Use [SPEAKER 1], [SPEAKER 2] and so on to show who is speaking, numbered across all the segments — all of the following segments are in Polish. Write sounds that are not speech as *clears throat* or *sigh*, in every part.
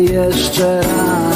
[SPEAKER 1] Jeszcze raz.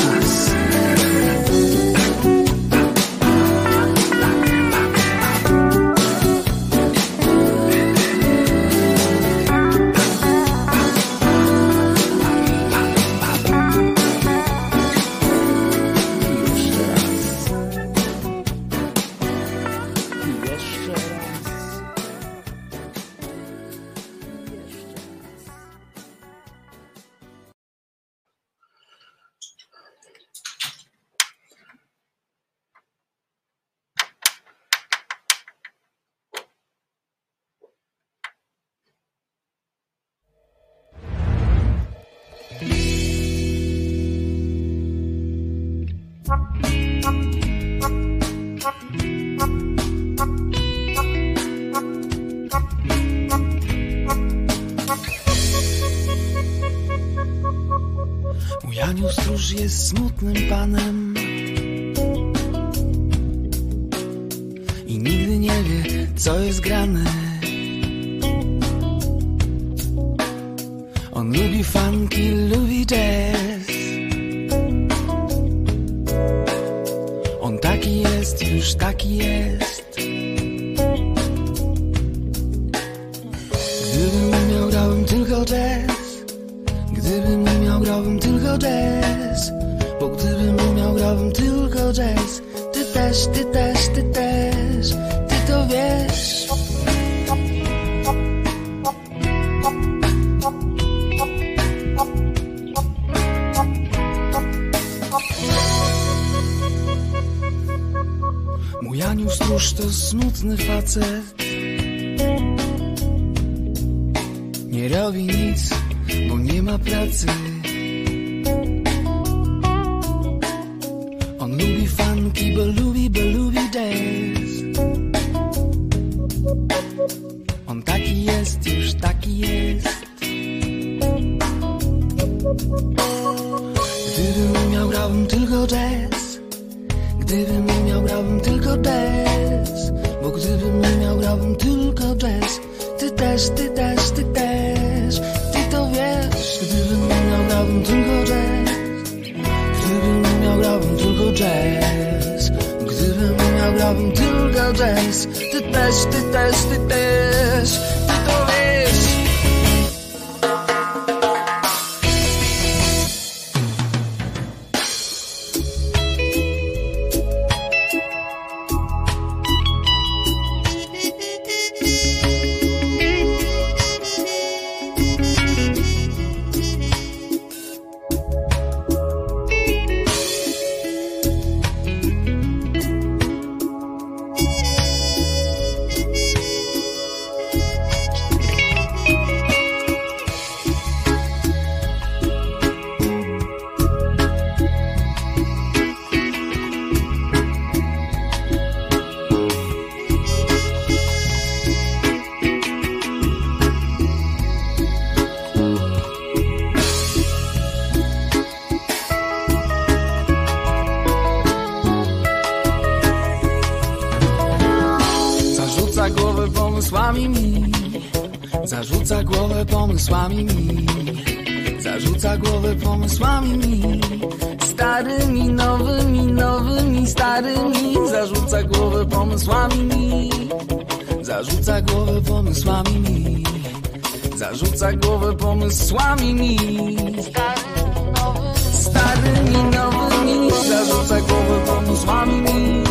[SPEAKER 1] Pomysłami. Mi Zarzuca głowę pomysłami. Mi Zarzuca głowę pomysłami. Mi Starymi, nowymi Zarzuca głowę pomysłami. Mi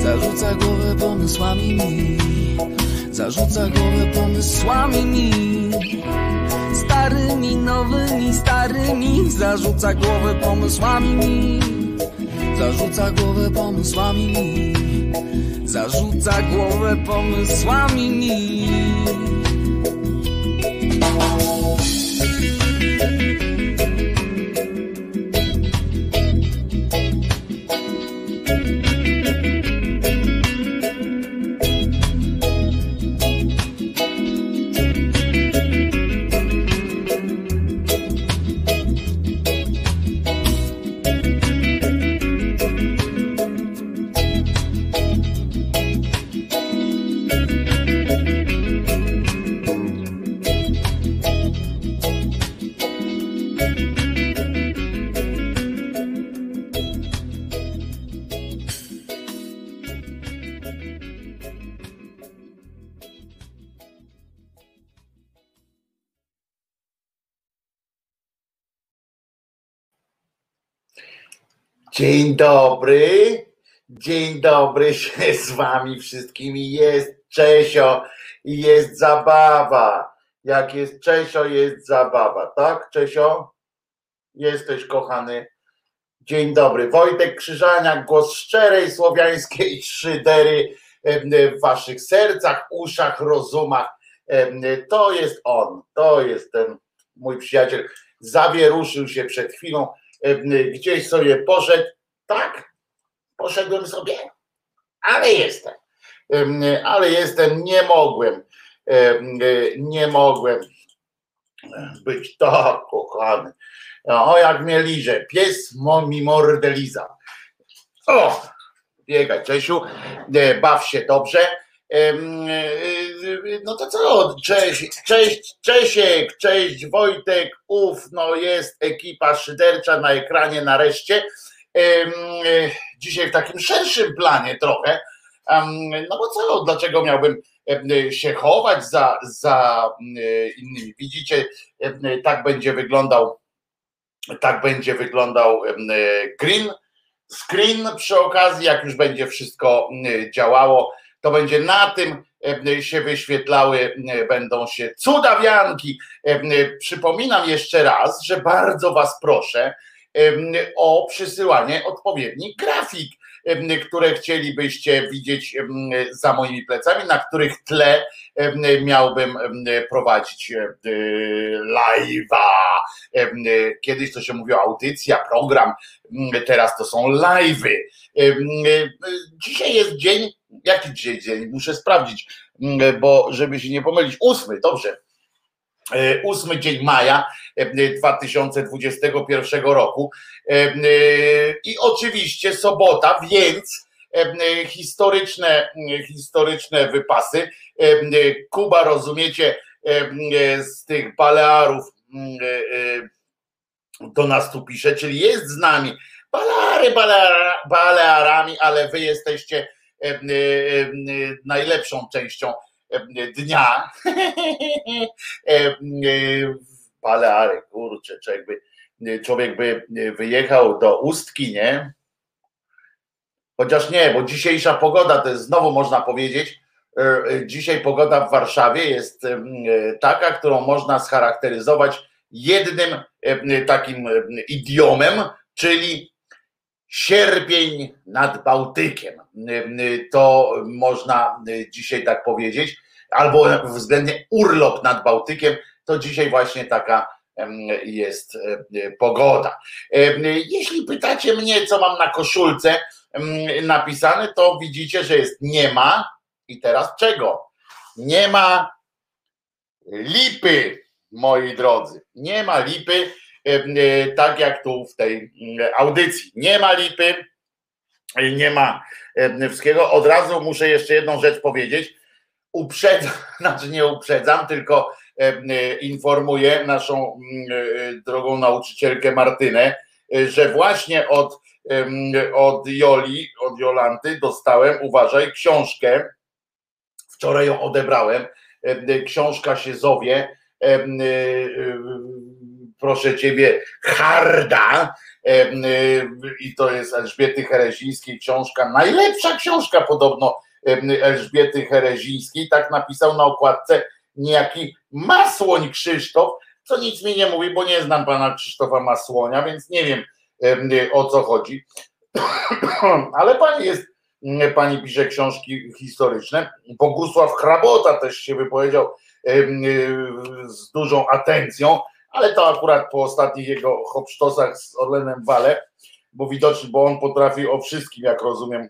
[SPEAKER 1] Zarzuca głowę pomysłami. Mi Zarzuca głowę pomysłami. Mi Starymi, nowymi, starymi Zarzuca głowę pomysłami. Mi Zarzuca głowę pomysłami. mi Zarzuca głowę pomysłami. mi
[SPEAKER 2] Dzień dobry. Dzień dobry się z wami wszystkimi. Jest Czesio i jest zabawa. Jak jest Czesio, jest zabawa. Tak, Czesio? Jesteś kochany. Dzień dobry. Wojtek Krzyżaniak, głos szczerej słowiańskiej szydery w waszych sercach, uszach, rozumach. To jest on. To jest ten mój przyjaciel. Zawieruszył się przed chwilą gdzieś sobie poszedł. Tak, poszedłem sobie, ale jestem. Em, Ale jestem, nie mogłem, em, nie mogłem być tak kochany. O, jak mnie liże, pies mi mordę liza. O, biegaj Czesiu, e, baw się dobrze. E, e, No to co, cześć, cześć Czesiek, cześć Wojtek, uf, no jest ekipa szydercza na ekranie nareszcie. E, Dzisiaj w takim szerszym planie trochę, no bo co, dlaczego miałbym się chować za, za innymi? Widzicie, tak będzie wyglądał tak będzie wyglądał green screen przy okazji, jak już będzie wszystko działało, to będzie na tym em, się wyświetlały, m, będą się cudawianki. Em, Przypominam jeszcze raz, że bardzo Was proszę o przysyłanie odpowiednich grafik, które chcielibyście widzieć za moimi plecami, na których tle miałbym prowadzić live'a. Kiedyś to się mówiło audycja, program, teraz to są live'y. Dzisiaj jest dzień, jaki dzisiaj dzień? Muszę sprawdzić, m, bo żeby się nie pomylić. Ósmy, dobrze. E, Ósmy dzień maja e, 2021 roku. E, e, I oczywiście sobota, więc e, historyczne, historyczne wypasy. E, Kuba, rozumiecie, e, z tych Balearów mm, e, e, do nas tu pisze, czyli jest z nami Baleary Baleara- Balearami, ale wy jesteście e, e, e, najlepszą częścią dnia *laughs* w Baleary, kurczę, człowiek by, człowiek by wyjechał do Ustki, nie? Chociaż nie, bo dzisiejsza pogoda to jest znowu można powiedzieć, dzisiaj pogoda w Warszawie jest taka, którą można scharakteryzować jednym takim idiomem, czyli sierpień nad Bałtykiem. To można dzisiaj tak powiedzieć, albo względnie urlop nad Bałtykiem, to dzisiaj właśnie taka jest pogoda. Jeśli pytacie mnie, co mam na koszulce napisane, to widzicie, że jest nie ma i teraz czego? Nie ma lipy, moi drodzy. Nie ma lipy, tak jak tu w tej audycji. Nie ma lipy, nie ma wszystkiego. Od razu muszę jeszcze jedną rzecz powiedzieć. Uprzedzam, *laughs* znaczy nie uprzedzam, tylko informuję naszą drogą nauczycielkę Martynę, że właśnie od, od Joli, od Jolanty dostałem, uważaj, książkę. Wczoraj ją odebrałem. Książka się zowie proszę ciebie, harda. I to jest Elżbiety Herezińskiej książka, najlepsza książka podobno Elżbiety Herezińskiej, tak napisał na okładce niejaki Masłoń Krzysztof, co nic mi nie mówi, bo nie znam pana Krzysztofa Masłonia, więc nie wiem o co chodzi. *clears throat* Ale pani jest, pani pisze książki historyczne. Bogusław Hrabota też się wypowiedział z dużą atencją ale to akurat po ostatnich jego hopsztosach z Orlenem Wale, bo widocznie, bo on potrafi o wszystkim, jak rozumiem,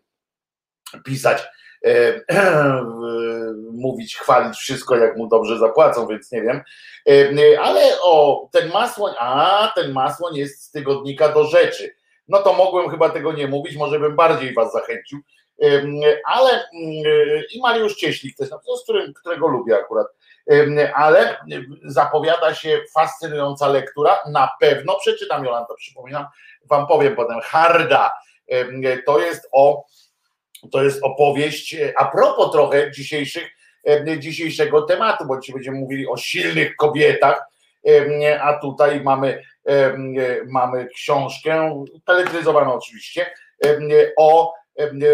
[SPEAKER 2] pisać, e, e, *clears throat* mówić, chwalić wszystko, jak mu dobrze zapłacą, więc nie wiem. E, ale o, ten masłoń, a ten masłoń jest z tygodnika do rzeczy. No to mogłem chyba tego nie mówić, może bym bardziej was zachęcił. E, ale e, i Mariusz Cieślik też, no, którym, którego lubię akurat ale zapowiada się fascynująca lektura. Na pewno przeczytam, Jolanta, przypominam, wam powiem potem. Harda to jest o to jest opowieść a propos trochę dzisiejszych, dzisiejszego tematu, bo dzisiaj będziemy mówili o silnych kobietach, a tutaj mamy, mamy książkę, teletryzowaną oczywiście, o,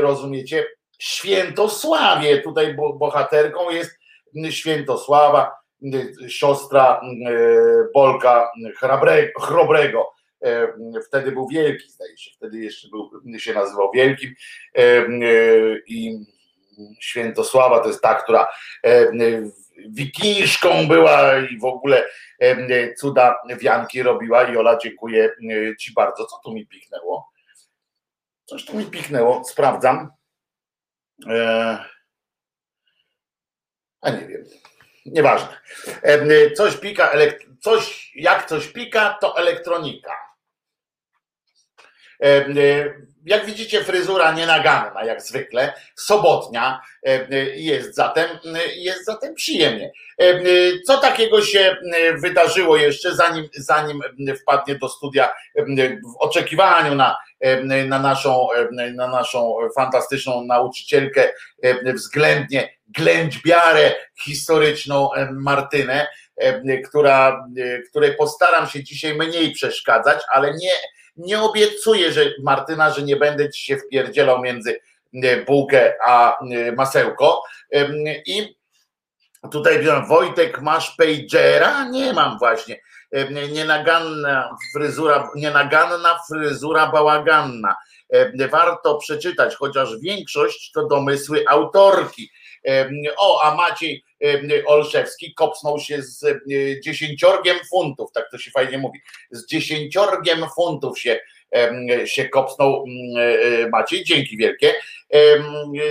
[SPEAKER 2] rozumiecie, świętosławie. Tutaj bohaterką jest Świętosława, siostra e, Bolka Chrobrego. E, wtedy był wielki, zdaje się, wtedy jeszcze był, się nazywał Wielkim e, i Świętosława to jest ta, która wikińszką była i w ogóle cuda wianki robiła. Jola, dziękuję Ci bardzo. Co tu mi piknęło? Coś tu mi piknęło, sprawdzam. A nie wiem. Nieważne. Coś pika, coś, jak coś pika, to elektronika. Jak widzicie, fryzura nienaganna, jak zwykle, sobotnia jest zatem, jest zatem przyjemnie. Co takiego się wydarzyło jeszcze, zanim, zanim wpadnie do studia w oczekiwaniu na, na, naszą, na naszą fantastyczną nauczycielkę, względnie ględźbiarę historyczną Martynę, która, której postaram się dzisiaj mniej przeszkadzać, ale nie, nie obiecuję, że Martyna, że nie będę ci się wpierdzielał między bułkę a masełko. I tutaj Wojtek, masz pagera? Nie mam właśnie. Nienaganna fryzura, nienaganna fryzura bałaganna. Warto przeczytać, chociaż większość to domysły autorki. O, a Maciej Olszewski kopsnął się z dziesięciorgiem funtów, tak to się fajnie mówi, z dziesięciorgiem funtów się, się kopsnął Maciej, dzięki wielkie.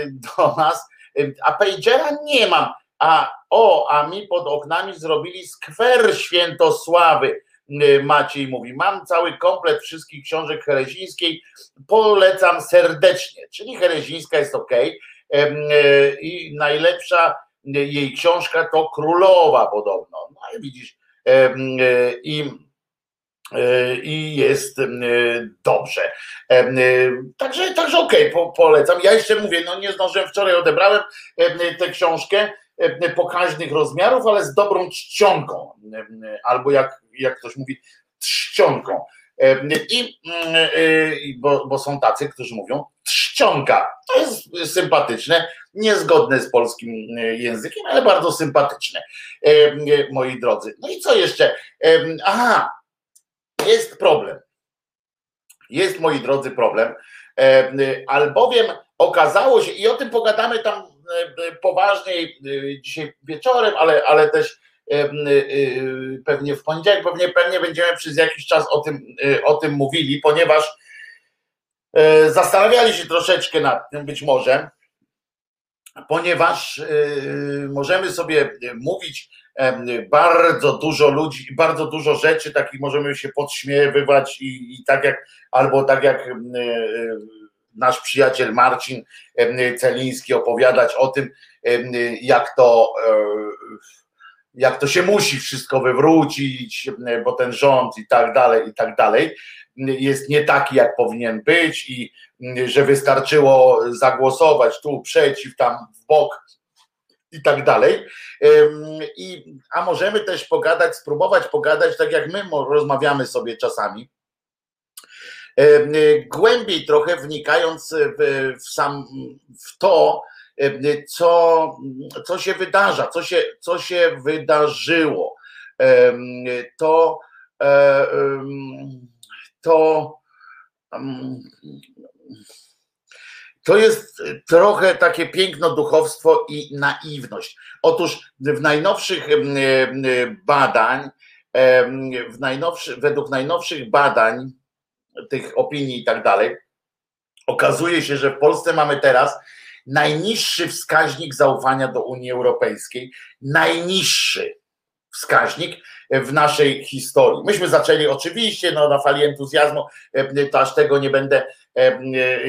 [SPEAKER 2] Do nas, a pagera nie mam, a o, a mi pod oknami zrobili skwer Świętosławy, Maciej mówi, mam cały komplet wszystkich książek Herezińskiej, polecam serdecznie, czyli Herezińska jest ok, i najlepsza jej książka to Królowa podobno. No widzisz, i, i jest dobrze. Także, także okej, okay, polecam. Ja jeszcze mówię, no nie zdążyłem, wczoraj odebrałem tę książkę, pokaźnych rozmiarów, ale z dobrą czcionką, albo jak, jak ktoś mówi, trzcionką. I, bo, bo są tacy, którzy mówią trzcionka. To jest sympatyczne, niezgodne z polskim językiem, ale bardzo sympatyczne, moi drodzy. No i co jeszcze? Aha, jest problem. Jest, moi drodzy, problem, albowiem okazało się, i o tym pogadamy tam poważniej dzisiaj wieczorem, ale, ale też pewnie w poniedziałek, pewnie, pewnie będziemy przez jakiś czas o tym, o tym mówili, ponieważ zastanawiali się troszeczkę nad tym być może, ponieważ możemy sobie mówić bardzo dużo ludzi, bardzo dużo rzeczy, takich możemy się podśmiewywać i, i tak jak, albo tak jak nasz przyjaciel Marcin Celiński opowiadać o tym, jak to jak to się musi wszystko wywrócić, bo ten rząd i tak dalej, i tak dalej, jest nie taki, jak powinien być i że wystarczyło zagłosować tu przeciw, tam w bok i tak dalej. I, a możemy też pogadać, spróbować pogadać, tak jak my rozmawiamy sobie czasami, głębiej trochę wnikając w, w sam w to, co, co się wydarza, co się, co się wydarzyło. To, e, to, to jest trochę takie piękno duchowstwo i naiwność. Otóż w najnowszych badań, w najnowszy, według najnowszych badań, tych opinii i tak dalej, okazuje się, że w Polsce mamy teraz najniższy wskaźnik zaufania do Unii Europejskiej, najniższy wskaźnik w naszej historii. Myśmy zaczęli oczywiście no, na fali entuzjazmu, e, to aż tego nie będę, e,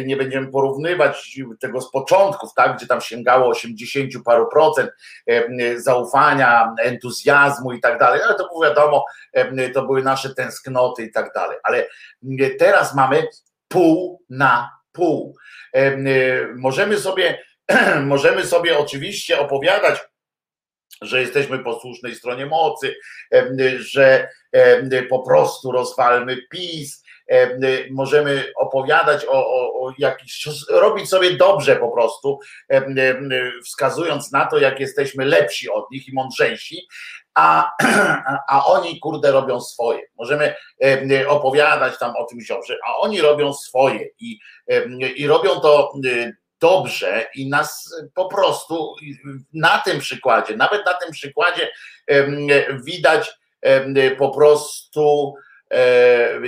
[SPEAKER 2] nie będziemy porównywać tego z początków, tak, gdzie tam sięgało 80 paru procent e, zaufania, entuzjazmu i tak dalej, ale to było wiadomo, to były nasze tęsknoty i tak dalej, ale teraz mamy pół na pół. Możemy sobie, *clears throat* możemy sobie oczywiście opowiadać, że jesteśmy po słusznej stronie mocy, że po prostu rozwalmy PiS, możemy opowiadać o, o, o robić sobie dobrze po prostu, wskazując na to, jak jesteśmy lepsi od nich i mądrzejsi, a, *clears throat* a oni kurde robią swoje. Możemy opowiadać tam o tym dobrze, a oni robią swoje i, i robią to dobrze i nas po prostu na tym przykładzie, nawet na tym przykładzie widać po prostu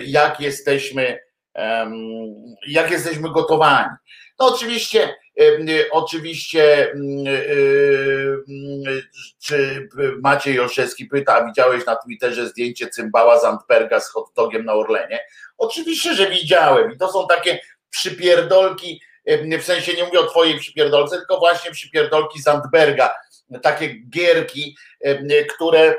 [SPEAKER 2] jak jesteśmy jak jesteśmy gotowani. No oczywiście oczywiście czy Maciej Olszewski pyta, widziałeś na Twitterze zdjęcie cymbała Zandberga z hot dogiem na Orlenie? Oczywiście, że widziałem i to są takie przypierdolki w sensie nie mówię o twojej przypierdolce, tylko właśnie przypierdolki Zandberga, takie gierki, które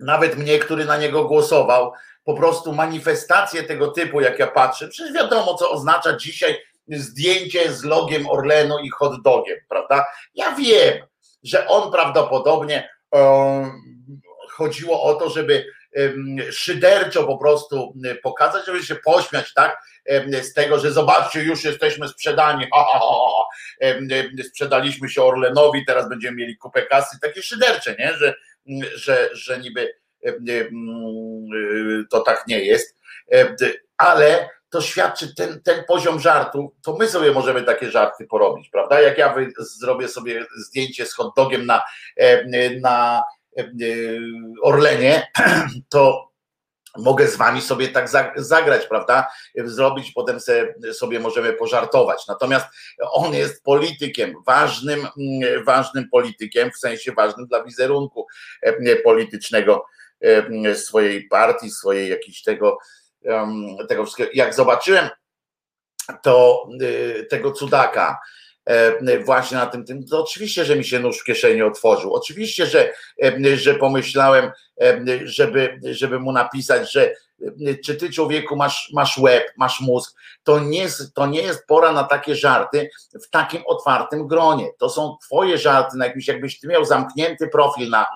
[SPEAKER 2] nawet mnie, który na niego głosował, po prostu manifestacje tego typu, jak ja patrzę, przecież wiadomo, co oznacza dzisiaj zdjęcie z logiem Orlenu i hot dogiem, prawda? Ja wiem, że on prawdopodobnie um, chodziło o to, żeby szyderczo po prostu pokazać, żeby się pośmiać, tak? Z tego, że zobaczcie, już jesteśmy sprzedani, ha, ha, ha, sprzedaliśmy się Orlenowi, teraz będziemy mieli kupę kasy, takie szydercze, nie? Że, że, że niby to tak nie jest, ale to świadczy ten, ten poziom żartu, to my sobie możemy takie żarty porobić, prawda? Jak ja zrobię sobie zdjęcie z hot dogiem na, na E, Orlenie, *clears throat* to mogę z wami sobie tak zagrać, prawda? Zrobić, potem sobie możemy pożartować. Natomiast on jest politykiem, ważnym, mm, ważnym politykiem, w sensie ważnym dla wizerunku e, politycznego e, swojej partii, swojej jakiejś tego, tego wszystkiego. Jak zobaczyłem to tego cudaka, właśnie na tym, tym, to oczywiście, że mi się nóż w kieszeni otworzył. Oczywiście, że, e, że pomyślałem, e, żeby, żeby mu napisać, że czy ty człowieku masz, masz łeb, masz mózg, to nie, to nie jest pora na takie żarty w takim otwartym gronie. To są twoje żarty na jakimś, jakbyś ty miał zamknięty profil na,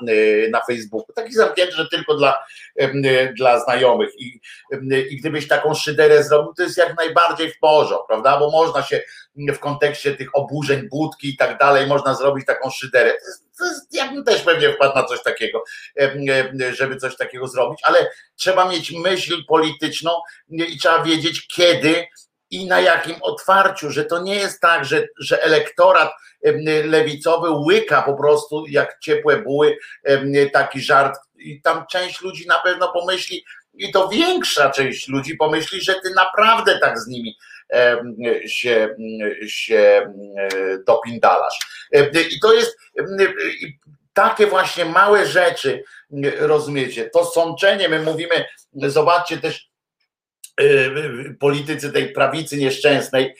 [SPEAKER 2] na Facebooku, taki zamknięty, że tylko dla, dla znajomych I, i gdybyś taką szyderę zrobił, to jest jak najbardziej w porządku, prawda, bo można się w kontekście tych oburzeń, budki i tak dalej, można zrobić taką szyderę. To jest, ja bym też pewnie wpadł na coś takiego, żeby coś takiego zrobić, ale trzeba mieć myśl polityczną i trzeba wiedzieć, kiedy i na jakim otwarciu, że to nie jest tak, że, że elektorat lewicowy łyka po prostu jak ciepłe buły taki żart i tam część ludzi na pewno pomyśli i to większa część ludzi pomyśli, że ty naprawdę tak z nimi się, się dopindalasz. I to jest takie właśnie małe rzeczy, rozumiecie, to sączenie, my mówimy, zobaczcie też politycy tej prawicy nieszczęsnej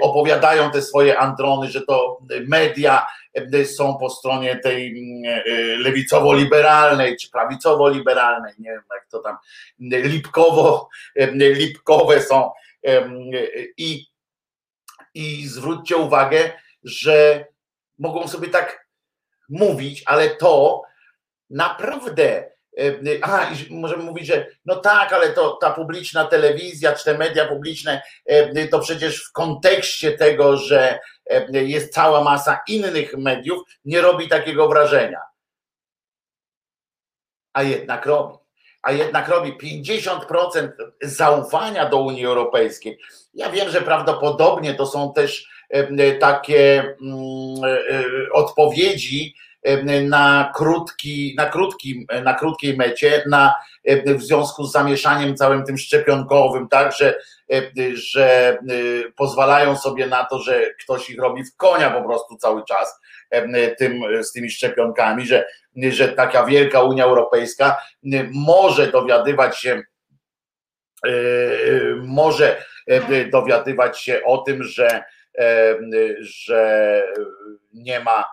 [SPEAKER 2] opowiadają te swoje androny, że to media są po stronie tej lewicowo-liberalnej czy prawicowo-liberalnej, nie wiem jak to tam, lipkowo, lipkowe są i, i zwróćcie uwagę, że mogą sobie tak mówić, ale to naprawdę. A, i możemy mówić, że no tak, ale to ta publiczna telewizja, czy te media publiczne, to przecież w kontekście tego, że jest cała masa innych mediów, nie robi takiego wrażenia. A jednak robi a jednak robi 50% zaufania do Unii Europejskiej. Ja wiem, że prawdopodobnie to są też takie mm, e, odpowiedzi na, krótki, na, krótkim, na krótkiej mecie, na, w związku z zamieszaniem całym tym szczepionkowym, tak, że, że e, pozwalają sobie na to, że ktoś ich robi w konia po prostu cały czas tym, z tymi szczepionkami, że, że taka wielka Unia Europejska może dowiadywać się e, może dowiadywać się o tym, że, że nie ma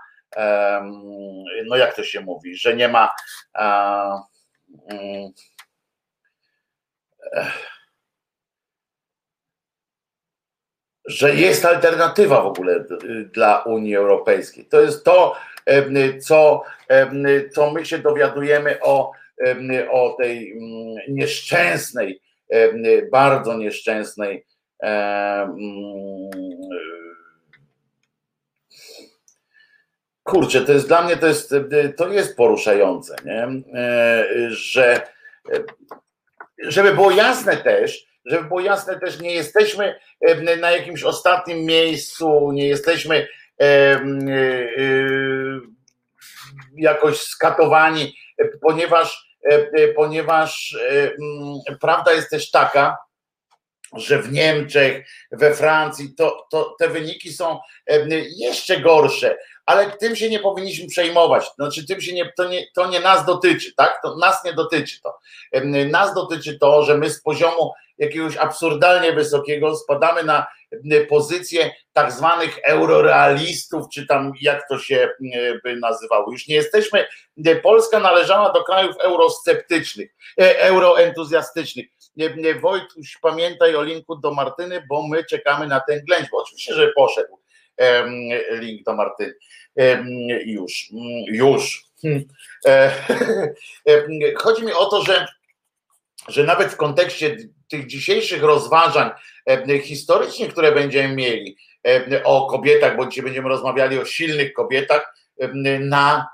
[SPEAKER 2] no jak to się mówi, że nie ma mm, że jest alternatywa w ogóle dla Unii Europejskiej. To jest to, co, co my się dowiadujemy o, o tej mm, nieszczęsnej, bardzo nieszczęsnej kurczę, to jest dla mnie to jest, to jest poruszające, nie? E, że żeby było jasne też, żeby było jasne też, nie jesteśmy na jakimś ostatnim miejscu, nie jesteśmy e, jakoś skatowani, ponieważ, ponieważ prawda jest też taka, że w Niemczech, we Francji to, to te wyniki są jeszcze gorsze ale tym się nie powinniśmy przejmować. Znaczy, tym się nie, to, nie, to nie nas dotyczy, tak? To nas nie dotyczy to. Nas dotyczy to, że my z poziomu jakiegoś absurdalnie wysokiego spadamy na pozycję tak zwanych eurorealistów, czy tam jak to się by nazywało. Już nie jesteśmy, Polska należała do krajów eurosceptycznych, e, euroentuzjastycznych. Wojtuś, pamiętaj o linku do Martyny, bo my czekamy na ten ględź, bo oczywiście, że poszedł link do Martyny. Już, już. Hmm. *laughs* E, chodzi mi o to, że, że nawet w kontekście tych dzisiejszych rozważań historycznych, które będziemy mieli o kobietach, bo dzisiaj będziemy rozmawiali o silnych kobietach, na,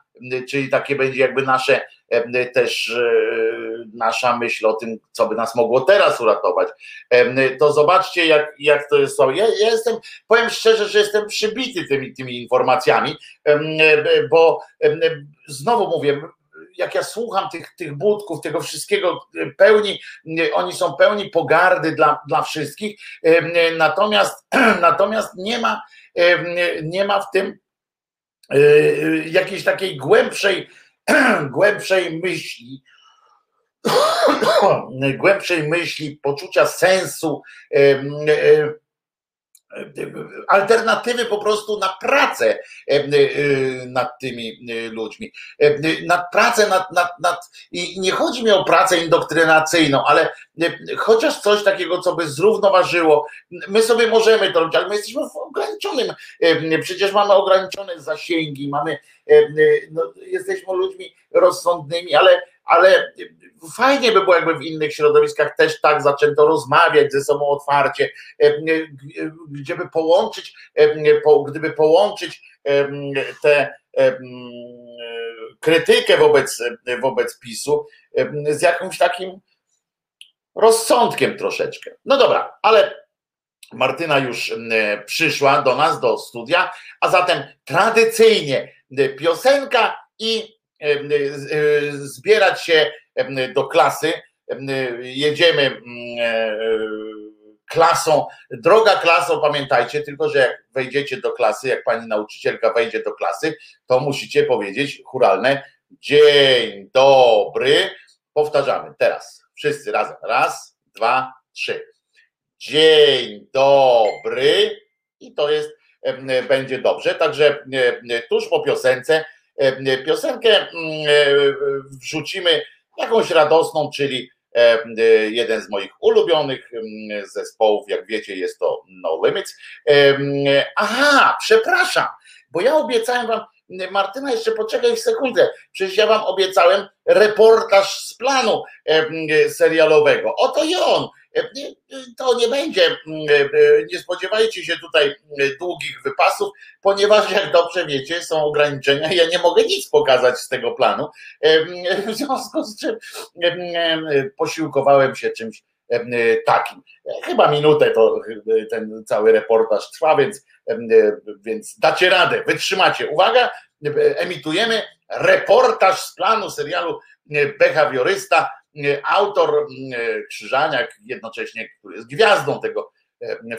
[SPEAKER 2] czyli takie będzie jakby nasze też e, nasza myśl o tym, co by nas mogło teraz uratować. To zobaczcie, jak, jak to jest. Ja, ja jestem, powiem szczerze, że jestem przybity tymi, tymi informacjami, bo znowu mówię, jak ja słucham tych, tych budków, tego wszystkiego, pełni, oni są pełni pogardy dla, dla wszystkich, natomiast, *clears throat* natomiast nie ma, nie ma w tym jakiejś takiej głębszej, *clears throat* głębszej myśli, *clears throat* głębszej myśli, poczucia sensu, alternatywy po prostu na pracę nad tymi ludźmi. Na pracę nad, nad, nad, i nie chodzi mi o pracę indoktrynacyjną, ale chociaż coś takiego, co by zrównoważyło. My sobie możemy to robić, ale my jesteśmy w ograniczonym, przecież mamy ograniczone zasięgi, mamy, no, jesteśmy ludźmi rozsądnymi, ale, ale fajnie by było, jakby w innych środowiskach też tak zaczęto rozmawiać ze sobą otwarcie, gdyby połączyć, gdyby połączyć tę krytykę wobec, wobec PiSu z jakimś takim rozsądkiem troszeczkę. No dobra, ale Martyna już przyszła do nas, do studia, a zatem tradycyjnie piosenka i zbierać się do klasy. Jedziemy mm, e, klasą. Droga klaso, pamiętajcie, tylko że jak wejdziecie do klasy, jak pani nauczycielka wejdzie do klasy, to musicie powiedzieć churalne dzień dobry. Powtarzamy teraz. Wszyscy razem. Raz, dwa, trzy. Dzień dobry. I to jest, będzie dobrze. Także tuż po piosence, piosenkę mm, e, wrzucimy jakąś radosną, czyli e, e, jeden z moich ulubionych mm, zespołów, jak wiecie, jest to No Limits. Aha, przepraszam, bo ja obiecałem wam, Martyna, jeszcze poczekaj sekundę. Przecież ja wam obiecałem reportaż z planu serialowego. Oto i on. To nie będzie, nie spodziewajcie się tutaj długich wypasów, ponieważ jak dobrze wiecie, są ograniczenia. Ja nie mogę nic pokazać z tego planu. W związku z czym posiłkowałem się czymś takim. Chyba minutę to ten cały reportaż trwa, więc, więc dacie radę, wytrzymacie. Uwaga, emitujemy reportaż z planu serialu Behawiorysta. Autor Krzyżaniak, jednocześnie, który jest gwiazdą tego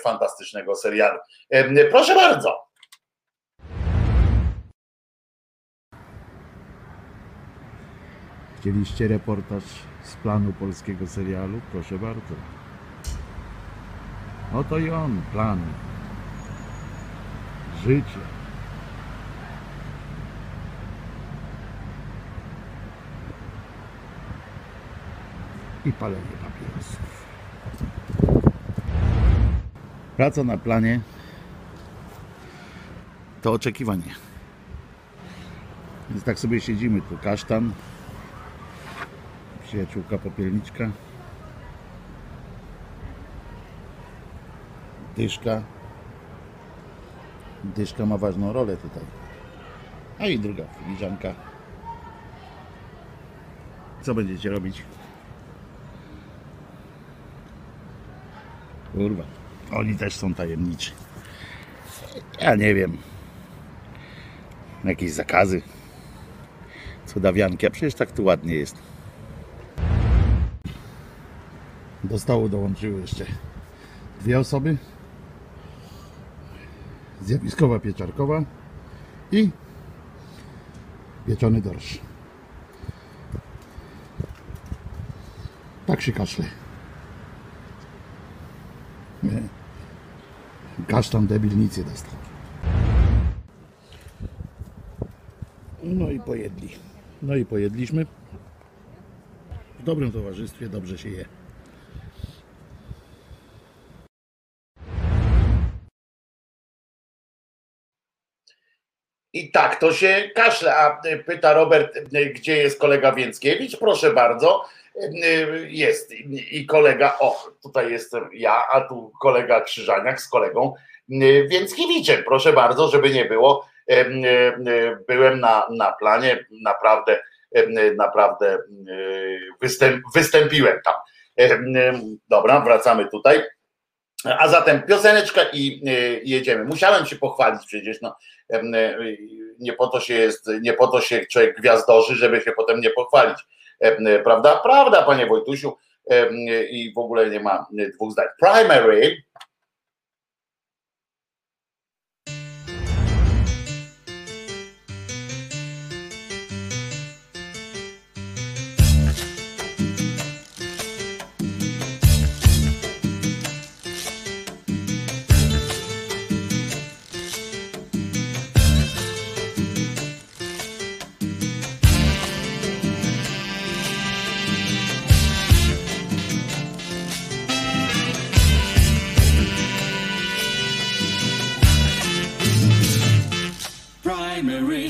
[SPEAKER 2] fantastycznego serialu. Proszę bardzo.
[SPEAKER 3] Chcieliście reportaż z planu polskiego serialu? Proszę bardzo. Oto i on, plan. Życie. I palenie papierosów. Praca na planie to oczekiwanie. Więc tak sobie siedzimy tu kasztan, przyjaciółka popielniczka dyszka dyszka ma ważną rolę tutaj a i druga filiżanka co będziecie robić? Kurwa oni też są tajemniczy ja nie wiem jakieś zakazy cudawianki, a przecież tak tu ładnie jest do stołu dołączyły jeszcze dwie osoby. Zjawiskowa pieczarkowa i pieczony dorsz. Tak się kaszle. Nie. Kasztan debilnicy dostał. No i pojedli. No i pojedliśmy. W dobrym towarzystwie dobrze się je.
[SPEAKER 2] I tak to się kaszle. A y, pyta Robert, y, gdzie jest kolega Więckiewicz? Proszę bardzo. Jest i kolega, o, tutaj jestem ja, a tu kolega Krzyżaniak z kolegą Więckiewiczem. Proszę bardzo, żeby nie było. Byłem na, na planie, naprawdę, naprawdę występ, tam. Dobra, wracamy tutaj. A zatem pioseneczka i jedziemy. Musiałem się pochwalić przecież, no, nie po to się jest, nie po to się człowiek gwiazdorzy, żeby się potem nie pochwalić. Prawda? Prawda, panie Wojtusiu. I w ogóle nie ma dwóch zdań. Primary
[SPEAKER 4] primary.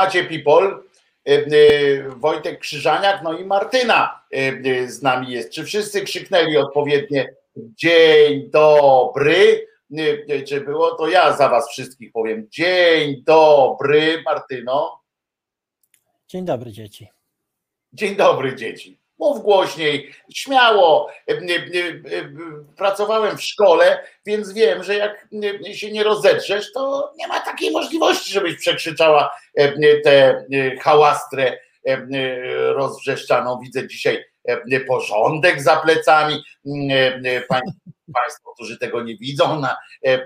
[SPEAKER 2] Siemacie people, E, Wojtek Krzyżaniak, no i Martyna e, e, z nami jest. Czy wszyscy krzyknęli odpowiednie dzień dobry? Czy było? To ja za was wszystkich powiem. Dzień dobry, Martyno.
[SPEAKER 5] Dzień dobry dzieci.
[SPEAKER 2] Dzień dobry, dzieci. Mów głośniej, śmiało. E, e, e, e, Pracowałem w szkole, więc wiem, że jak e, się nie rozetrzesz, to nie ma takiej możliwości, żebyś przekrzyczała e, e, tę e, hałastrę e, e, rozwrzeszczaną. Widzę dzisiaj e, porządek za plecami. E, e, pań- Państwo, którzy tego nie widzą na, e,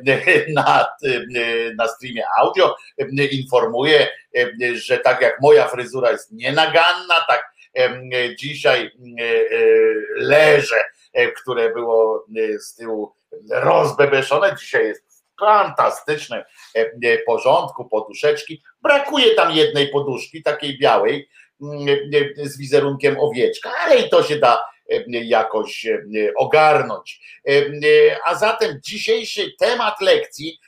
[SPEAKER 2] na, e, na streamie audio, e, informuję, e, że tak jak moja fryzura jest nienaganna, tak dzisiaj e, e, leże, e, które było z tyłu rozbebeszone, dzisiaj jest fantastycznym porządku, poduszeczki. Brakuje tam jednej poduszki, takiej białej, mm, z wizerunkiem owieczka, ale i to się da jakoś ogarnąć. A zatem dzisiejszy temat lekcji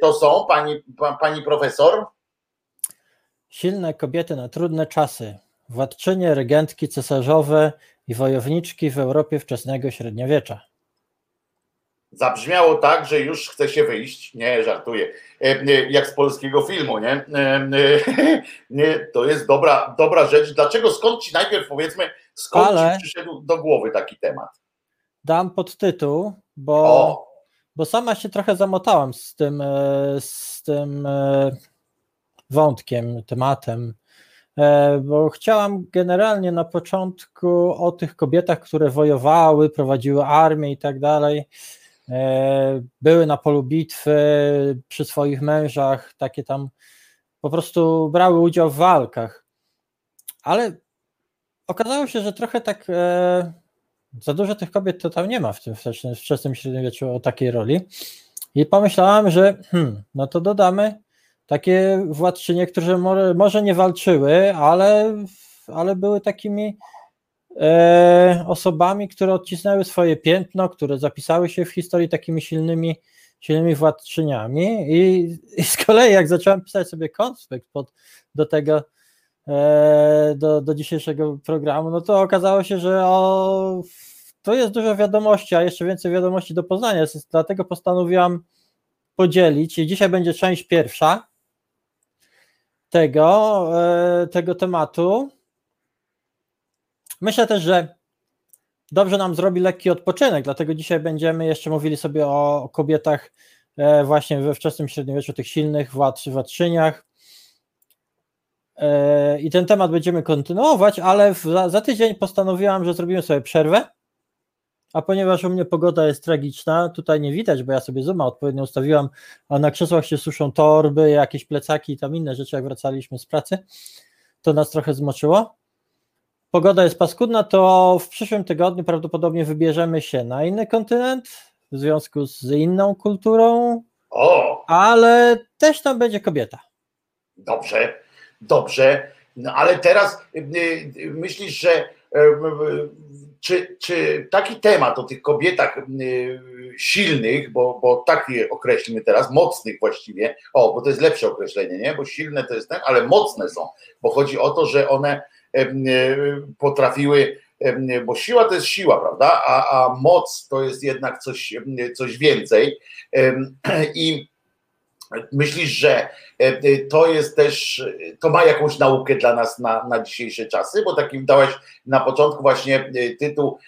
[SPEAKER 2] to są pani, pani profesor.
[SPEAKER 5] Silne kobiety na trudne czasy. Władczynie, regentki cesarzowe i wojowniczki w Europie wczesnego średniowiecza.
[SPEAKER 2] Zabrzmiało tak, że już chce się wyjść. Nie, żartuję. Jak z polskiego filmu, nie? *laughs* nie to jest dobra, dobra rzecz. Dlaczego, skąd ci najpierw powiedzmy, skąd Ale ci przyszedł do głowy taki temat?
[SPEAKER 5] Dam podtytuł, bo, bo sama się trochę zamotałam z tym, e, z tym e, wątkiem, tematem. E, bo chciałam generalnie na początku o tych kobietach, które wojowały, prowadziły armię i tak dalej, e, były na polu bitwy przy swoich mężach, takie tam po prostu brały udział w walkach. Ale okazało się, że trochę tak e, za dużo tych kobiet to tam nie ma w tym wczesnym, średniowieczu o takiej roli. I pomyślałam, że hmm, no to dodamy takie władczynie, które może, może nie walczyły, ale, ale były takimi e, osobami, które odcisnęły swoje piętno, które zapisały się w historii takimi silnymi, silnymi władczyniami. I, I z kolei, jak zacząłem pisać sobie konspekt pod, do tego, e, do, do dzisiejszego programu, no to okazało się, że o, to jest dużo wiadomości, a jeszcze więcej wiadomości do poznania, dlatego postanowiłam podzielić. I dzisiaj będzie część pierwsza, tego, e, tego tematu. Myślę też, że dobrze nam zrobi lekki odpoczynek, dlatego dzisiaj będziemy jeszcze mówili sobie o kobietach e, właśnie we wczesnym średniowieczu, tych silnych władz, władczyniach. E, I ten temat będziemy kontynuować, ale za, za tydzień postanowiłam, że zrobimy sobie przerwę a ponieważ u mnie pogoda jest tragiczna, tutaj nie widać, bo ja sobie zooma odpowiednio ustawiłam, a na krzesłach się suszą torby, jakieś plecaki i tam inne rzeczy, jak wracaliśmy z pracy, to nas trochę zmoczyło. Pogoda jest paskudna, to w przyszłym tygodniu prawdopodobnie wybierzemy się na inny kontynent w związku z inną kulturą,
[SPEAKER 2] o!
[SPEAKER 5] ale też tam będzie kobieta.
[SPEAKER 2] Dobrze, dobrze, no ale teraz y, y, myślisz, że czy, czy taki temat o tych kobietach y, silnych, bo, bo tak je określimy teraz, mocnych właściwie, o, bo to jest lepsze określenie, nie? Bo silne to jest ten, ale mocne są, bo chodzi o to, że one y, potrafiły, bo siła to jest siła, prawda? A, a moc to jest jednak coś, coś więcej. *clears throat* I Myślisz, że e, e, to jest też, to ma jakąś naukę dla nas na, na dzisiejsze czasy, bo takim dałeś na początku właśnie e, tytuł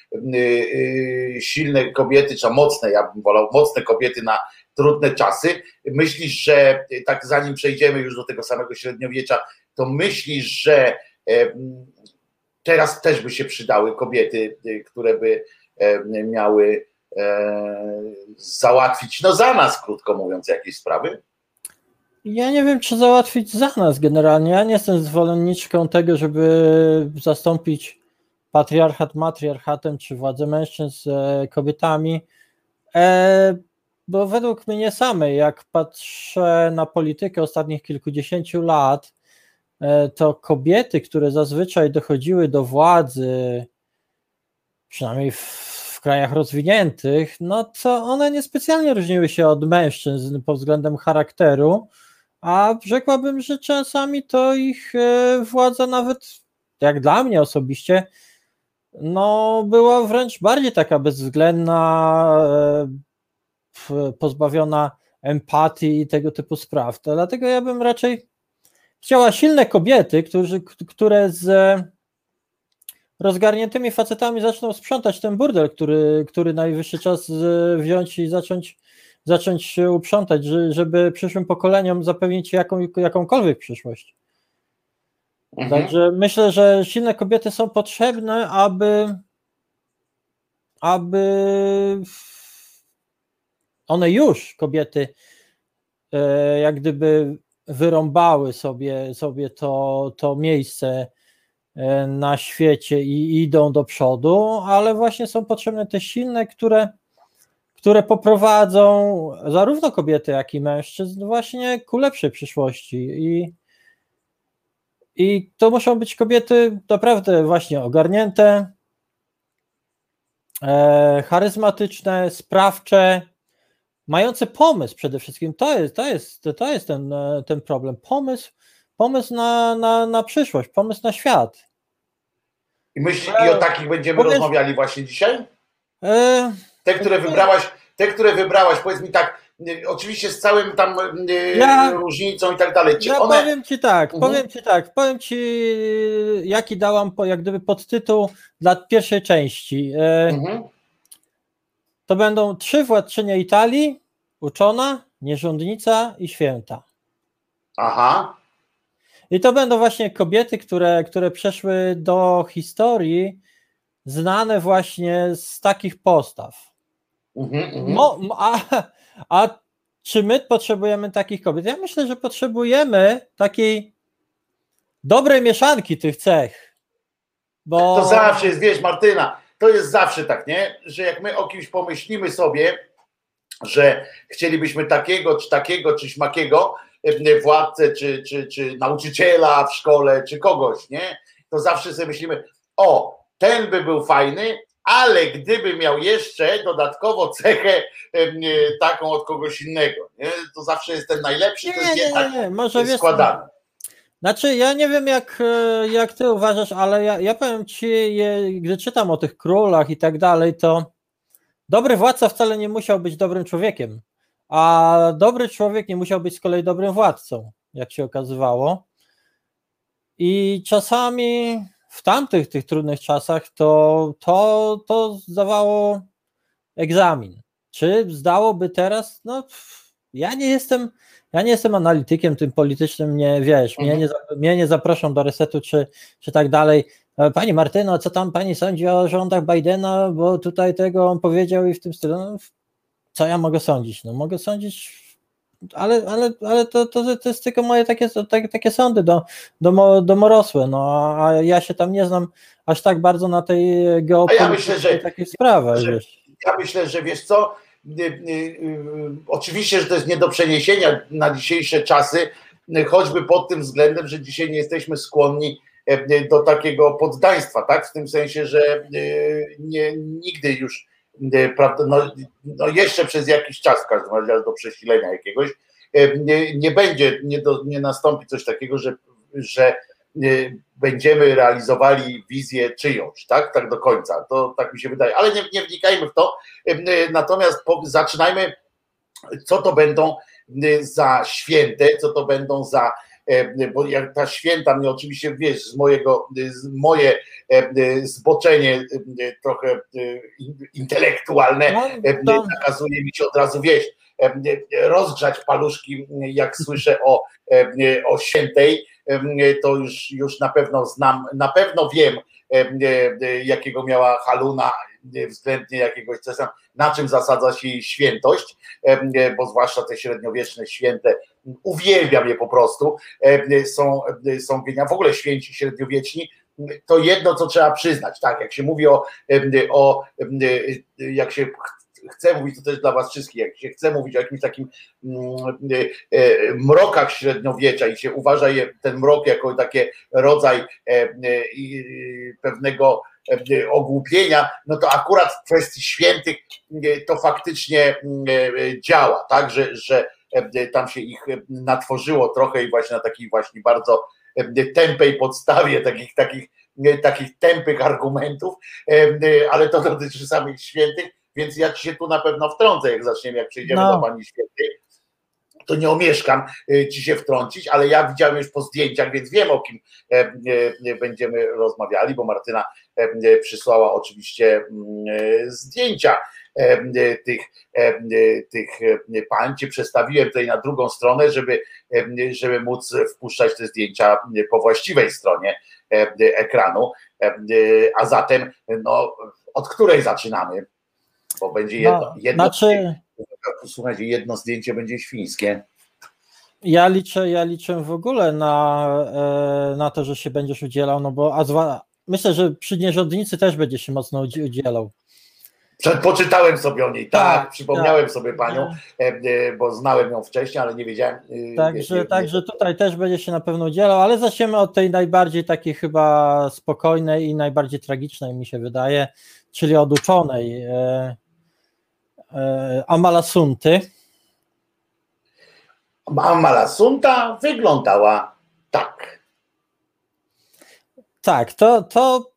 [SPEAKER 2] silne kobiety, czy mocne, ja bym wolał, mocne kobiety na trudne czasy. Myślisz, że tak zanim przejdziemy już do tego samego średniowiecza, to myślisz, że teraz też by się przydały kobiety, które by miały załatwić, no za nas, krótko mówiąc, jakieś sprawy?
[SPEAKER 5] Ja nie wiem, czy załatwić za nas generalnie. Ja nie jestem zwolenniczką tego, żeby zastąpić patriarchat matriarchatem, czy władzę mężczyzn e, kobietami. E, bo według mnie samej, jak patrzę na politykę ostatnich kilkudziesięciu lat, e, to kobiety, które zazwyczaj dochodziły do władzy, przynajmniej w, w krajach rozwiniętych, no to one niespecjalnie różniły się od mężczyzn pod względem charakteru a rzekłabym, że czasami to ich e, władza nawet, jak dla mnie osobiście, no była wręcz bardziej taka bezwzględna, e, pozbawiona empatii i tego typu spraw. To dlatego ja bym raczej chciała silne kobiety, którzy, które z rozgarniętymi facetami zaczną sprzątać ten burdel, który, który najwyższy czas e, wziąć i zacząć zacząć się uprzątać, żeby przyszłym pokoleniom zapewnić jaką, jakąkolwiek przyszłość. Mhm. Także myślę, że silne kobiety są potrzebne, aby, aby one już, kobiety, e, jak gdyby wyrąbały sobie, sobie to, to miejsce na świecie i idą do przodu, ale właśnie są potrzebne te silne, które które poprowadzą zarówno kobiety, jak i mężczyzn właśnie ku lepszej przyszłości. I, i to muszą być kobiety naprawdę właśnie ogarnięte, e, charyzmatyczne, sprawcze, mające pomysł przede wszystkim. To jest, to jest, to jest ten, e, ten problem. Pomysł, pomysł na, na, na przyszłość, pomysł na świat.
[SPEAKER 2] I myślisz, i o takich będziemy
[SPEAKER 5] Powiedz-
[SPEAKER 2] rozmawiali właśnie dzisiaj?
[SPEAKER 5] E,
[SPEAKER 2] Te, które wybrałaś, te, które wybrałaś, powiedz mi tak, y, oczywiście z całym tam y,
[SPEAKER 5] Ja-
[SPEAKER 2] różnicą i tak dalej.
[SPEAKER 5] Ja
[SPEAKER 2] one,
[SPEAKER 5] powiem ci tak,
[SPEAKER 2] Mhm.
[SPEAKER 5] powiem ci tak, powiem ci jaki dałam po, jak gdyby podtytuł dla pierwszej części. E,
[SPEAKER 2] Mhm.
[SPEAKER 5] To będą trzy władczynie Italii, uczona, nierządnica i święta.
[SPEAKER 2] Aha,
[SPEAKER 5] I to będą właśnie kobiety, które, które przeszły do historii, znane właśnie z takich postaw.
[SPEAKER 2] mhm, mhm.
[SPEAKER 5] Mo, a, a czy my potrzebujemy takich kobiet? Ja myślę, że potrzebujemy takiej dobrej mieszanki tych cech. Bo
[SPEAKER 2] To zawsze jest, wiesz, Martyna, to jest zawsze tak, nie? Że jak my o kimś pomyślimy sobie, że chcielibyśmy takiego, czy takiego, czy śmakiego władcę, czy, czy, czy nauczyciela w szkole, czy kogoś, nie? To zawsze sobie myślimy, o, ten by był fajny, ale gdyby miał jeszcze dodatkowo cechę taką od kogoś innego, nie? To zawsze jest ten najlepszy,
[SPEAKER 5] nie,
[SPEAKER 2] to jest
[SPEAKER 5] nie,
[SPEAKER 2] jednak
[SPEAKER 5] nie, nie. Może wiesz,
[SPEAKER 2] składany.
[SPEAKER 5] Znaczy, ja nie wiem, jak, e, jak ty uważasz, ale ja, ja powiem ci, je, gdy czytam o tych królach i tak dalej, to dobry władca wcale nie musiał być dobrym człowiekiem, a dobry człowiek nie musiał być z kolei dobrym władcą, jak się okazywało. I czasami w tamtych tych trudnych czasach to, to, to zdawało egzamin. Czy zdałoby teraz? No, ja nie jestem, ja nie jestem analitykiem tym politycznym, nie wiesz, mnie,
[SPEAKER 2] Mhm.
[SPEAKER 5] nie, za- mnie nie zaproszą do resetu czy, czy tak dalej. E, Pani Martyno, co tam pani sądzi o rządach Bidena, bo tutaj tego on powiedział i w tym stylu. No, co ja mogę sądzić? No mogę sądzić, ale, ale, ale to, to, to jest tylko moje takie, takie, takie sądy do, do, domorosłe, no a ja się tam nie znam aż tak bardzo na tej geopolityce
[SPEAKER 2] myślę, że-
[SPEAKER 5] takich sprawach,
[SPEAKER 2] że-. Ja myślę, że wiesz co, y, y, y, oczywiście, że to jest nie do przeniesienia na dzisiejsze czasy, choćby pod tym względem, że dzisiaj nie jesteśmy skłonni y, do takiego poddaństwa, tak? W tym sensie, że nie, nigdy już, prawda, no, no jeszcze przez jakiś czas w każdym razie do przesilenia jakiegoś, y, nie, nie będzie, nie, do, nie nastąpi coś takiego, że, że y, będziemy realizowali wizję czyjąś, tak? Tak do końca. To tak mi się wydaje, ale nie, nie wnikajmy w to. Natomiast po, zaczynajmy, co to będą za święte, co to będą za bo jak ta święta mnie oczywiście wiesz, z mojego, y, z moje zboczenie trochę in- intelektualne
[SPEAKER 5] No,
[SPEAKER 2] E, nakazuje mi się od razu e, e, rozgrzać paluszki, jak słyszę o, e, o świętej, e, to już, już na pewno znam, na pewno wiem, e, e, jakiego miała haluna, e, względnie jakiegoś tam, na czym zasadza się jej świętość, e, e, bo zwłaszcza te średniowieczne święte, uwielbiam je po prostu, e, są, e, są w ogóle święci średniowieczni, to jedno, co trzeba przyznać, tak, jak się mówi o, e, o e, jak się chcę mówić, to też dla was wszystkich, jak się chce mówić o jakimś takim mm, e, e, mrokach średniowiecza i się uważa ten mrok jako taki rodzaj e, e, pewnego e, ogłupienia, no to akurat w kwestii świętych e, to faktycznie mm, e, działa, tak, że, że e, tam się ich e, natworzyło trochę i właśnie na takiej właśnie bardzo e, tępej podstawie, takich, takich, e, takich tępych argumentów, e, e, ale to dotyczy samych świętych, więc ja ci się tu na pewno wtrącę, jak zaczniemy, jak przejdziemy
[SPEAKER 5] No.
[SPEAKER 2] do Pani Świętej, to nie omieszkam ci się wtrącić, ale ja widziałem już po zdjęciach, więc wiem o kim e, e, będziemy rozmawiali, bo Martyna e, e, przysłała oczywiście mm, e, zdjęcia e, e, tych, e, e, tych e, pań. Cię przestawiłem tutaj na drugą stronę, żeby, żeby móc wpuszczać te zdjęcia po właściwej stronie ekranu. A zatem, no, od której zaczynamy? Bo będzie jedno,
[SPEAKER 5] No,
[SPEAKER 2] jedno
[SPEAKER 5] znaczy,
[SPEAKER 2] słuchajcie, jedno zdjęcie będzie świńskie.
[SPEAKER 5] ja liczę, ja liczę w ogóle na, na to, że się będziesz udzielał, no bo a zwa, myślę, że przy nierządnicy też będzie się mocno udzi- udzielał.
[SPEAKER 2] Poczytałem sobie o niej, tak,
[SPEAKER 5] Tak,
[SPEAKER 2] przypomniałem
[SPEAKER 5] tak.
[SPEAKER 2] sobie panią, e, e, bo znałem ją wcześniej, ale nie wiedziałem. e,
[SPEAKER 5] Także,
[SPEAKER 2] nie- nie-
[SPEAKER 5] także tutaj też będzie się na pewno udzielał, ale zaczniemy od tej najbardziej takiej chyba spokojnej i najbardziej tragicznej, mi się wydaje, czyli od uczonej e, e, Amalasunty.
[SPEAKER 2] Amalasunta wyglądała tak.
[SPEAKER 5] Tak, to, to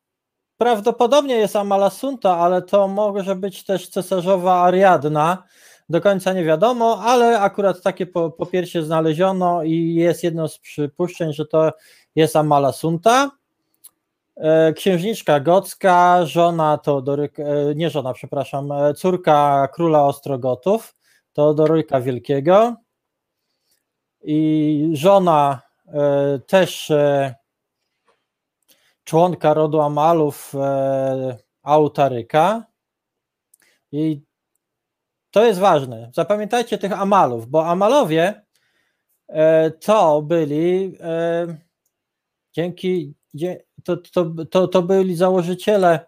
[SPEAKER 5] prawdopodobnie jest Amalasunta, ale to może być też cesarzowa Ariadna. Do końca nie wiadomo, ale akurat takie po, po piersie znaleziono i jest jedno z przypuszczeń, że to jest Amalasunta. E, Księżniczka gocka, żona Teodoryka, e, nie żona, przepraszam, e, córka króla Ostrogotów, Teodoryka Wielkiego i żona też członka rodu Amalów e, Autaryka. I to jest ważne. Zapamiętajcie tych Amalów, bo Amalowie e, to byli e, dzięki to, to, to, to byli założyciele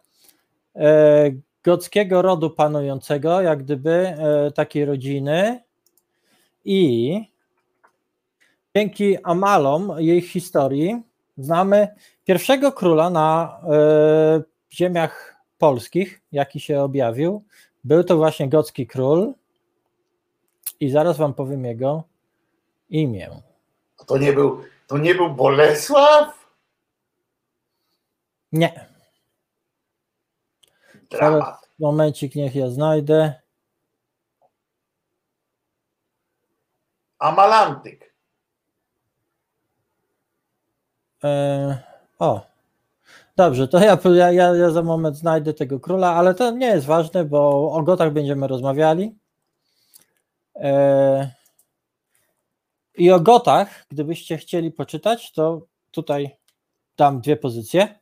[SPEAKER 5] e, gockiego rodu panującego, jak gdyby e, takiej rodziny i dzięki Amalom, jej historii, znamy pierwszego króla na e, ziemiach polskich, jaki się objawił. Był to właśnie gocki król i zaraz wam powiem jego imię.
[SPEAKER 2] To nie był, to nie był Bolesław?
[SPEAKER 5] Nie,
[SPEAKER 2] Dramat.
[SPEAKER 5] momencik niech ja znajdę.
[SPEAKER 2] Amalantyk.
[SPEAKER 5] E, o, dobrze, to ja, ja, ja, za moment znajdę tego króla, ale to nie jest ważne, bo o gotach będziemy rozmawiali. E, I o gotach, gdybyście chcieli poczytać, to tutaj dam dwie pozycje.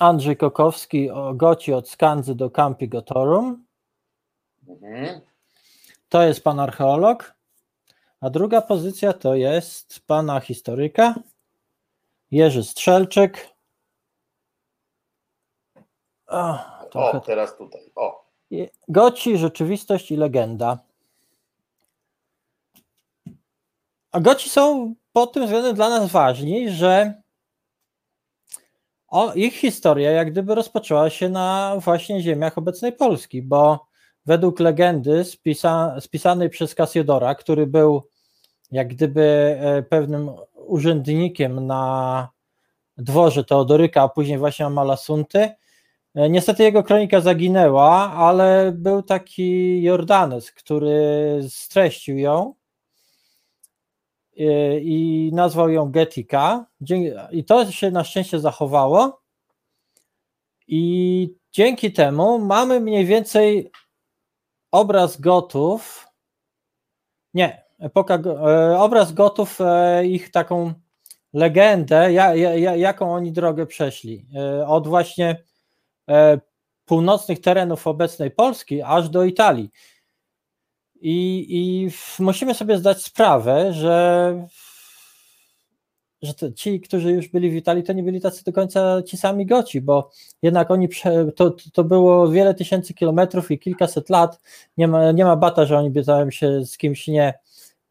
[SPEAKER 5] Andrzej Kokowski o Goci od Skandzy do Campi Gotorum.
[SPEAKER 2] Mhm.
[SPEAKER 5] To jest pan archeolog. A druga pozycja to jest pana historyka Jerzy Strzelczyk. O,
[SPEAKER 2] O,
[SPEAKER 5] trochę
[SPEAKER 2] teraz tutaj. O.
[SPEAKER 5] Goci, rzeczywistość i legenda. A Goci są pod tym względem dla nas ważni, że o, ich historia jak gdyby rozpoczęła się na właśnie ziemiach obecnej Polski, bo według legendy spisa, spisanej przez Kasiodora, który był jak gdyby e, pewnym urzędnikiem na dworze Teodoryka, a później właśnie Amalasunty, E, Niestety jego kronika zaginęła, ale był taki Jordanes, który streścił ją e, i nazwał ją Getika. I to się na szczęście zachowało. I dzięki temu mamy mniej więcej obraz gotów. Nie, epoka, e, obraz gotów, e, ich taką legendę, ja, ja, ja- jaką oni drogę przeszli. E, Od właśnie północnych terenów obecnej Polski aż do Italii. I, i musimy sobie zdać sprawę, że, że to, ci, którzy już byli w Italii, to nie byli tacy do końca ci sami Goci, bo jednak oni, to, to było wiele tysięcy kilometrów i kilkaset lat. Nie ma, nie ma bata, że oni tam się z kimś nie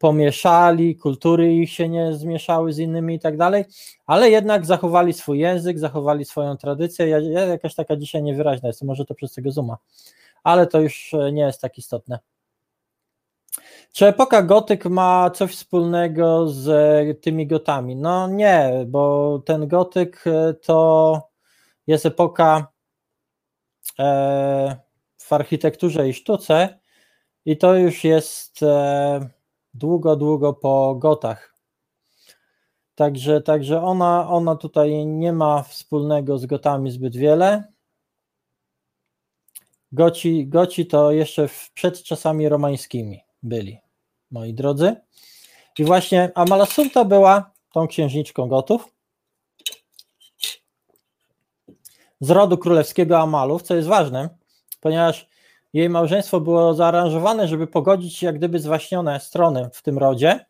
[SPEAKER 5] pomieszali, kultury ich się nie zmieszały z innymi i tak dalej, ale jednak zachowali swój język, zachowali swoją tradycję. Ja, ja jakaś taka dzisiaj niewyraźna jest, może to przez tego zooma, ale to już e, nie jest tak istotne. Czy epoka gotyk ma coś wspólnego z tymi gotami? No nie, bo ten gotyk e, to jest epoka e, w architekturze i sztuce i to już jest długo, długo po gotach. Także, także ona, ona tutaj nie ma wspólnego z gotami zbyt wiele. Goci, Goci to jeszcze przed czasami romańskimi byli, moi drodzy. I właśnie Amalasunta była tą księżniczką Gotów z rodu królewskiego Amalów, co jest ważne, ponieważ jej małżeństwo było zaaranżowane, żeby pogodzić jak gdyby zwaśnione strony w tym rodzie.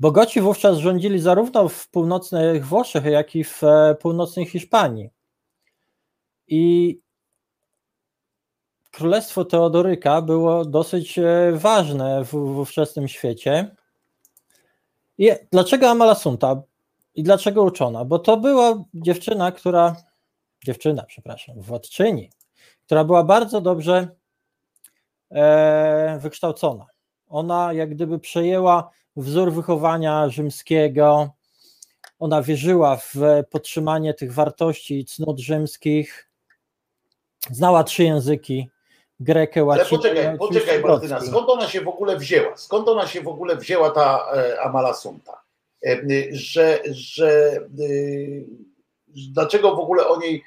[SPEAKER 5] Bo Goci wówczas rządzili zarówno w północnych Włoszech, jak i w e, północnej Hiszpanii. I królestwo Teodoryka było dosyć e, ważne w, w ówczesnym świecie. I dlaczego Amalasunta? I dlaczego uczona? Bo to była dziewczyna, która, dziewczyna, przepraszam, władczyni, która była bardzo dobrze e, wykształcona. Ona jak gdyby przejęła wzór wychowania rzymskiego, ona wierzyła w podtrzymanie tych wartości i cnót rzymskich, znała trzy języki, grekę,
[SPEAKER 2] Ale
[SPEAKER 5] łacinę.
[SPEAKER 2] poczekaj,
[SPEAKER 5] i
[SPEAKER 2] poczekaj
[SPEAKER 5] oczywiście
[SPEAKER 2] Martyna, skąd ona się w ogóle wzięła? Skąd ona się w ogóle wzięła ta e, Amalasunta? E, że, że y, dlaczego w ogóle o niej e,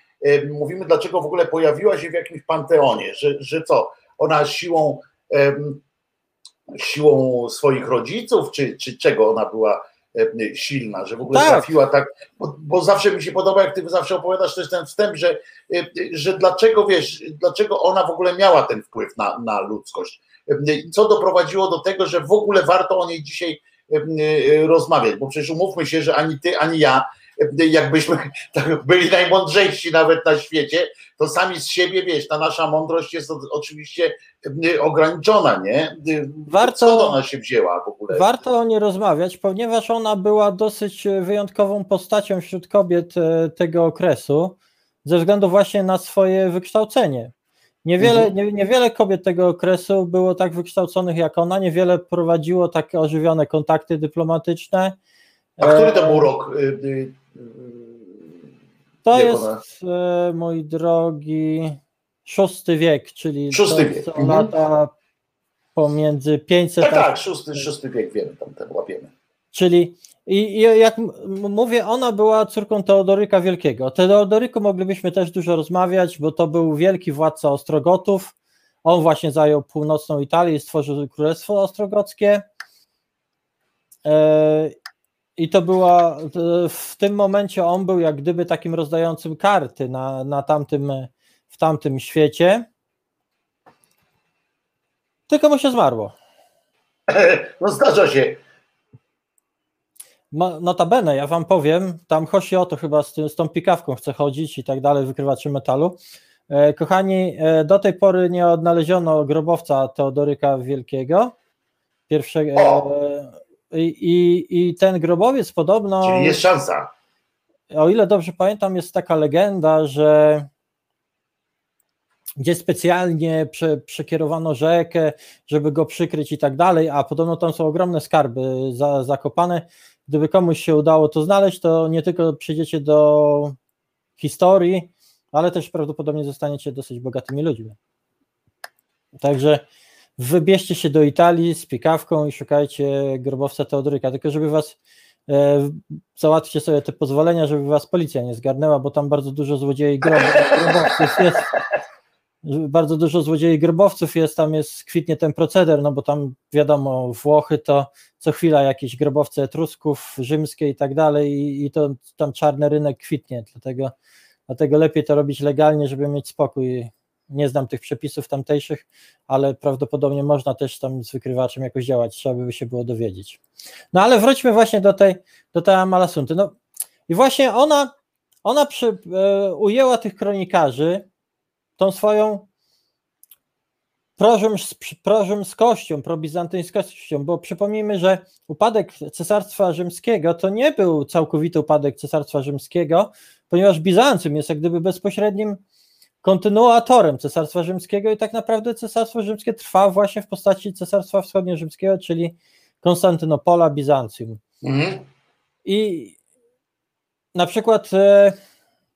[SPEAKER 2] mówimy, dlaczego w ogóle pojawiła się w jakimś panteonie, że, że co, ona siłą siłą swoich rodziców, czy, czy czego ona była silna, że w ogóle
[SPEAKER 5] Tak.
[SPEAKER 2] trafiła tak, bo, bo zawsze mi się podoba, jak ty zawsze opowiadasz też ten wstęp, że, e, że dlaczego wiesz, dlaczego ona w ogóle miała ten wpływ na, na ludzkość. Co doprowadziło do tego, że w ogóle warto o niej dzisiaj e, rozmawiać, bo przecież umówmy się, że ani ty, ani ja, jakbyśmy *laughs* tak byli najmądrzejsi nawet na świecie, to sami z siebie, wiesz, ta nasza mądrość jest oczywiście ograniczona, nie?
[SPEAKER 5] Warto-
[SPEAKER 2] Skąd ona się wzięła w ogóle?
[SPEAKER 5] Warto o niej rozmawiać, ponieważ ona była dosyć wyjątkową postacią wśród kobiet e, tego okresu, ze względu właśnie na swoje wykształcenie. Niewiele,
[SPEAKER 2] Mhm.
[SPEAKER 5] nie, niewiele kobiet tego okresu było tak wykształconych jak ona, niewiele prowadziło takie ożywione kontakty dyplomatyczne.
[SPEAKER 2] A który to
[SPEAKER 5] E,
[SPEAKER 2] był rok?
[SPEAKER 5] To jest,
[SPEAKER 2] ona-
[SPEAKER 5] e, mój drogi, szósty wiek, czyli
[SPEAKER 2] Szósty
[SPEAKER 5] to
[SPEAKER 2] wiek,
[SPEAKER 5] są
[SPEAKER 2] mhm.
[SPEAKER 5] lata pomiędzy 500
[SPEAKER 2] Tak,
[SPEAKER 5] a
[SPEAKER 2] tak, szósty, szósty wiek, wiemy, tam ten łapiemy.
[SPEAKER 5] Czyli i, i jak mówię, ona była córką Teodoryka Wielkiego. O Teodoryku moglibyśmy też dużo rozmawiać, bo to był wielki władca Ostrogotów. On właśnie zajął północną Italię i stworzył Królestwo Ostrogockie. I to była w tym momencie on był jak gdyby takim rozdającym karty na, na tamtym, w tamtym świecie. Tylko mu się zmarło. *laughs*
[SPEAKER 2] No zdarza się.
[SPEAKER 5] Ma- Notabene, ja wam powiem, tam chodzi o to chyba z, tym, z tą pikawką chce chodzić i tak dalej, wykrywaczy metalu. E, kochani, e, do tej pory nie odnaleziono grobowca Teodoryka Wielkiego. Pierwszego. E, i, i, ten grobowiec podobno,
[SPEAKER 2] Czyli jest szansa.
[SPEAKER 5] o ile dobrze pamiętam, jest taka legenda, że gdzie specjalnie prze, przekierowano rzekę, żeby go przykryć i tak dalej, a podobno tam są ogromne skarby za, zakopane. Gdyby komuś się udało to znaleźć, to nie tylko przyjdziecie do historii, ale też prawdopodobnie zostaniecie dosyć bogatymi ludźmi. Także wybierzcie się do Italii z pikawką i szukajcie grobowca Teodoryka, tylko żeby was e, załatwcie sobie te pozwolenia, żeby was policja nie zgarnęła, bo tam bardzo dużo złodziei grob- grobowców jest. Bardzo dużo złodziei grobowców jest, tam jest kwitnie ten proceder, no bo tam wiadomo, Włochy to co chwila jakieś grobowce etrusków, rzymskie i tak dalej, i, i to tam czarny rynek kwitnie, dlatego, dlatego lepiej to robić legalnie, żeby mieć spokój. Nie znam tych przepisów tamtejszych, ale prawdopodobnie można też tam z wykrywaczem jakoś działać, trzeba by się było dowiedzieć. No ale wróćmy właśnie do tej, do tej Amalasunty. No i właśnie ona, ona przy, e, ujęła tych kronikarzy tą swoją prorzym, prorzymskością, probizantyńskością, bo przypomnijmy, że upadek Cesarstwa Rzymskiego to nie był całkowity upadek Cesarstwa Rzymskiego, ponieważ Bizancjum jest jak gdyby bezpośrednim kontynuatorem Cesarstwa Rzymskiego i tak naprawdę Cesarstwo Rzymskie trwa właśnie w postaci Cesarstwa Wschodnio-Rzymskiego, czyli Konstantynopola, Bizancjum.
[SPEAKER 2] Mhm.
[SPEAKER 5] I na przykład e,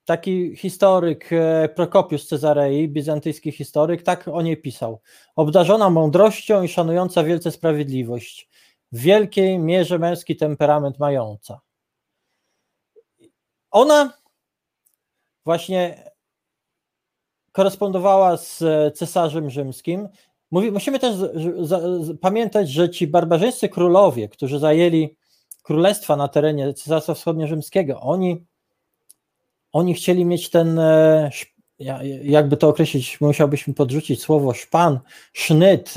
[SPEAKER 5] taki historyk e, Prokopius Cezarei, bizantyjski historyk, tak o niej pisał. Obdarzona mądrością i szanująca wielce sprawiedliwość, w wielkiej mierze męski temperament mająca. Ona właśnie korespondowała z e, cesarzem rzymskim. Mówi, musimy też z, z, z, pamiętać, że ci barbarzyńscy królowie, którzy zajęli królestwa na terenie Cesarstwa Wschodnio-Rzymskiego, oni, oni chcieli mieć ten, e, jakby to określić, musiałbyśmy podrzucić słowo szpan, sznyt.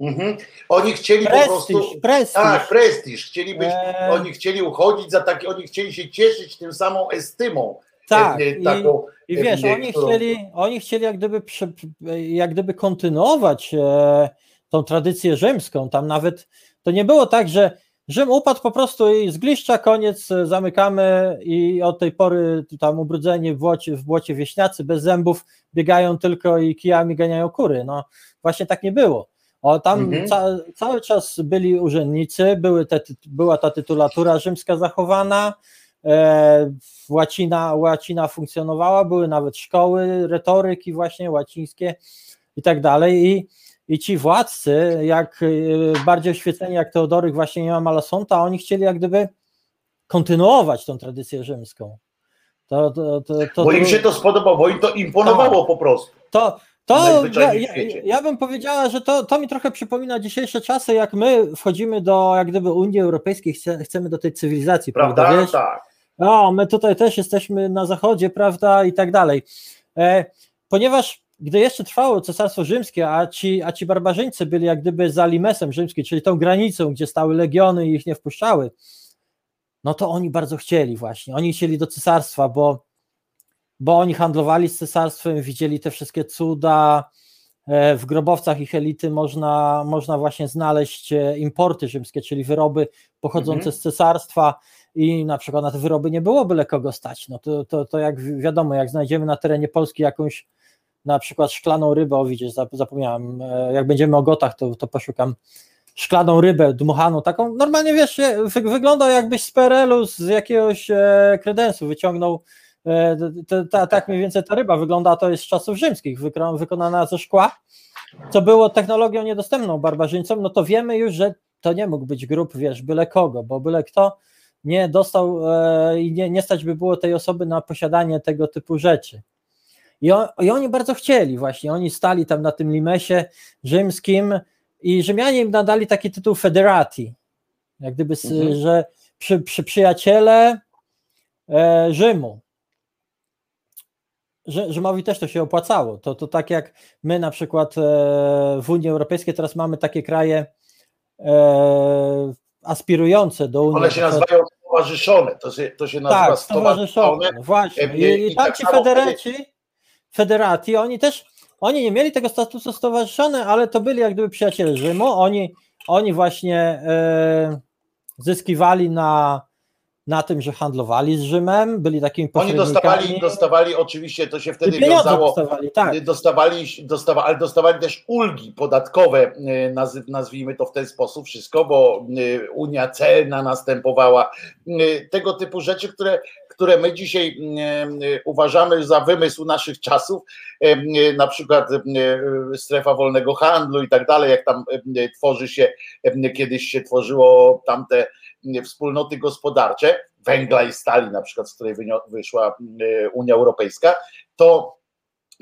[SPEAKER 2] Mhm. Oni chcieli
[SPEAKER 5] prestiż,
[SPEAKER 2] po prostu.
[SPEAKER 5] Prestiż.
[SPEAKER 2] Tak, prestiż. Chcieli być,
[SPEAKER 5] E...
[SPEAKER 2] oni chcieli uchodzić za takie, oni chcieli się cieszyć tym samą estymą.
[SPEAKER 5] Tak.
[SPEAKER 2] E, taką,
[SPEAKER 5] I wiesz, oni chcieli, oni chcieli jak gdyby, jak gdyby kontynuować e, tą tradycję rzymską. Tam nawet to nie było tak, że Rzym upadł po prostu i z gliszcza koniec, e, zamykamy i od tej pory tam ubrudzeni w błocie, w błocie wieśniacy bez zębów biegają tylko i kijami ganiają kury. No właśnie tak nie było. O, tam mhm. ca, cały czas byli urzędnicy, były te, była ta tytulatura rzymska zachowana, łacina, łacina funkcjonowała, były nawet szkoły retoryki właśnie łacińskie i tak dalej i i ci władcy, jak e, bardziej oświeceni jak Teodoryk właśnie nie ma Malasonta, oni chcieli jak gdyby kontynuować tą tradycję rzymską.
[SPEAKER 2] To, to, to, to bo im się to spodobało, bo im to imponowało po prostu.
[SPEAKER 5] To, to ja, ja, ja, bym powiedziała, że to, to mi trochę przypomina dzisiejsze czasy, jak my wchodzimy do jak gdyby Unii Europejskiej, chce, chcemy do tej cywilizacji, prawda? prawda? Wiesz? Tak. O, my tutaj też jesteśmy na zachodzie, prawda, i tak dalej. E, ponieważ gdy jeszcze trwało Cesarstwo Rzymskie, a ci, a ci barbarzyńcy byli jak gdyby za limesem rzymskim, czyli tą granicą, gdzie stały legiony i ich nie wpuszczały, no to oni bardzo chcieli właśnie, oni chcieli do cesarstwa, bo, bo oni handlowali z cesarstwem, widzieli te wszystkie cuda, e, w grobowcach ich elity można, można właśnie znaleźć e, importy rzymskie, czyli wyroby pochodzące mhm. z cesarstwa i na przykład na te wyroby nie byłoby byle kogo stać. No to, to, to jak wiadomo, jak znajdziemy na terenie Polski jakąś na przykład szklaną rybę, o widzisz, zapomniałem, e, jak będziemy o gotach, to, to poszukam szklaną rybę dmuchaną, taką, normalnie wiesz, wygląda jakbyś z PRL-u z jakiegoś e, kredensu wyciągnął, e, tak mniej więcej ta ryba wygląda, to jest z czasów rzymskich, wykonana ze szkła, co było technologią niedostępną barbarzyńcom, no to wiemy już, że to nie mógł być grup, wiesz, byle kogo, bo byle kto nie dostał i nie, nie stać by było tej osoby na posiadanie tego typu rzeczy. I, on, I, oni bardzo chcieli właśnie, oni stali tam na tym limesie rzymskim i Rzymianie im nadali taki tytuł federati, jak gdyby, mhm. że przy, przy przyjaciele e, Rzymu. Rzymowi też to się opłacało. To, to tak jak my na przykład e, w Unii Europejskiej teraz mamy takie kraje e, aspirujące do Unii.
[SPEAKER 2] One się nazywają stowarzyszone. To się, to się nazywa
[SPEAKER 5] tak, stowarzyszone. stowarzyszone. Właśnie. I, i, i tam tak ci federaci, federacji, oni też, oni nie mieli tego statusu stowarzyszone, ale to byli jak gdyby przyjaciele Rzymu, oni, oni właśnie e, zyskiwali na, na tym, że handlowali z Rzymem, byli takimi
[SPEAKER 2] pośrednikami. Oni dostawali, dostawali oczywiście, to się wtedy wiązało, dostawali, tak. dostawali, dostawali, ale dostawali też ulgi podatkowe, e, nazwijmy to w ten sposób wszystko, bo e, Unia Celna następowała, tego typu rzeczy, które które my dzisiaj mm, e, uważamy za wymysł naszych czasów, e, na przykład e, strefa wolnego handlu i tak dalej, jak tam tworzy się, kiedyś się tworzyło tamte wspólnoty gospodarcze, węgla i stali na przykład, z której wyszła Unia Europejska, to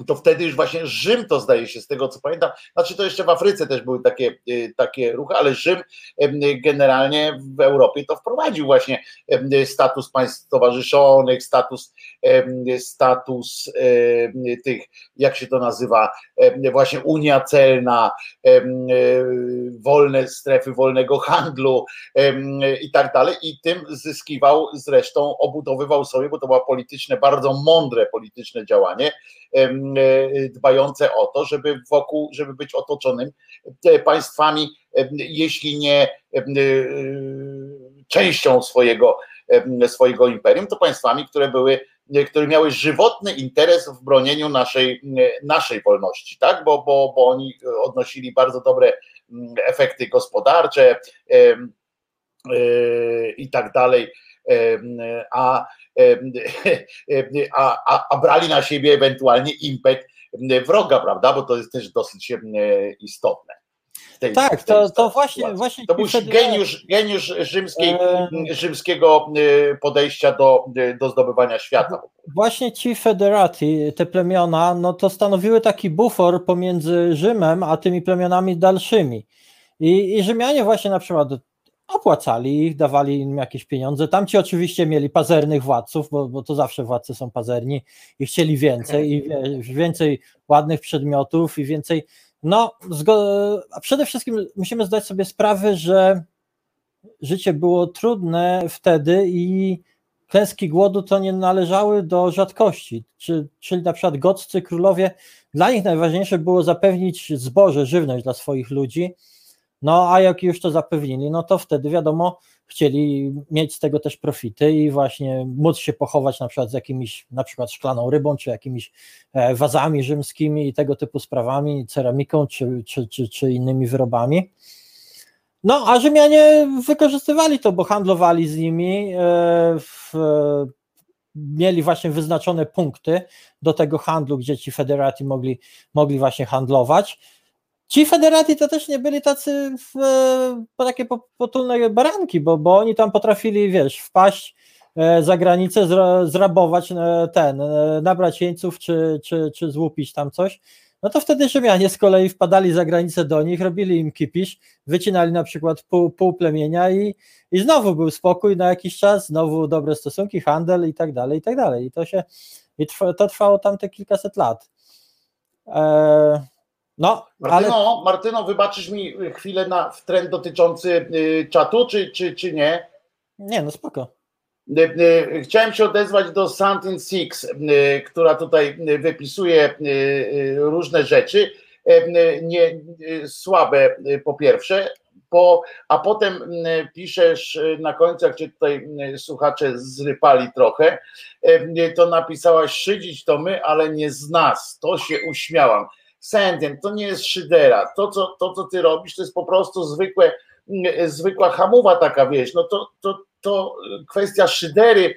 [SPEAKER 2] to wtedy już właśnie Rzym to zdaje się z tego co pamiętam, znaczy to jeszcze w Afryce też były takie, y, takie ruchy, ale Rzym generalnie w Europie to wprowadził właśnie status państw stowarzyszonych, status, status tych, jak się to nazywa, właśnie Unia Celna, wolne strefy wolnego handlu i tak dalej. I tym zyskiwał zresztą, obudowywał sobie, bo to było polityczne, bardzo mądre polityczne działanie, E, dbające o to, żeby wokół, żeby być otoczonym państwami, jeśli nie e, częścią swojego, swojego imperium, to państwami, które były które miały żywotny interes w bronieniu naszej, naszej wolności, tak? bo, bo, bo oni odnosili bardzo dobre efekty gospodarcze e, i tak dalej, a *laughs* a, a, a brali na siebie ewentualnie impet wroga, prawda? Bo to jest też dosyć istotne.
[SPEAKER 5] Tej, tak, to, to właśnie, właśnie.
[SPEAKER 2] To był geniusz, geniusz rzymskiej, e... rzymskiego podejścia do, do zdobywania świata.
[SPEAKER 5] Właśnie ci federati, te plemiona, no to stanowiły taki bufor pomiędzy Rzymem a tymi plemionami dalszymi. I, I Rzymianie właśnie na przykład opłacali ich, dawali im jakieś pieniądze. Tamci oczywiście mieli pazernych władców, bo, bo to zawsze władcy są pazerni i chcieli więcej, i więcej ładnych przedmiotów, i więcej. No, a przede wszystkim musimy zdać sobie sprawę, że życie było trudne wtedy i klęski głodu to nie należały do rzadkości, czy, czyli na przykład goccy, królowie, dla nich najważniejsze było zapewnić zboże, żywność dla swoich ludzi, no a jak już to zapewnili, no to wtedy wiadomo, chcieli mieć z tego też profity i właśnie móc się pochować na przykład z jakimiś, na przykład szklaną rybą, czy jakimiś e, wazami rzymskimi i tego typu sprawami, ceramiką, czy, czy, czy, czy innymi wyrobami. No, a Rzymianie wykorzystywali to, bo handlowali z nimi, e, w, mieli właśnie wyznaczone punkty do tego handlu, gdzie ci federati mogli, mogli właśnie handlować. Ci federati to też nie byli tacy w, e, takie potulne baranki, bo, bo oni tam potrafili, wiesz, wpaść e, za granicę, zrabować ten, nabrać jeńców, czy, czy, czy złupić tam coś no to wtedy Rzymianie z kolei wpadali za granicę do nich, robili im kipisz, wycinali na przykład pół, pół plemienia i, i znowu był spokój na jakiś czas, znowu dobre stosunki, handel i tak dalej, i tak dalej. I to się, i trwa, to trwało tam te kilkaset lat.
[SPEAKER 2] Eee, no, Martyno, ale... Martyno, wybaczysz mi chwilę na w trend dotyczący y, czatu, czy, czy, czy nie?
[SPEAKER 5] Nie, no spoko.
[SPEAKER 2] E, e, chciałem się odezwać do Santin Six, która tutaj wypisuje różne rzeczy, nie, słabe po pierwsze, po, a potem piszesz na końcu, jak cię tutaj słuchacze zrypali trochę, to napisałaś szydzić to my, ale nie z nas, to się uśmiałam. Sentient, to nie jest szydera, to co, to co ty robisz to jest po prostu zwykłe, zwykła hamowa taka, wieś, no to, to, to kwestia szydery,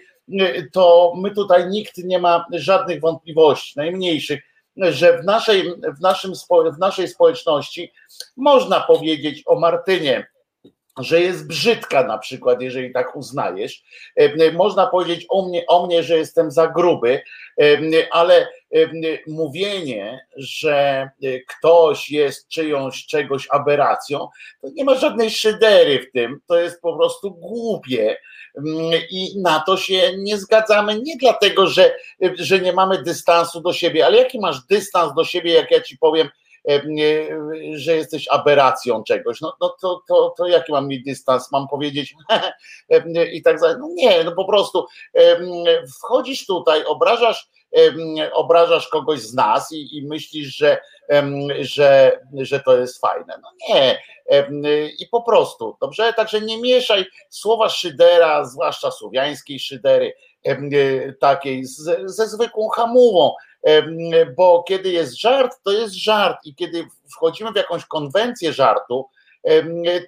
[SPEAKER 2] to my tutaj nikt nie ma żadnych wątpliwości, najmniejszych, że w naszej, w naszym, w naszej społeczności można powiedzieć o Martynie, że jest brzydka na przykład, jeżeli tak uznajesz. Można powiedzieć o mnie, o mnie, że jestem za gruby, ale mówienie, że ktoś jest czyjąś czegoś aberracją, to nie ma żadnej szydery w tym, to jest po prostu głupie i na to się nie zgadzamy, nie dlatego, że, że nie mamy dystansu do siebie, ale jaki masz dystans do siebie, jak ja ci powiem, że jesteś aberracją czegoś, no, no to, to, to jaki mam mieć dystans? Mam powiedzieć *laughs* i tak dalej. No nie, no po prostu wchodzisz tutaj, obrażasz, obrażasz kogoś z nas i, i myślisz, że, że, że to jest fajne. No nie. I po prostu, dobrze? Także nie mieszaj słowa szydera, zwłaszcza słowiańskiej szydery, takiej ze zwykłą hamułą bo kiedy jest żart, to jest żart i kiedy wchodzimy w jakąś konwencję żartu,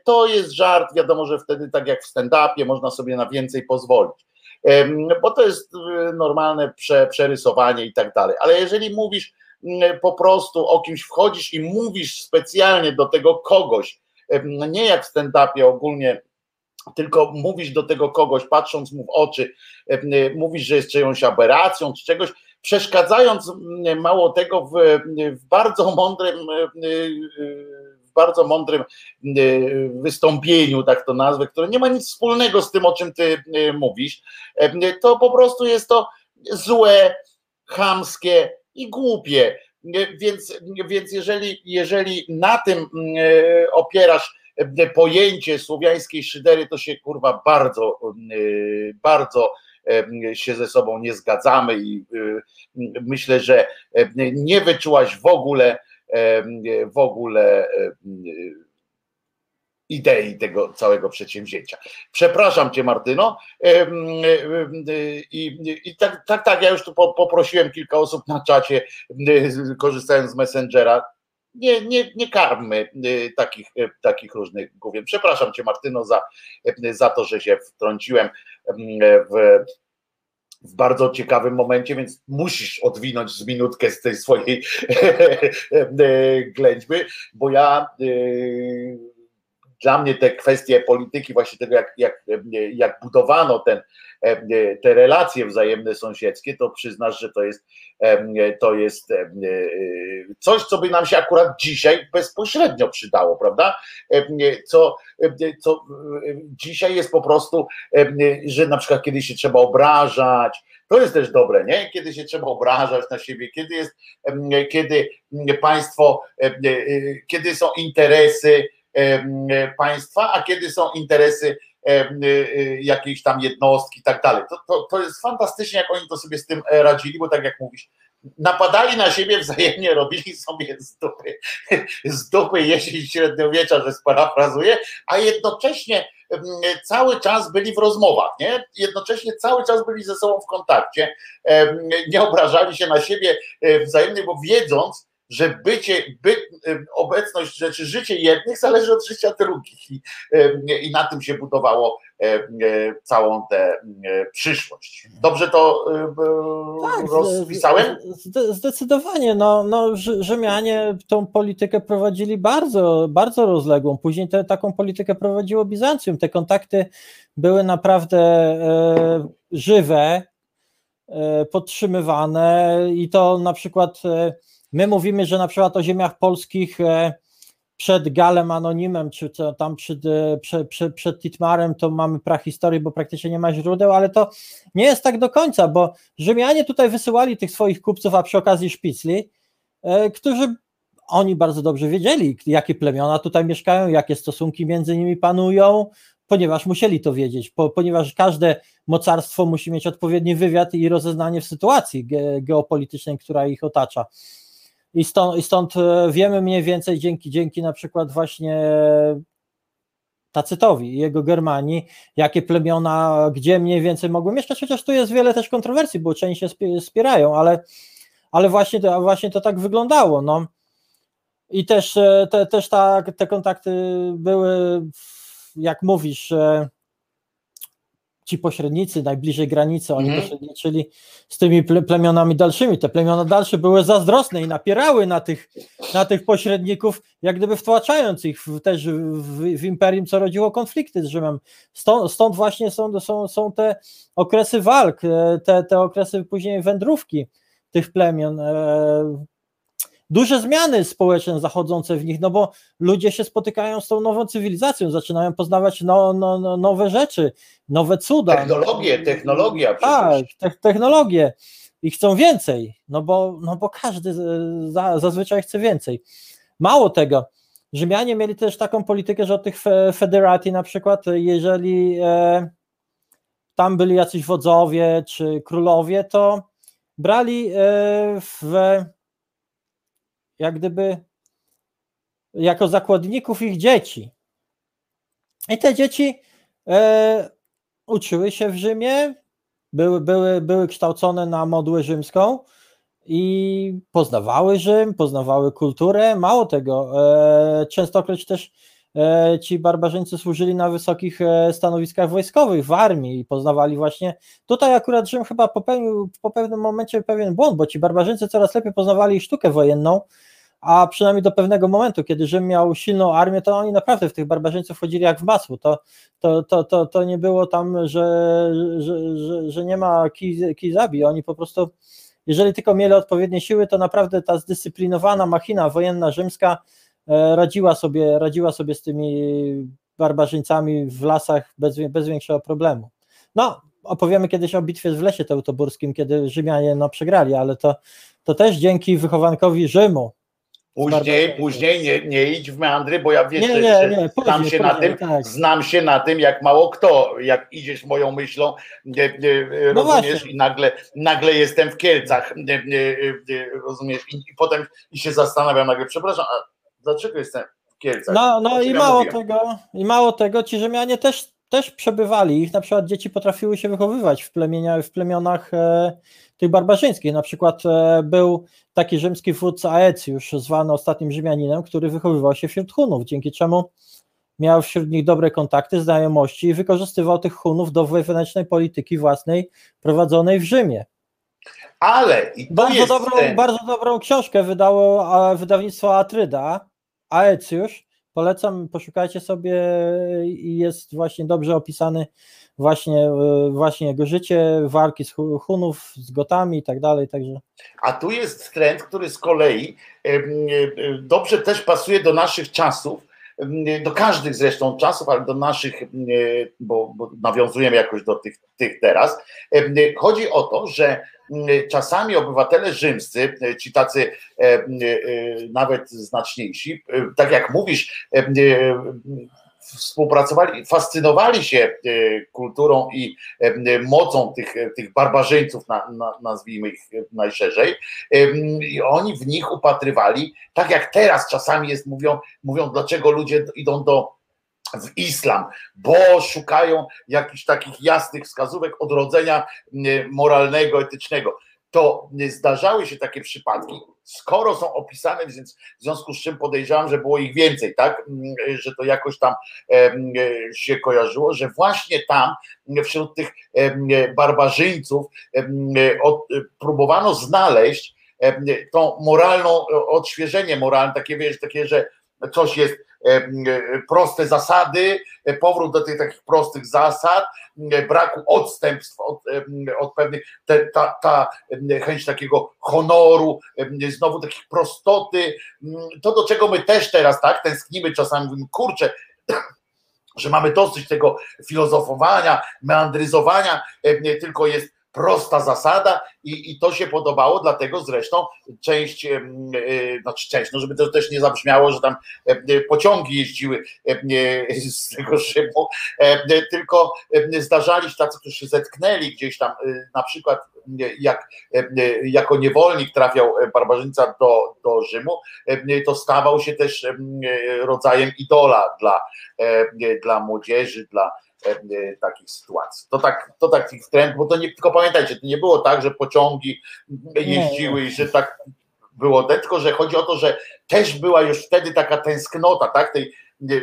[SPEAKER 2] to jest żart, wiadomo, że wtedy tak jak w stand-upie można sobie na więcej pozwolić, bo to jest y, normalne prze, przerysowanie i tak dalej, ale jeżeli mówisz po prostu o kimś wchodzisz i mówisz specjalnie do tego kogoś, nie jak w stand-upie ogólnie tylko mówisz do tego kogoś, patrząc mu w oczy, mówisz, że jest czyjąś aberracją czy czegoś, przeszkadzając mm, mało tego w, w bardzo mądrym y, y, w bardzo mądrym y, wystąpieniu, tak to nazwę, które nie ma nic wspólnego z tym, o czym ty mówisz, to po prostu jest to złe, chamskie i głupie. Więc, więc jeżeli, jeżeli na tym opierasz pojęcie słowiańskiej szydery, to się kurwa bardzo, bardzo się ze sobą nie zgadzamy i myślę, że nie wyczułaś w ogóle w ogóle idei tego całego przedsięwzięcia. Przepraszam Cię, Martyno. I, i tak, tak, tak, ja już tu poprosiłem kilka osób na czacie, korzystając z Messengera nie, nie, nie karmy y, takich, y, takich różnych główien. Przepraszam Cię, Martyno, za, y, za to, że się wtrąciłem w, w bardzo ciekawym momencie, więc musisz odwinąć z minutkę z tej swojej *laughs* ględźby, bo ja dla mnie te kwestie polityki, właśnie tego, jak, jak, jak budowano ten, te relacje wzajemne sąsiedzkie, to przyznasz, że to jest, to jest coś, co by nam się akurat dzisiaj bezpośrednio przydało, prawda? Co, co dzisiaj jest po prostu, że na przykład kiedy się trzeba obrażać, to jest też dobre, nie? Kiedy się trzeba obrażać na siebie, kiedy jest, kiedy państwo, kiedy są interesy, państwa, a kiedy są interesy jakiejś tam jednostki i tak dalej. To, to, to jest fantastycznie, jak oni to sobie z tym radzili, bo tak jak mówisz, napadali na siebie *laughs* wzajemnie, robili sobie z dupy, *laughs* z dupy jesień średniowiecza, że sparafrazuję, a jednocześnie cały czas byli w rozmowach, nie? Jednocześnie cały czas byli ze sobą w kontakcie, nie obrażali się na siebie e, wzajemnie, bo wiedząc, że bycie, by, obecność rzeczy, życie jednych zależy od życia drugich i, i na tym się budowało całą tę przyszłość. Dobrze to tak, rozpisałem?
[SPEAKER 5] Zdecydowanie. No, no, Rzymianie tą politykę prowadzili bardzo, bardzo rozległą. Później te, taką politykę prowadziło Bizancjum. Te kontakty były naprawdę e, żywe, e, podtrzymywane i to na przykład e, My mówimy, że na przykład o ziemiach polskich e, przed Galem Anonimem, czy tam przed, przed, przed, przed Titmarem, to mamy prahistorię, bo praktycznie nie ma źródeł, ale to nie jest tak do końca, bo Rzymianie tutaj wysyłali tych swoich kupców, a przy okazji szpicli, e, którzy oni bardzo dobrze wiedzieli, jakie plemiona tutaj mieszkają, jakie stosunki między nimi panują, ponieważ musieli to wiedzieć, po, ponieważ każde mocarstwo musi mieć odpowiedni wywiad i rozeznanie w sytuacji ge, geopolitycznej, która ich otacza. I stąd, i stąd e, wiemy mniej więcej dzięki, dzięki na przykład właśnie Tacytowi i jego Germanii, jakie plemiona, gdzie mniej więcej mogły mieszkać, chociaż tu jest wiele też kontrowersji, bo część się spierają, ale, ale właśnie, to, właśnie to tak wyglądało. No. I też, e, te, też ta, te kontakty były, jak mówisz, e, ci pośrednicy najbliżej granicy, oni mm. pośredniczyli z tymi plemionami dalszymi. Te plemiona dalsze były zazdrosne i napierały na tych, na tych pośredników, jak gdyby wtłaczając ich w, też w, w, imperium, co rodziło konflikty z Rzymem. Stąd, stąd właśnie są, są, są te okresy walk, e, te, te okresy później wędrówki tych plemion. Duże zmiany społeczne zachodzące w nich, no bo ludzie się spotykają z tą nową cywilizacją, zaczynają poznawać no, no, no nowe rzeczy, nowe cuda.
[SPEAKER 2] Technologie, technologia.
[SPEAKER 5] Tak, te, technologie i chcą więcej, no bo, no bo każdy za, zazwyczaj chce więcej. Mało tego, Rzymianie mieli też taką politykę, że od tych federati na przykład, jeżeli e, tam byli jacyś wodzowie czy królowie, to brali e, w jak gdyby jako zakładników ich dzieci. I te dzieci e, uczyły się w Rzymie, były, były, były kształcone na modłę rzymską i poznawały Rzym, poznawały kulturę. Mało tego, e, częstokroć też e, ci barbarzyńcy służyli na wysokich e, stanowiskach wojskowych w armii i poznawali właśnie. Tutaj akurat Rzym chyba popełnił po pewnym momencie pewien błąd, bo ci barbarzyńcy coraz lepiej poznawali sztukę wojenną a przynajmniej do pewnego momentu, kiedy Rzym miał silną armię, to oni naprawdę w tych barbarzyńców chodzili jak w masło. To, to, to, to, to nie było tam, że, że, że, że nie ma kij, kij. Oni po prostu, jeżeli tylko mieli odpowiednie siły, to naprawdę ta zdyscyplinowana machina wojenna rzymska e, radziła sobie, radziła sobie z tymi barbarzyńcami w lasach bez, bez większego problemu. No, opowiemy kiedyś o bitwie w Lesie Teutoburskim, kiedy Rzymianie no, przegrali, ale to, to też dzięki wychowankowi Rzymu,
[SPEAKER 2] Później, później nie, nie idź w meandry, bo ja wiesz, nie, nie, nie, później, znam się później, na tym, tak. znam się na tym jak mało kto, jak idziesz moją myślą, nie, no rozumiesz, właśnie. i nagle, nagle jestem w Kielcach, rozumiesz, i, i, potem i się zastanawiam nagle, przepraszam, a dlaczego jestem w Kielcach?
[SPEAKER 5] No, no i mało mówiłem? tego, i mało tego, ci Rzymianie też też przebywali, ich na przykład dzieci potrafiły się wychowywać w, plemienia, w plemionach e, tych barbarzyńskich. Na przykład e, był taki rzymski wódca Aecjusz, zwany ostatnim Rzymianinem, który wychowywał się wśród Hunów, dzięki czemu miał wśród nich dobre kontakty, znajomości i wykorzystywał tych Hunów do wewnętrznej polityki własnej prowadzonej w Rzymie.
[SPEAKER 2] Ale
[SPEAKER 5] bardzo, dobrą, ten... bardzo dobrą książkę wydało wydawnictwo Atryda, Aecjusz, Polecam, poszukajcie sobie i jest właśnie dobrze opisany właśnie, e, właśnie jego życie, walki z Hunów, z Gotami i tak dalej. Także.
[SPEAKER 2] A tu jest trend, który z kolei e, e, dobrze też pasuje do naszych czasów, do każdych zresztą czasów, ale do naszych, bo, bo nawiązujemy jakoś do tych, tych teraz. Chodzi o to, że czasami obywatele rzymscy, ci tacy nawet znaczniejsi, tak jak mówisz, współpracowali, fascynowali się kulturą i mocą tych, tych barbarzyńców, na, na, nazwijmy ich najszerzej, i oni w nich upatrywali, tak jak teraz czasami jest, mówią, mówią dlaczego ludzie idą do w islam, bo szukają jakichś takich jasnych wskazówek odrodzenia moralnego, etycznego. To zdarzały się takie przypadki, skoro są opisane, więc w związku z czym podejrzewam, że było ich więcej, tak, że to jakoś tam się kojarzyło, że właśnie tam wśród tych barbarzyńców próbowano znaleźć tą moralną, odświeżenie moralne, takie wiesz, takie, że coś jest proste zasady, powrót do tych takich prostych zasad, braku odstępstw od, od pewnych, te, ta, ta chęć takiego honoru, znowu takich prostoty, to do czego my też teraz tak tęsknimy czasami, mówimy, kurczę, *clears throat* że mamy dosyć tego filozofowania, meandryzowania, tylko jest prosta zasada i, i to się podobało, dlatego zresztą część, e, znaczy część, no żeby to też nie zabrzmiało, że tam e, pociągi jeździły z tego Rzymu, tylko zdarzali się tacy, którzy się zetknęli gdzieś tam, na przykład jak jako niewolnik trafiał barbarzyńca do, do Rzymu, to stawał się też rodzajem idola dla, dla młodzieży, dla E, e, takich sytuacji. To tak, to taki trend, bo to nie, tylko pamiętajcie, to nie było tak, że pociągi jeździły i że tak było, tylko że chodzi o to, że też była już wtedy taka tęsknota, tak, tej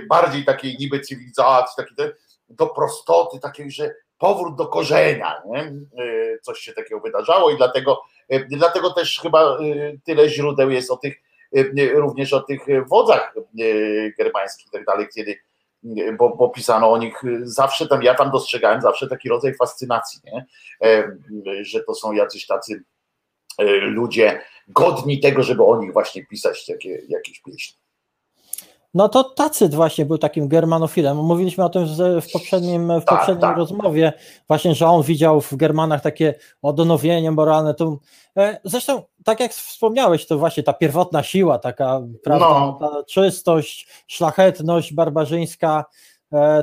[SPEAKER 2] bardziej takiej niby cywilizacji, takiej do prostoty, takiej, że powrót do korzenia, nie? E, coś się takiego wydarzało i dlatego, dlatego też chyba tyle źródeł jest o tych, również o tych wodzach germańskich i tak dalej, kiedy bo, bo pisano o nich zawsze tam, ja tam dostrzegałem zawsze taki rodzaj fascynacji, nie? E, że to są jacyś tacy e, ludzie godni tego, żeby o nich właśnie pisać takie, jakieś pieśni.
[SPEAKER 5] No to Tacyt właśnie był takim germanofilem. Mówiliśmy o tym w poprzednim, w tak, poprzedniej tak. rozmowie, właśnie, że on widział w Germanach takie odnowienie moralne. To, e, zresztą, tak jak wspomniałeś, to właśnie ta pierwotna siła, taka prawda, no. ta czystość, szlachetność barbarzyńska,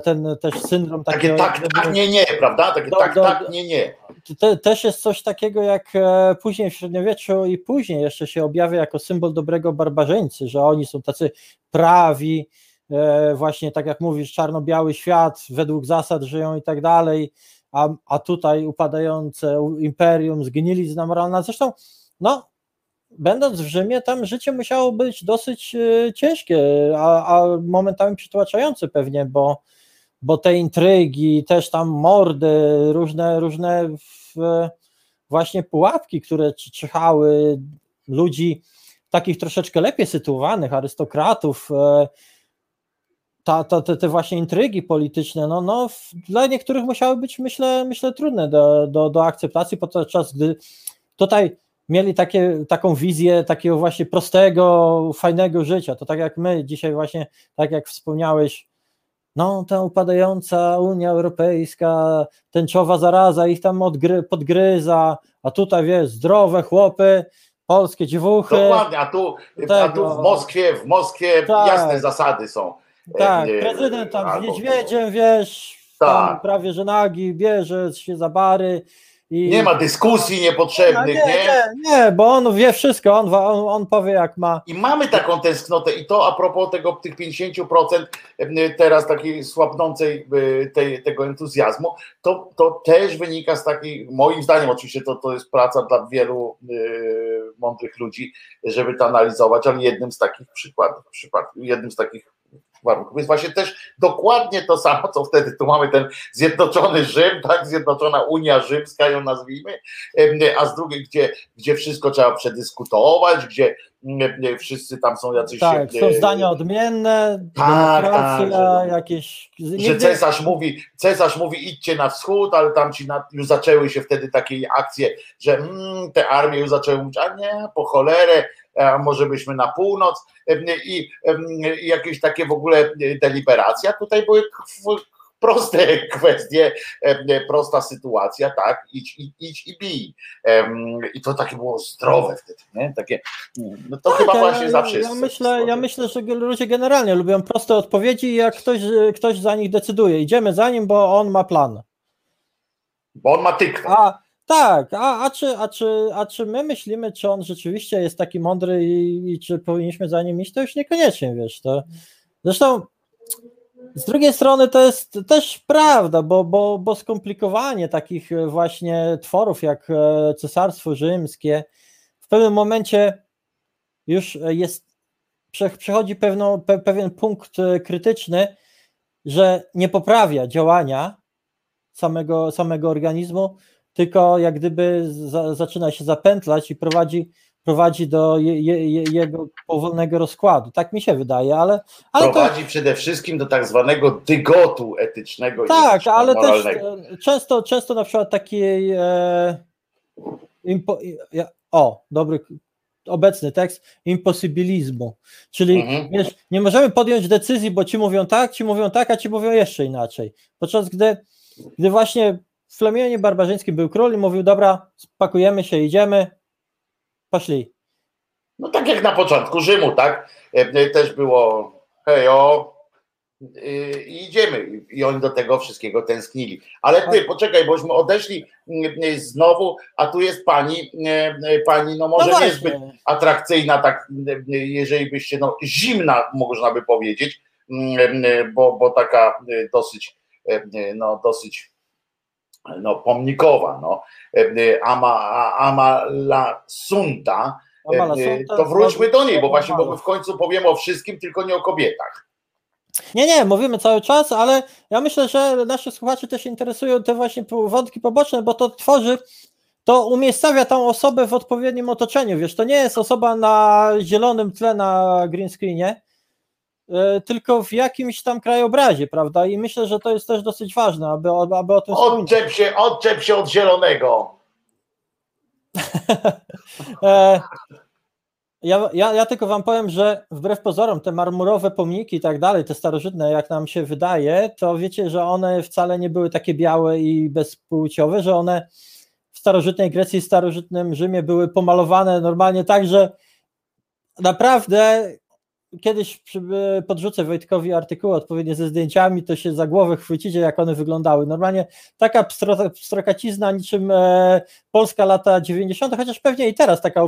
[SPEAKER 5] ten też syndrom
[SPEAKER 2] takie tak, tak, nie, nie, prawda? Takie do, tak, do, tak, nie, nie.
[SPEAKER 5] To też jest coś takiego, jak e, później w średniowieczu i później jeszcze się objawia jako symbol dobrego barbarzyńcy, że oni są tacy prawi, e, właśnie tak jak mówisz, czarno-biały świat, według zasad żyją i tak dalej, a, a tutaj upadające imperium, zgnilizna moralna. Zresztą, no, będąc w Rzymie, tam życie musiało być dosyć e, ciężkie, a, a momentami przytłaczające pewnie, bo, bo te intrygi, też tam mordy, różne, różne właśnie pułapki, które czyhały ludzi takich troszeczkę lepiej sytuowanych, arystokratów, e, ta, ta, te, te właśnie intrygi polityczne, no, no, dla niektórych musiały być, myślę, myślę trudne do, do, do akceptacji, podczas gdy tutaj mieli takie, taką wizję takiego właśnie prostego, fajnego życia. To tak jak my dzisiaj właśnie, tak jak wspomniałeś, no ta upadająca Unia Europejska, tęczowa zaraza ich tam odgry, podgryza, a tutaj wiesz, zdrowe chłopy, polskie dziewuchy.
[SPEAKER 2] Dokładnie, a tu, a tu w Moskwie, w Moskwie tak. jasne zasady są.
[SPEAKER 5] Tak, prezydent tam z niedźwiedziem, wiesz, tak. prawie że nagi, bierze się za bary,
[SPEAKER 2] i... Nie ma dyskusji niepotrzebnych, nie, nie?
[SPEAKER 5] Nie, nie, bo on wie wszystko, on, on, on powie jak ma.
[SPEAKER 2] I mamy taką tęsknotę i to a propos tego tych 50% teraz takiej słabnącej tej, tego entuzjazmu, to, to też wynika z takiej, moim zdaniem oczywiście to, to jest praca dla wielu y, mądrych ludzi, żeby to analizować, ale jednym z takich przykładów, przykład, jednym z takich warunków. Jest właśnie też dokładnie to samo, co wtedy tu mamy ten zjednoczony Rzym, tak, zjednoczona Unia Rzymska ją nazwijmy, a z drugiej, gdzie, gdzie wszystko trzeba przedyskutować, gdzie wszyscy tam są jacyś...
[SPEAKER 5] Tak, są zdania odmienne, tak, tak jakieś...
[SPEAKER 2] Że cesarz mówi, cesarz mówi idźcie na wschód, ale tam ci na, już zaczęły się wtedy takie akcje, że mm, te armie już zaczęły mówić, a nie, po cholerę, może byśmy na północ i, jakieś takie w ogóle deliberacja. Tutaj były proste *laughs* kwestie, prosta sytuacja, tak, idź, idź, idź i bij. I to takie było zdrowe wtedy, nie? Takie, no to tak, chyba właśnie zawsze jest.
[SPEAKER 5] Ja myślę, ja myślę, że ludzie generalnie lubią proste odpowiedzi jak ktoś, ktoś za nich decyduje, idziemy za nim, bo on ma plan.
[SPEAKER 2] Bo on ma tykwę.
[SPEAKER 5] A, tak, a, a, czy, a, czy, a czy my myślimy, czy on rzeczywiście jest taki mądry i, i czy powinniśmy za nim iść, to już niekoniecznie, wiesz, to zresztą z drugiej strony to jest też prawda, bo, bo, bo skomplikowanie takich właśnie tworów jak e, Cesarstwo Rzymskie w pewnym momencie już jest, przechodzi pewną, pe, pewien punkt e, krytyczny, że nie poprawia działania samego, samego organizmu, tylko jak gdyby za, zaczyna się zapętlać i prowadzi, prowadzi do je, je, jego powolnego rozkładu. Tak mi się wydaje, ale. ale
[SPEAKER 2] prowadzi to... przede wszystkim do tak zwanego dygotu etycznego.
[SPEAKER 5] Tak, ale moralnego. też często, często na przykład takiej. E, impo, o, dobry obecny tekst imposybilizmu. Czyli mhm. wiesz, nie możemy podjąć decyzji, bo ci mówią tak, ci mówią tak, a ci mówią jeszcze inaczej. Podczas gdy, gdy właśnie w Flamionie Barbarzyńskim był król i mówił, dobra, spakujemy się, idziemy, poszli.
[SPEAKER 2] No tak jak na początku Rzymu, tak? E, e, też było hejo e, i idziemy. I oni do tego wszystkiego tęsknili. Ale ty, tak. poczekaj, bośmy odeszli znowu, a tu jest pani, pani no może no niezbyt atrakcyjna, tak, jeżeli byście, no zimna można by powiedzieć, bo, bo taka dosyć, no dosyć no, pomnikowa, no, e, e, Ama, Amala Sunta, e, to wróćmy do niej, bo właśnie bo w końcu powiemy o wszystkim, tylko nie o kobietach.
[SPEAKER 5] Nie, nie, mówimy cały czas, ale ja myślę, że nasi słuchacze też interesują te właśnie wątki poboczne, bo to tworzy, to umiejscawia tą osobę w odpowiednim otoczeniu, wiesz, to nie jest osoba na zielonym tle na green screenie, tylko w jakimś tam krajobrazie, prawda? I myślę, że to jest też dosyć ważne, aby, aby o tym
[SPEAKER 2] odczep się, odczep się od zielonego. *laughs*
[SPEAKER 5] E, ja, ja, ja tylko wam powiem, że wbrew pozorom te marmurowe pomniki i tak dalej, te starożytne, jak nam się wydaje, to wiecie, że one wcale nie były takie białe i bezpłciowe, że one w starożytnej Grecji, starożytnym Rzymie były pomalowane normalnie tak, że naprawdę kiedyś podrzucę Wojtkowi artykuły odpowiednie ze zdjęciami, to się za głowę chwycicie, jak one wyglądały. Normalnie taka pstrokacizna niczym e, Polska lata 90., chociaż pewnie i teraz taka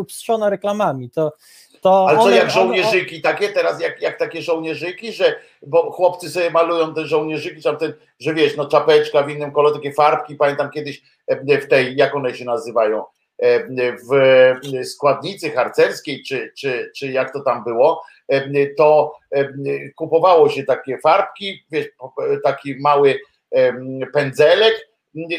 [SPEAKER 5] obstrzona reklamami. To, to
[SPEAKER 2] Ale co jak żołnierzyki one... takie, teraz jak, jak takie żołnierzyki, że bo chłopcy sobie malują te żołnierzyki, tam ten, że wiesz, no czapeczka w innym kolorze, takie farbki, pamiętam kiedyś e, w tej, jak one się nazywają, E, w składnicy harcerskiej, czy, czy, czy jak to tam było, e, to e, kupowało się takie farbki, wiesz, taki mały pędzelek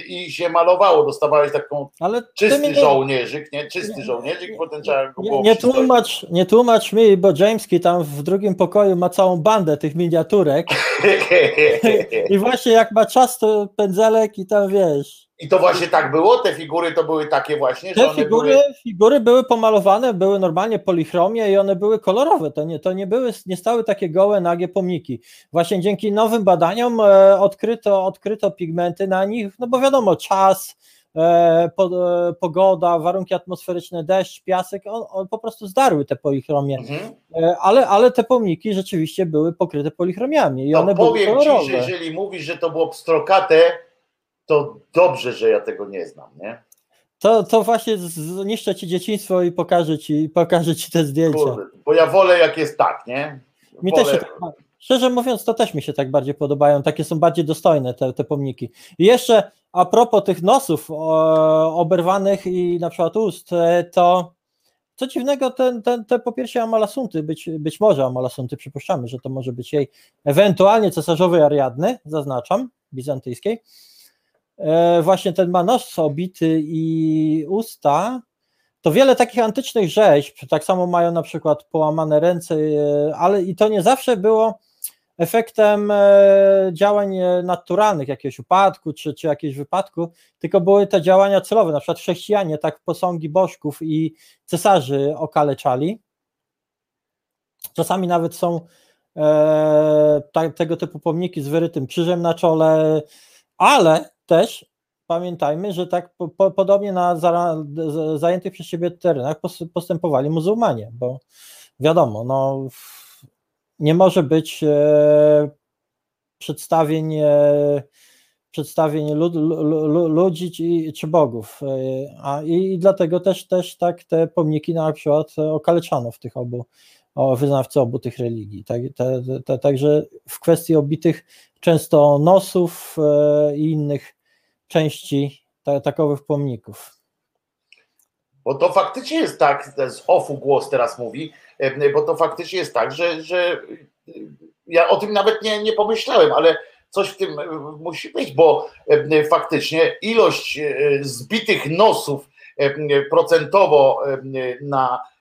[SPEAKER 2] i się malowało, dostawałeś taką Ale czysty nie, żołnierzyk, nie? Czysty nie, żołnierzyk, potem trzeba go
[SPEAKER 5] nie, nie, tłumacz, nie tłumacz mi, bo Jamski tam w drugim pokoju ma całą bandę tych miniaturek. *laughs* *laughs* I właśnie jak ma czas, to pędzelek i tam wiesz,
[SPEAKER 2] i to właśnie tak było? Te figury to były takie właśnie,
[SPEAKER 5] Te figury, były... figury były pomalowane, były normalnie polichromie i one były kolorowe. To nie, to nie były, nie stały takie gołe, nagie pomniki. Właśnie dzięki nowym badaniom e, odkryto, odkryto pigmenty na nich, no bo wiadomo, czas, e, po, e, pogoda, warunki atmosferyczne, deszcz, piasek, on, on po prostu zdarły te polichromie. Mhm. E, ale, ale te pomniki rzeczywiście były pokryte polichromiami i
[SPEAKER 2] no
[SPEAKER 5] one
[SPEAKER 2] powiem
[SPEAKER 5] były kolorowe.
[SPEAKER 2] Ci, że jeżeli mówisz, że to było pstrokate, to dobrze, że ja tego nie znam, nie?
[SPEAKER 5] To, to właśnie zniszczę ci dzieciństwo i pokażę ci, pokażę ci te zdjęcia. Kurde,
[SPEAKER 2] bo ja wolę jak jest tak, nie?
[SPEAKER 5] Mi też się tak, szczerze mówiąc, to też mi się tak bardziej podobają. Takie są bardziej dostojne te, te pomniki. I jeszcze a propos tych nosów o, oberwanych i na przykład ust, e, to co dziwnego, ten, ten, te po pierwsze Amalasunty, być, być może Amalasunty, przypuszczamy, że to może być jej ewentualnie cesarzowej Ariadny, zaznaczam, bizantyjskiej, właśnie ten ma nos obity i usta, to wiele takich antycznych rzeźb, tak samo mają na przykład połamane ręce, e, ale i to nie zawsze było efektem e, działań naturalnych, jakiegoś upadku czy, czy jakiegoś wypadku, tylko były te działania celowe, na przykład chrześcijanie tak posągi bożków i cesarzy okaleczali. Czasami nawet są e, tego typu pomniki z wyrytym krzyżem na czole, ale też pamiętajmy, że tak po, po, podobnie na za, zajętych przez siebie terenach postępowali muzułmanie, bo wiadomo, no, nie może być e, przedstawień, e, przedstawień lud, lud, ludzi czy, czy bogów. E, a, i, i, dlatego też, też tak te pomniki na przykład okaleczano w tych obu o wyznawcy obu tych religii. Tak, także w kwestii obitych często nosów e, i innych części ta, takowych pomników.
[SPEAKER 2] Bo to faktycznie jest tak, z ofu głos teraz mówi, e, bo to faktycznie jest tak, że, że ja o tym nawet nie, nie pomyślałem, ale coś w tym musi być, bo e, faktycznie ilość zbitych nosów procentowo na E, e,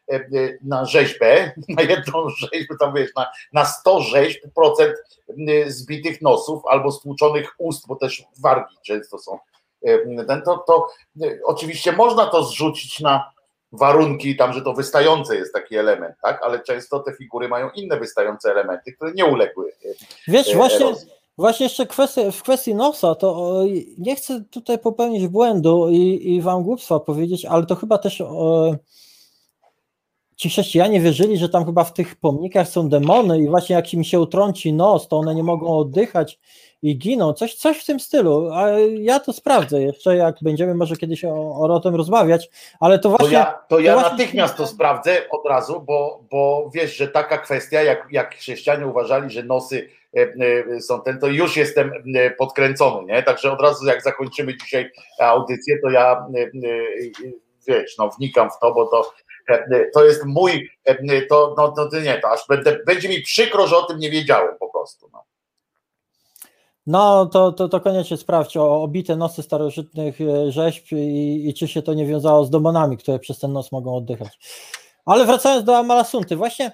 [SPEAKER 2] na rzeźbę, *laughs* na jedną rzeźbę, tam wiesz, na, na 100 rzeźb procent e, zbitych nosów albo stłuczonych ust, bo też wargi często są. Ten, to, to oczywiście można to zrzucić na warunki tam, że to wystające jest taki element, tak? Ale często te figury mają inne wystające elementy, które nie uległy.
[SPEAKER 5] Wiesz, właśnie, właśnie jeszcze kwestia, w kwestii nosa, to nie chcę tutaj popełnić błędu i, i wam głupstwa powiedzieć, ale to chyba też ci chrześcijanie wierzyli, że tam chyba w tych pomnikach są demony i właśnie jak im się utrąci nos, to one nie mogą oddychać i giną, coś, coś w tym stylu. A ja to sprawdzę jeszcze, jak będziemy może kiedyś o, o tym rozmawiać, ale to właśnie...
[SPEAKER 2] To ja, to ja
[SPEAKER 5] to
[SPEAKER 2] natychmiast to sprawdzę od razu, bo, bo wiesz, że taka kwestia, jak, jak chrześcijanie uważali, że nosy e, e, są ten, to już jestem e, podkręcony, nie? Także od razu jak zakończymy dzisiaj audycję, to ja wiesz, no wnikam w to, bo to to jest mój, to, no, to nie, to aż będę, będzie mi przykro, że o tym nie wiedziałem po prostu. No.
[SPEAKER 5] No, to, to, to koniecznie sprawdź o obite nosy starożytnych e, rzeźb i, i, czy się to nie wiązało z demonami, które przez ten nos mogą oddychać. Ale wracając do Amalasunty, właśnie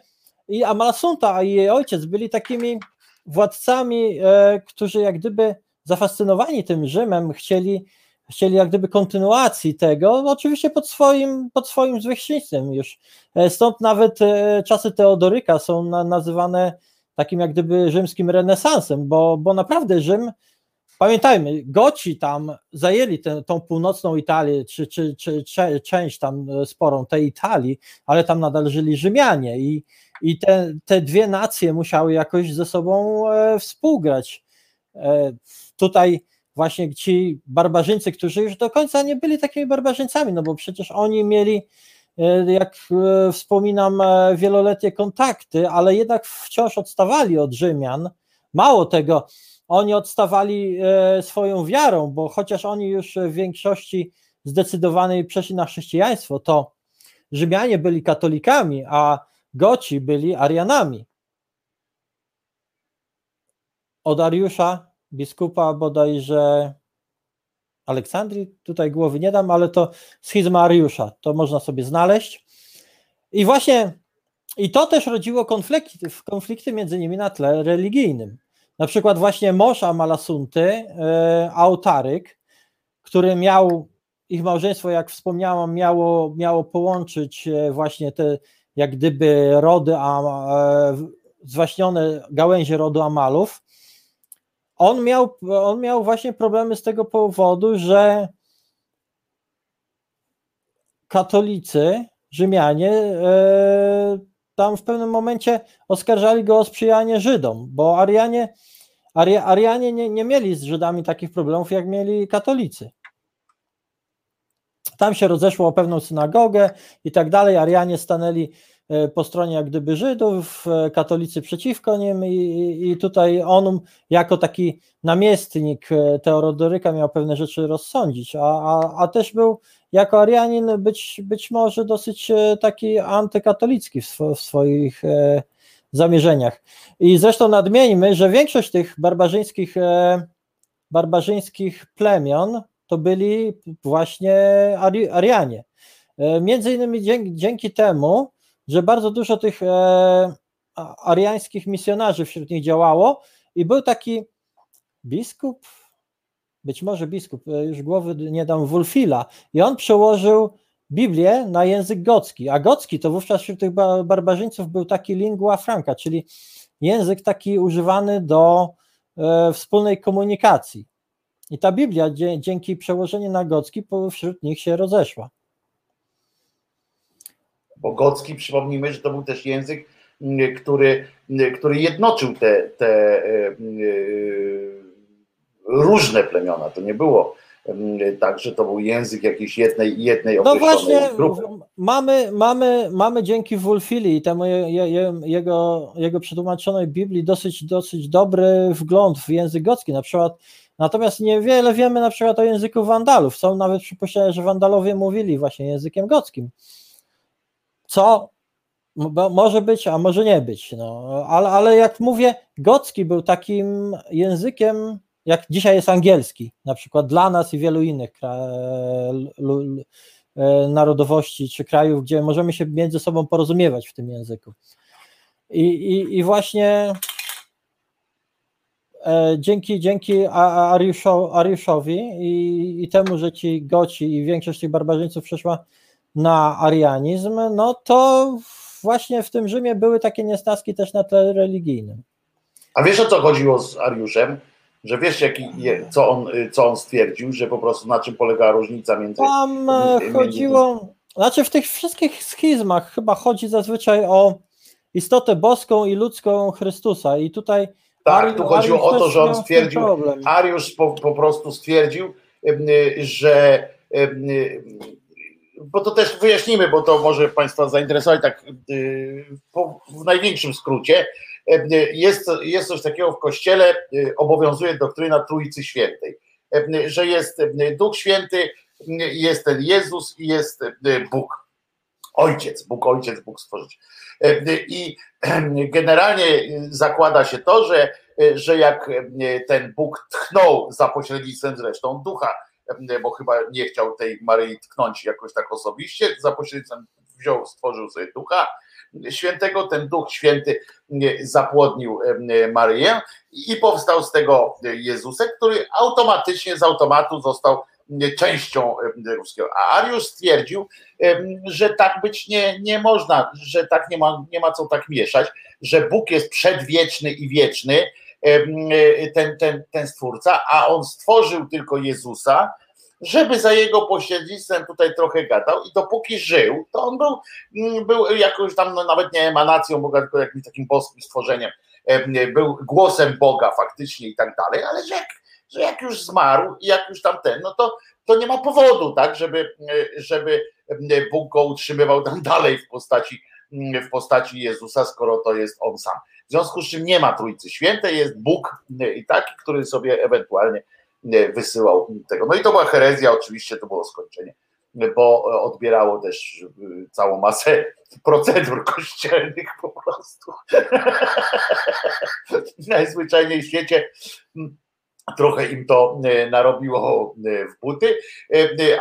[SPEAKER 5] i Amalasunta i jej ojciec byli takimi władcami, e, którzy jak gdyby zafascynowani tym Rzymem chcieli chcieli jak gdyby kontynuacji tego, oczywiście pod swoim, pod swoim zwierzchnictwem już. E, stąd nawet e, czasy Teodoryka są na, nazywane takim jak gdyby rzymskim renesansem, bo, bo naprawdę Rzym, pamiętajmy, Goci tam zajęli tę, tą północną Italię, czy, czy, czy, czy, część tam e, sporą tej Italii, ale tam nadal żyli Rzymianie i, i te, te dwie nacje musiały jakoś ze sobą współgrać. Tutaj właśnie ci barbarzyńcy, którzy już do końca nie byli takimi barbarzyńcami, no bo przecież oni mieli, e, jak e, wspominam, e, wieloletnie kontakty, ale jednak wciąż odstawali od Rzymian. Mało tego, oni odstawali swoją wiarą, bo chociaż oni już w większości zdecydowanej przeszli na chrześcijaństwo, to Rzymianie byli katolikami, a Goci byli Arianami. Od Ariusza biskupa bodajże Aleksandrii, tutaj głowy nie dam, ale to schizma Ariusza, to można sobie znaleźć. I właśnie i to też rodziło konflikty, konflikty między nimi na tle religijnym. Na przykład właśnie Mosza Malasunty, e, Autaryk, który miał, ich małżeństwo, jak wspomniałam, miało, miało połączyć e, właśnie te jak gdyby rody, a, e, zwaśnione gałęzie rodu Amalów, on miał, on miał właśnie problemy z tego powodu, że katolicy, Rzymianie, e, tam w pewnym momencie oskarżali go o sprzyjanie Żydom, bo Arianie, Arianie nie, nie mieli z Żydami takich problemów, jak mieli katolicy. Tam się rozeszło o pewną synagogę i tak dalej. Arianie stanęli po stronie jak gdyby Żydów, e, katolicy przeciwko nim i, i tutaj on jako taki namiestnik e, Teodoryka miał pewne rzeczy rozsądzić, a, a, a też był jako Arianin być, być może dosyć taki antykatolicki w, swo, w swoich e, zamierzeniach. I zresztą nadmieńmy, że większość tych barbarzyńskich, e, barbarzyńskich plemion to byli właśnie Ari, Arianie. E, między innymi dzięki, dzięki temu, że bardzo dużo tych e, ariańskich misjonarzy wśród nich działało i był taki biskup, być może biskup, e, już głowy nie dam, Wulfila i on przełożył Biblię na język gocki, a gocki to wówczas wśród tych barbarzyńców był taki lingua franca, czyli język taki używany do e, wspólnej komunikacji. I ta Biblia dzięki przełożeniu na gocki wśród nich się rozeszła.
[SPEAKER 2] Bo gocki, przypomnijmy, że to był też język, który, który jednoczył te, te e, różne plemiona. To nie było tak, że to był język jakiejś jednej, jednej
[SPEAKER 5] No właśnie, grupy. Mamy, mamy, mamy dzięki Wulfili i temu je, je, jego, jego przetłumaczonej Biblii dosyć, dosyć dobry wgląd w język gocki. Na przykład Natomiast niewiele wiemy na przykład o języku Wandalów. Są nawet przypuszczenia, że Wandalowie mówili właśnie językiem gockim. Co może być, a może nie być. No. Ale, ale jak mówię, gocki był takim językiem, jak dzisiaj jest angielski, na przykład dla nas i wielu innych e, narodowości czy krajów, gdzie możemy się między sobą porozumiewać w tym języku. I, i, i właśnie E, dzięki, dzięki Ariuszowi i, i, temu, że ci goci i większość tych barbarzyńców przeszła na arianizm, no to właśnie w tym Rzymie były takie niesnaski też na tle religijnym.
[SPEAKER 2] A wiesz o co chodziło z Ariuszem? Że wiesz, jaki, co, on, co on stwierdził, że po prostu na czym polega różnica między.
[SPEAKER 5] Tam e, między chodziło. Znaczy, w tych wszystkich schizmach chyba chodzi zazwyczaj o istotę boską i ludzką Chrystusa. I tutaj
[SPEAKER 2] tak, tu chodziło o to, że on stwierdził, Ariusz po, po prostu stwierdził, że bo to też wyjaśnimy, bo to może Państwa zainteresować tak w największym skrócie. Jest, jest coś takiego w Kościele, obowiązuje doktryna Trójcy Świętej, że jest Duch Święty, jest ten Jezus i jest Bóg. Ojciec, Bóg Ojciec, Bóg Stworzyciel. I generalnie zakłada się to, że, że jak ten Bóg tchnął za pośrednictwem zresztą ducha, bo chyba nie chciał tej Maryi tknąć jakoś tak osobiście, za pośrednictwem wziął, stworzył sobie ducha świętego, ten duch święty zapłodnił Maryję i powstał z tego Jezusek, który automatycznie z automatu został częścią ruskiego. A Ariusz stwierdził, że tak być nie, nie można, że tak nie ma, nie ma co tak mieszać, że Bóg jest przedwieczny i wieczny, ten, ten, ten stwórca, a on stworzył tylko Jezusa, żeby za jego pośrednictwem tutaj trochę gadał i dopóki żył, to on był, mm, był jakąś tam no, nawet nie emanacją Boga, tylko jakimś takim boskim stworzeniem, był głosem Boga faktycznie i tak dalej, ale że jak że jak już zmarł i jak już tam ten, no to, to nie ma powodu, tak, żeby, żeby Bóg go utrzymywał tam *laughs* dalej w postaci, w postaci Jezusa, skoro to jest on sam. W związku z czym nie ma Trójcy Świętej, jest Bóg i taki, który sobie ewentualnie wysyłał tego. No i to była herezja, oczywiście to było skończenie, bo odbierało też całą masę *laughs* procedur kościelnych po prostu. *laughs* Najzwyczajniej w świecie trochę im to narobiło w buty,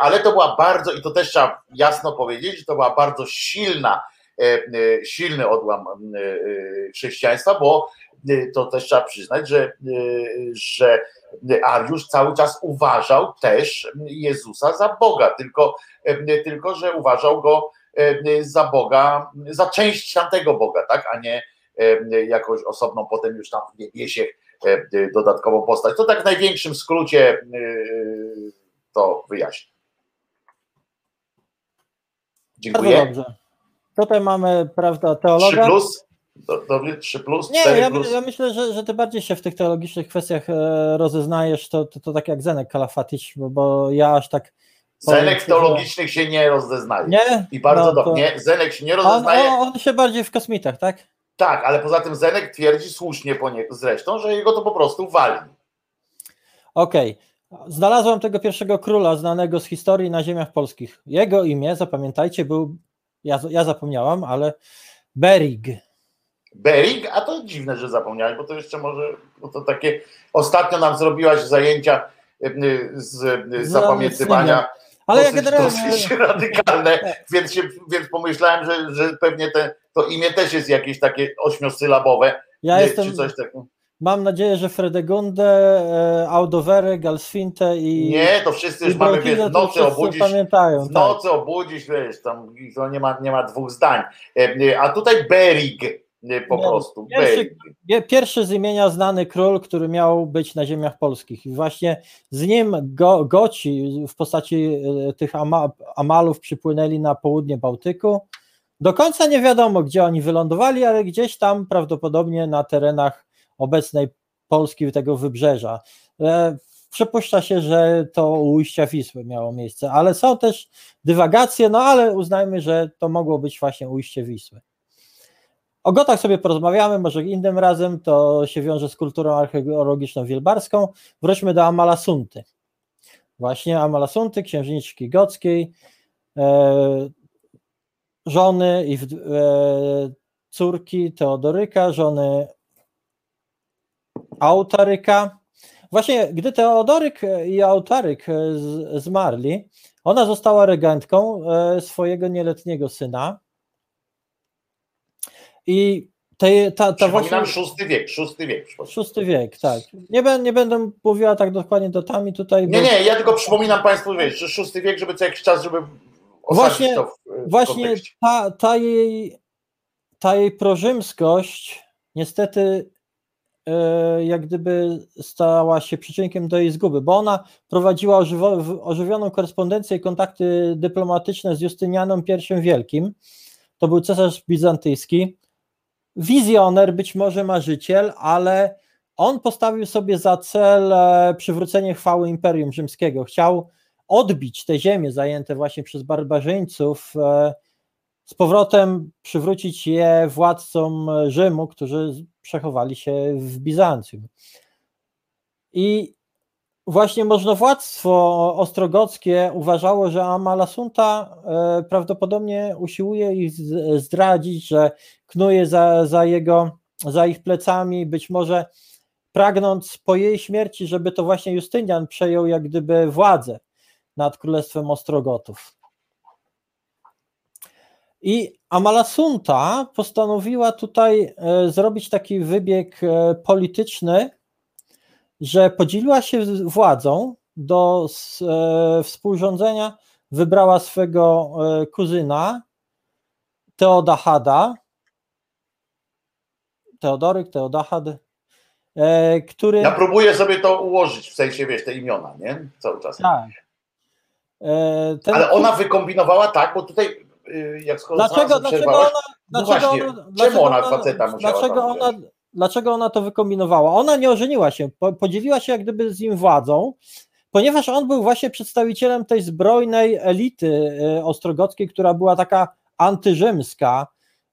[SPEAKER 2] ale to była bardzo, i to też trzeba jasno powiedzieć, że to była bardzo silna, silny odłam chrześcijaństwa, bo to też trzeba przyznać, że, że Ariusz cały czas uważał też Jezusa za Boga, tylko, tylko że uważał go za Boga, za część tamtego Boga, tak, a nie jakąś osobną potem już tam w niebiesie E, e, dodatkową postać. To tak w największym skrócie e, to wyjaśnię.
[SPEAKER 5] Dziękuję. Bardzo dobrze. Tutaj mamy, prawda, teologa.
[SPEAKER 2] 3 plus? Dobry, 3 plus?
[SPEAKER 5] Nie, ja, plus? ja myślę, że, że ty bardziej się w tych teologicznych kwestiach rozeznajesz, to, to, to tak jak Zenek Kalafatycz, bo, bo ja aż tak
[SPEAKER 2] Zenek teologicznych się nie rozeznaje.
[SPEAKER 5] Nie?
[SPEAKER 2] I bardzo no, dobrze. Nie, Zenek się nie rozeznaje.
[SPEAKER 5] On, on, się bardziej w kosmitach, tak?
[SPEAKER 2] Tak, ale poza tym Zenek twierdzi słusznie po nie, zresztą, że jego to po prostu wali.
[SPEAKER 5] Okej. Okay. Znalazłem tego pierwszego króla znanego z historii na ziemiach polskich. Jego imię, zapamiętajcie, był, ja, ja zapomniałam, ale Berig.
[SPEAKER 2] Berig? A to dziwne, że zapomniałeś, bo to jeszcze może, bo to takie, ostatnio nam zrobiłaś zajęcia z, zapamiętywania ale dosyć, ja generalnie... dosyć *laughs* radykalne, więc, się, więc pomyślałem, że, że pewnie te, to imię też jest jakieś takie ośmiosylabowe.
[SPEAKER 5] Ja jestem, czy coś takiego. Mam nadzieję, że Fredegunde, e, Audovere, Galsfinte i.
[SPEAKER 2] Nie, to wszyscy już mamy, wiesz, w nocy obudzić. Pamiętają, w nocy tak. obudzić, wiesz, tam to nie ma, nie ma dwóch zdań. E, a tutaj Berig. Po
[SPEAKER 5] Nie,
[SPEAKER 2] prostu.
[SPEAKER 5] pierwszy- Pierwszy z imienia znany król, który miał być na ziemiach polskich. I właśnie z nim go, Goci w postaci e, tych ama, Amalów przypłynęli na południe Bałtyku. Do końca nie wiadomo, gdzie oni wylądowali, ale gdzieś tam prawdopodobnie na terenach obecnej Polski, tego wybrzeża. E, Przypuszcza się, że to ujścia Wisły miało miejsce, ale są też dywagacje, no ale uznajmy, że to mogło być właśnie ujście Wisły. O Gotach sobie porozmawiamy, może innym razem, to się wiąże z kulturą archeologiczną wielbarską. Wróćmy do Amalasunty. Właśnie Amalasunty, księżniczki gockiej, e, żony i e, córki Teodoryka, żony Autaryka. Właśnie gdy Teodoryk i Autaryk e, zmarli, ona została regentką e, swojego nieletniego syna. I te, ta, ta właśnie,
[SPEAKER 2] szósty wiek, szósty wiek.
[SPEAKER 5] Szósty wiek, tak. Nie, nie będę mówiła tak dokładnie datami tutaj.
[SPEAKER 2] Nie,
[SPEAKER 5] bo-
[SPEAKER 2] nie, ja tylko przypominam Państwu, wiesz, że szósty wiek, żeby co jakiś czas, żeby
[SPEAKER 5] Właśnie-
[SPEAKER 2] to w, w
[SPEAKER 5] Właśnie
[SPEAKER 2] kontekście.
[SPEAKER 5] ta, ta, jej, ta jej prorzymskość niestety e, jak gdyby stała się przyczynkiem do jej zguby, bo ona prowadziła ożywioną korespondencję i kontakty dyplomatyczne z Justynianem I Wielkim. To był cesarz bizantyjski. Wizjoner, być może marzyciel, ale on postawił sobie za cel e, przywrócenie chwały Imperium Rzymskiego. Chciał odbić te ziemie zajęte właśnie przez barbarzyńców, e, z powrotem przywrócić je władcom Rzymu, którzy przechowali się w Bizancjum. I właśnie możnowładztwo ostrogockie uważało, że Amalasunta e, prawdopodobnie usiłuje ich zdradzić, że knuje za, za, jego, za ich plecami, być może pragnąc po jej śmierci, żeby to właśnie Justynian przejął jak gdyby władzę nad królestwem Ostrogotów. I Amalasunta postanowiła tutaj e, zrobić taki wybieg e, polityczny, że podzieliła się władzą do e, współrządzenia, wybrała swego kuzyna Teodahada, Teodoryk, Teodahad, który...
[SPEAKER 2] Ja próbuję sobie to ułożyć, w sensie, wiesz, te imiona, nie? Cały czas.
[SPEAKER 5] Tak. Ten-
[SPEAKER 2] Ale ona wykombinowała tak, bo tutaj, jak skoro
[SPEAKER 5] Dlaczego, dlaczego ona,
[SPEAKER 2] no
[SPEAKER 5] dlaczego
[SPEAKER 2] właśnie,
[SPEAKER 5] ona,
[SPEAKER 2] czemu
[SPEAKER 5] dlaczego
[SPEAKER 2] ona faceta musiała
[SPEAKER 5] dlaczego ona, dlaczego ona to wykombinowała? Ona nie ożeniła się, po, podzieliła się jak gdyby z nim władzą, ponieważ on był właśnie przedstawicielem tej zbrojnej elity e, ostrogockiej, która była taka antyrzymska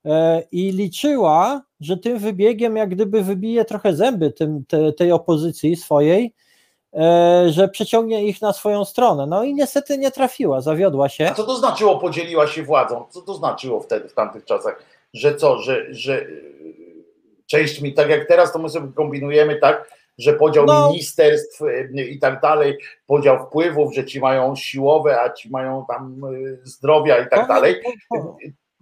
[SPEAKER 5] e, i liczyła, że tym wybiegiem jak gdyby wybije trochę zęby tym, te, tej opozycji swojej, że przeciągnie ich na swoją stronę. No i niestety nie trafiła, zawiodła się.
[SPEAKER 2] A co to znaczyło podzieliła się władzą? Co to znaczyło wtedy, w tamtych czasach? Że co, że, że y, część mi, tak jak teraz, to my sobie kombinujemy tak, że podział
[SPEAKER 5] No.
[SPEAKER 2] ministerstw y, i tak dalej, podział wpływów, że ci mają siłowe, a ci mają tam zdrowia i tak dalej.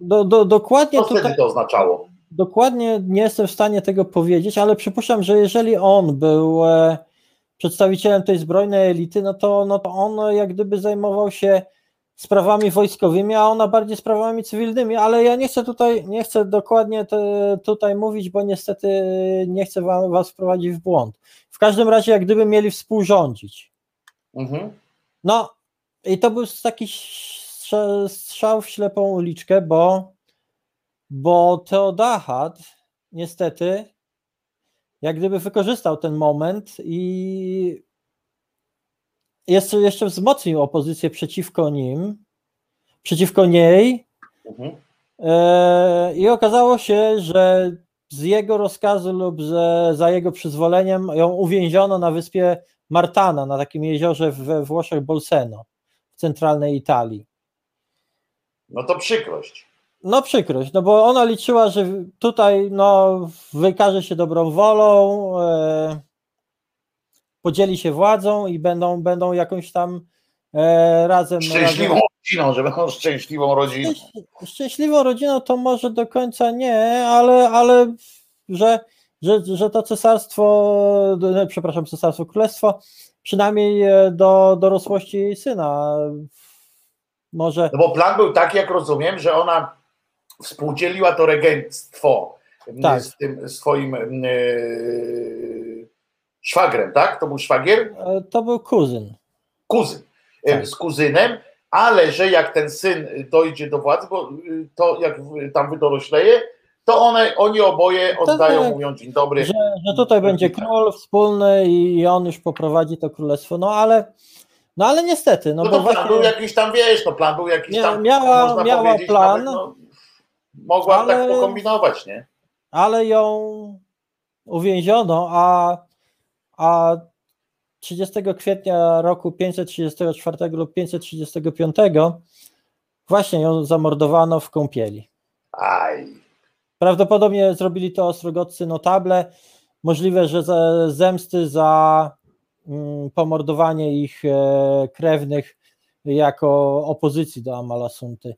[SPEAKER 5] Do, do, dokładnie
[SPEAKER 2] Co
[SPEAKER 5] tutaj,
[SPEAKER 2] wtedy to oznaczało?
[SPEAKER 5] dokładnie nie jestem w stanie tego powiedzieć, ale przypuszczam, że jeżeli on był e, przedstawicielem tej zbrojnej elity, no to, no to on jak gdyby zajmował się sprawami wojskowymi, a ona bardziej sprawami cywilnymi, ale ja nie chcę tutaj, nie chcę dokładnie te, tutaj mówić, bo niestety nie chcę wam, was wprowadzić w błąd. W każdym razie jak gdyby mieli współrządzić.
[SPEAKER 2] Mhm.
[SPEAKER 5] No i to był taki strza- strzał w ślepą uliczkę, bo, bo Teodahad niestety jak gdyby wykorzystał ten moment i jeszcze, jeszcze wzmocnił opozycję przeciwko nim, przeciwko niej
[SPEAKER 2] Mhm.
[SPEAKER 5] e, i okazało się, że z jego rozkazu lub że za jego przyzwoleniem ją uwięziono na wyspie Martana, na takim jeziorze we Włoszech Bolseno, w centralnej Italii.
[SPEAKER 2] No to przykrość.
[SPEAKER 5] No przykrość, no bo ona liczyła, że tutaj no, wykaże się dobrą wolą, e, podzieli się władzą i będą, będą jakąś tam e, razem...
[SPEAKER 2] Szczęśliwą
[SPEAKER 5] razem
[SPEAKER 2] rodziną, że będą szczęśliwą rodziną.
[SPEAKER 5] Szczęś- Szczęśliwą rodziną to może do końca nie, ale, ale że, że, że to cesarstwo, przepraszam, cesarstwo, królestwo, przynajmniej e, do dorosłości jej syna może
[SPEAKER 2] No bo plan był taki, jak rozumiem, że ona współdzieliła to regenctwo tak. z tym swoim yy, szwagrem, tak? To był szwagier?
[SPEAKER 5] To był kuzyn.
[SPEAKER 2] Kuzyn. Tak. Z kuzynem, ale że jak ten syn dojdzie do władzy, bo to jak tam wydorośleje, to one, oni oboje oddają, tak, mówią dzień dobry.
[SPEAKER 5] Że, że tutaj będzie król wspólny i on już poprowadzi to królestwo, no ale no ale niestety. No,
[SPEAKER 2] no
[SPEAKER 5] bo
[SPEAKER 2] plan właśnie... był jakiś tam, wiesz, no plan był jakiś tam,
[SPEAKER 5] miała, można miała plan, nawet, no,
[SPEAKER 2] mogła ale, tak pokombinować, nie?
[SPEAKER 5] Ale ją uwięziono, a, a 30 kwietnia roku 534 lub 535 właśnie ją zamordowano w kąpieli.
[SPEAKER 2] Aj.
[SPEAKER 5] Prawdopodobnie zrobili to ostrogoccy notable. Możliwe, że za zemsty za mm, pomordowanie ich e, krewnych jako opozycji do Amalasunty.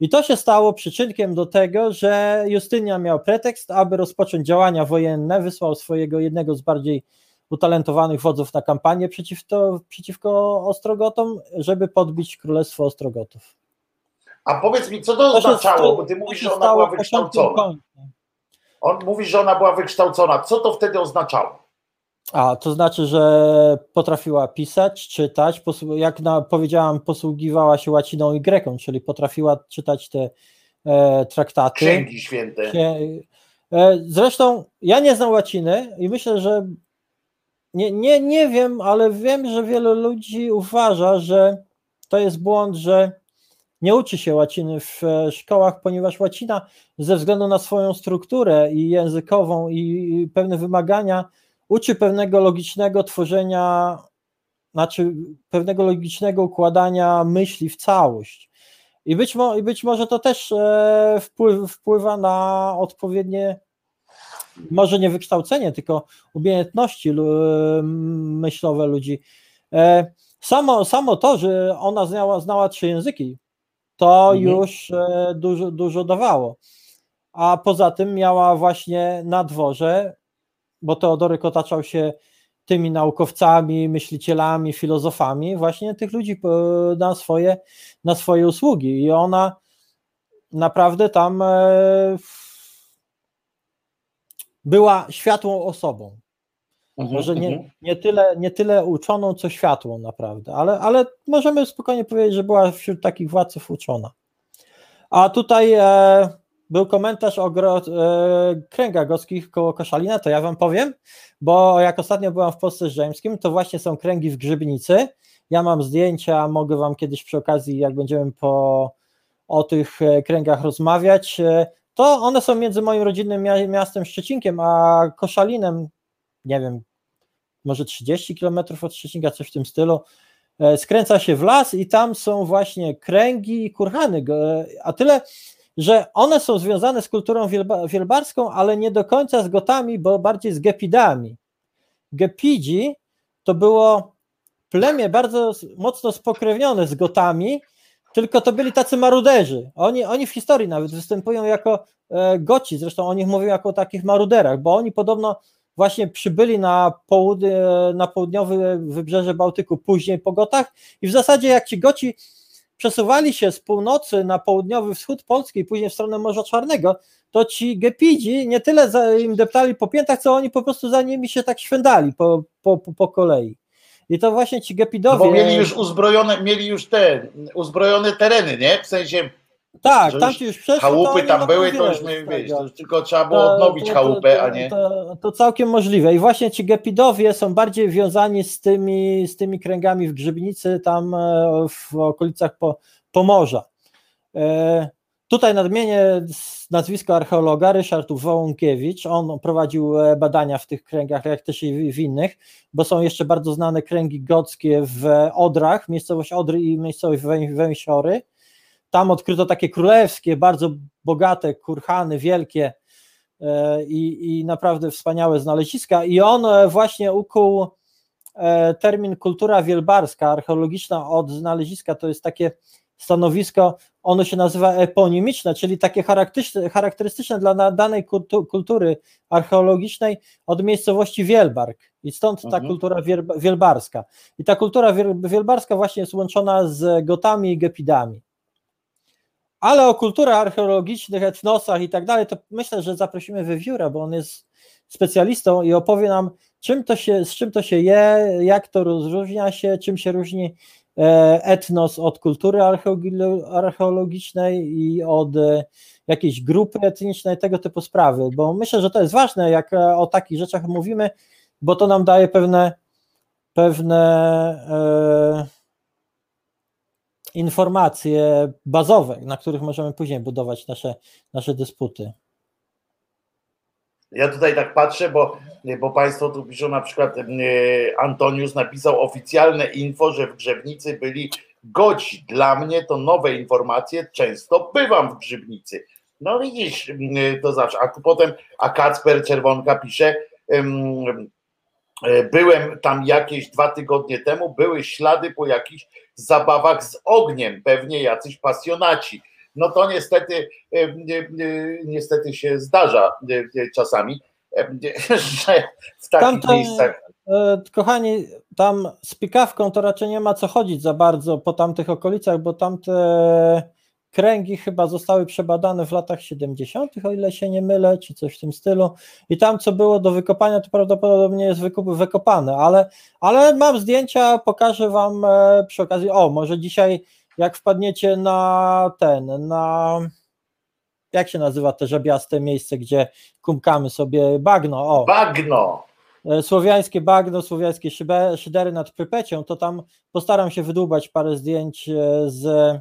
[SPEAKER 5] I to się stało przyczynkiem do tego, że Justynian miał pretekst, aby rozpocząć działania wojenne, wysłał swojego jednego z bardziej utalentowanych wodzów na kampanię przeciw to, przeciwko Ostrogotom, żeby podbić Królestwo Ostrogotów.
[SPEAKER 2] A powiedz mi, co to, to oznaczało, bo ty mówisz, że ona była wykształcona. On mówi, że ona była wykształcona. Co to wtedy oznaczało?
[SPEAKER 5] A, to znaczy, że potrafiła pisać, czytać, jak na, powiedziałam, posługiwała się łaciną i greką, czyli potrafiła czytać te e, traktaty.
[SPEAKER 2] Księgi święte.
[SPEAKER 5] E, zresztą ja nie znam łaciny i myślę, że nie, nie, nie wiem, ale wiem, że wielu ludzi uważa, że to jest błąd, że nie uczy się łaciny w e, szkołach, ponieważ łacina ze względu na swoją strukturę i językową i pewne wymagania uczy pewnego logicznego tworzenia, znaczy pewnego logicznego układania myśli w całość. I być, mo, i być może to też e, wpływ, wpływa na odpowiednie, może nie wykształcenie, tylko umiejętności myślowe ludzi. E, samo, samo to, że ona znała, znała trzy języki, to mhm. już e, dużo, dużo dawało. A poza tym miała właśnie na dworze, bo Teodoryk otaczał się tymi naukowcami, myślicielami, filozofami, właśnie tych ludzi e, na swoje, na swoje usługi. I ona naprawdę tam e, była światłą osobą. Mhm, Może nie, mhm. nie, tyle, nie tyle uczoną, co światłą naprawdę, ale, ale możemy spokojnie powiedzieć, że była wśród takich władców uczona. A tutaj e, był komentarz o gro, e, kręgach goskich koło Koszalina, to ja wam powiem, bo jak ostatnio byłam w Polsce Rzymskim, to właśnie są kręgi w Grzybnicy. Ja mam zdjęcia, mogę wam kiedyś przy okazji, jak będziemy po, o tych e, kręgach rozmawiać, e, to one są między moim rodzinnym miastem Szczecinkiem, a Koszalinem, nie wiem, może 30 km od Szczecinka, coś w tym stylu, skręca się w las i tam są właśnie kręgi i kurhany, a tyle, że one są związane z kulturą wielbarską, ale nie do końca z gotami, bo bardziej z gepidami. Gepidzi to było plemię bardzo mocno spokrewnione z gotami, tylko to byli tacy maruderzy. Oni, oni w historii nawet występują jako e, goci, zresztą o nich mówią jako o takich maruderach, bo oni podobno właśnie przybyli na, południe, na południowe wybrzeże Bałtyku później po Gotach i w zasadzie jak ci Goci przesuwali się z północy na południowy wschód Polski i później w stronę Morza Czarnego, to ci gepidzi nie tyle za, im deptali po piętach, co oni po prostu za nimi się tak świędali po, po, po kolei. I to właśnie ci gepidowie...
[SPEAKER 2] Bo mieli już uzbrojone, mieli już te uzbrojone tereny, nie? W sensie
[SPEAKER 5] tak, tam ci już przeszło.
[SPEAKER 2] Chałupy tam były, to już, my, wiesz, to już tylko trzeba było odnowić to, to, chałupę, a nie.
[SPEAKER 5] To, to, całkiem możliwe. I właśnie ci gepidowie są bardziej wiązani z tymi, z tymi kręgami w Grzybnicy, tam e, w okolicach po, Pomorza. E, tutaj nadmienię nazwisko archeologa Ryszard Wołąkiewicz. On prowadził e, badania w tych kręgach, jak też i w innych, bo są jeszcze bardzo znane kręgi gockie w Odrach, miejscowość Odry i miejscowość Węsiory tam odkryto takie królewskie, bardzo bogate kurhany, wielkie e, i, i naprawdę wspaniałe znaleziska. I on e, właśnie ukuł e, termin kultura wielbarska, archeologiczna od znaleziska, to jest takie stanowisko, ono się nazywa eponimiczne, czyli takie charakterystyczne dla danej kultury archeologicznej od miejscowości Wielbark. I stąd ta mhm. kultura wielbarska. I ta kultura wielbarska właśnie jest łączona z Gotami i Gepidami. Ale o kulturach archeologicznych, etnosach i tak dalej, to myślę, że zaprosimy wywióra, bo on jest specjalistą i opowie nam, czym to się, z czym to się je, jak to rozróżnia się, czym się różni e, etnos od kultury archeologicznej i od e, jakiejś grupy etnicznej, tego typu sprawy, bo myślę, że to jest ważne, jak e, o takich rzeczach mówimy, bo to nam daje pewne pewne informacje bazowe, na których możemy później budować nasze, nasze dysputy.
[SPEAKER 2] Ja tutaj tak patrzę, bo, bo Państwo tu piszą na przykład e, Antonius napisał oficjalne info, że w Grzebnicy byli goci. Dla mnie to nowe informacje, często bywam w Grzebnicy. No widzisz, to zawsze. A potem, a Kacper Czerwonka pisze, E, byłem tam jakieś dwa tygodnie temu, były ślady po jakichś zabawach z ogniem, pewnie jacyś pasjonaci. No to niestety, e, niestety się zdarza e, czasami, *laughs* że w takich Tamto, miejscach.
[SPEAKER 5] Kochani, tam z pikawką to raczej nie ma co chodzić za bardzo po tamtych okolicach, bo tamte kręgi chyba zostały przebadane w latach 70., o ile się nie mylę, czy coś w tym stylu. I tam, co było do wykopania, to prawdopodobnie jest wykopane, ale, ale mam zdjęcia, pokażę Wam e, przy okazji. O, może dzisiaj, jak wpadniecie na ten, na. Jak się nazywa te żebiaste miejsce, gdzie kumkamy sobie bagno? O.
[SPEAKER 2] Bagno!
[SPEAKER 5] E, słowiańskie bagno, słowiańskie szydery nad Prypecią, to tam postaram się wydłubać parę zdjęć e, z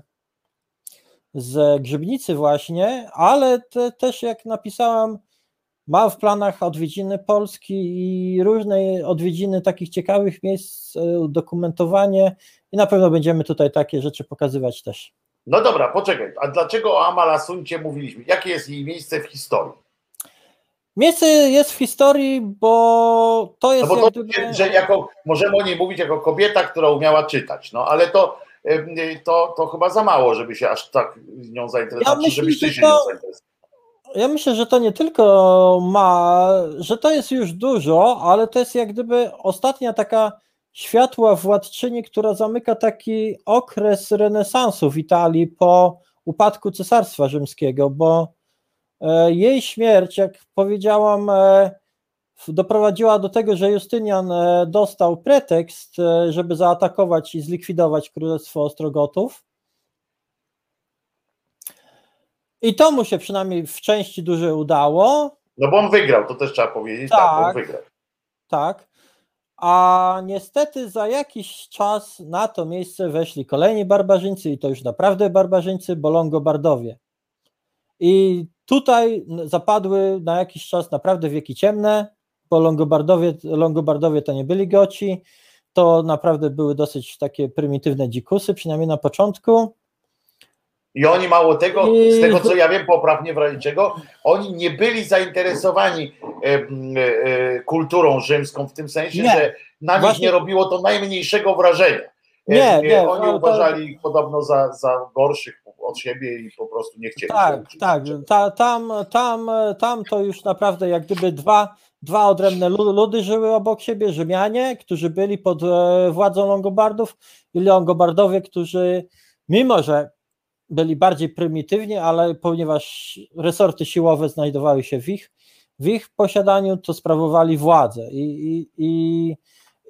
[SPEAKER 5] z Grzybnicy właśnie, ale te, też jak napisałam, mam w planach odwiedziny Polski i różne odwiedziny takich ciekawych miejsc, e, dokumentowanie i na pewno będziemy tutaj takie rzeczy pokazywać też.
[SPEAKER 2] No dobra, poczekaj, a dlaczego o Amalasuncie mówiliśmy? Jakie jest jej miejsce w historii?
[SPEAKER 5] Miejsce jest w historii, bo to jest.
[SPEAKER 2] No bo to, gdyby... że jako, możemy o niej mówić jako kobieta, która umiała czytać, no ale to to, to chyba za mało, żeby się aż tak nią zainteresować, ja żebyś ty się to...
[SPEAKER 5] Ja myślę, że to nie tylko ma, że to jest już dużo, ale to jest jak gdyby ostatnia taka światła władczyni, która zamyka taki okres renesansu w Italii po upadku Cesarstwa Rzymskiego, bo e, jej śmierć, jak powiedziałam, e, doprowadziła do tego, że Justynian e, dostał pretekst, e, żeby zaatakować i zlikwidować Królestwo Ostrogotów. I to mu się przynajmniej w części duże udało.
[SPEAKER 2] No bo on wygrał, to też trzeba powiedzieć. Tak, tak on wygrał.
[SPEAKER 5] Tak. A niestety za jakiś czas na to miejsce weszli kolejni barbarzyńcy i to już naprawdę barbarzyńcy, bo Longobardowie. I tutaj zapadły na jakiś czas naprawdę wieki ciemne, bo Longobardowie, Longobardowie to nie byli goci, to naprawdę były dosyć takie prymitywne dzikusy, przynajmniej na początku.
[SPEAKER 2] I oni mało tego, I... z tego co ja wiem, poprawnie w razie czego, oni nie byli zainteresowani e, e, kulturą rzymską w tym sensie, nie. że na nich Właśnie... nie robiło to najmniejszego wrażenia. Nie, e, nie, oni uważali ich podobno za, za gorszych od siebie i po prostu nie chcieli.
[SPEAKER 5] Tak, tak. Ta, tam, tam, tam to już naprawdę jak gdyby dwa, dwa odrębne ludy żyły obok siebie, Rzymianie, którzy byli pod e, władzą Longobardów i Longobardowie, którzy mimo, że byli bardziej prymitywni, ale ponieważ resorty siłowe znajdowały się w ich, w ich posiadaniu, to sprawowali władzę i, i, i,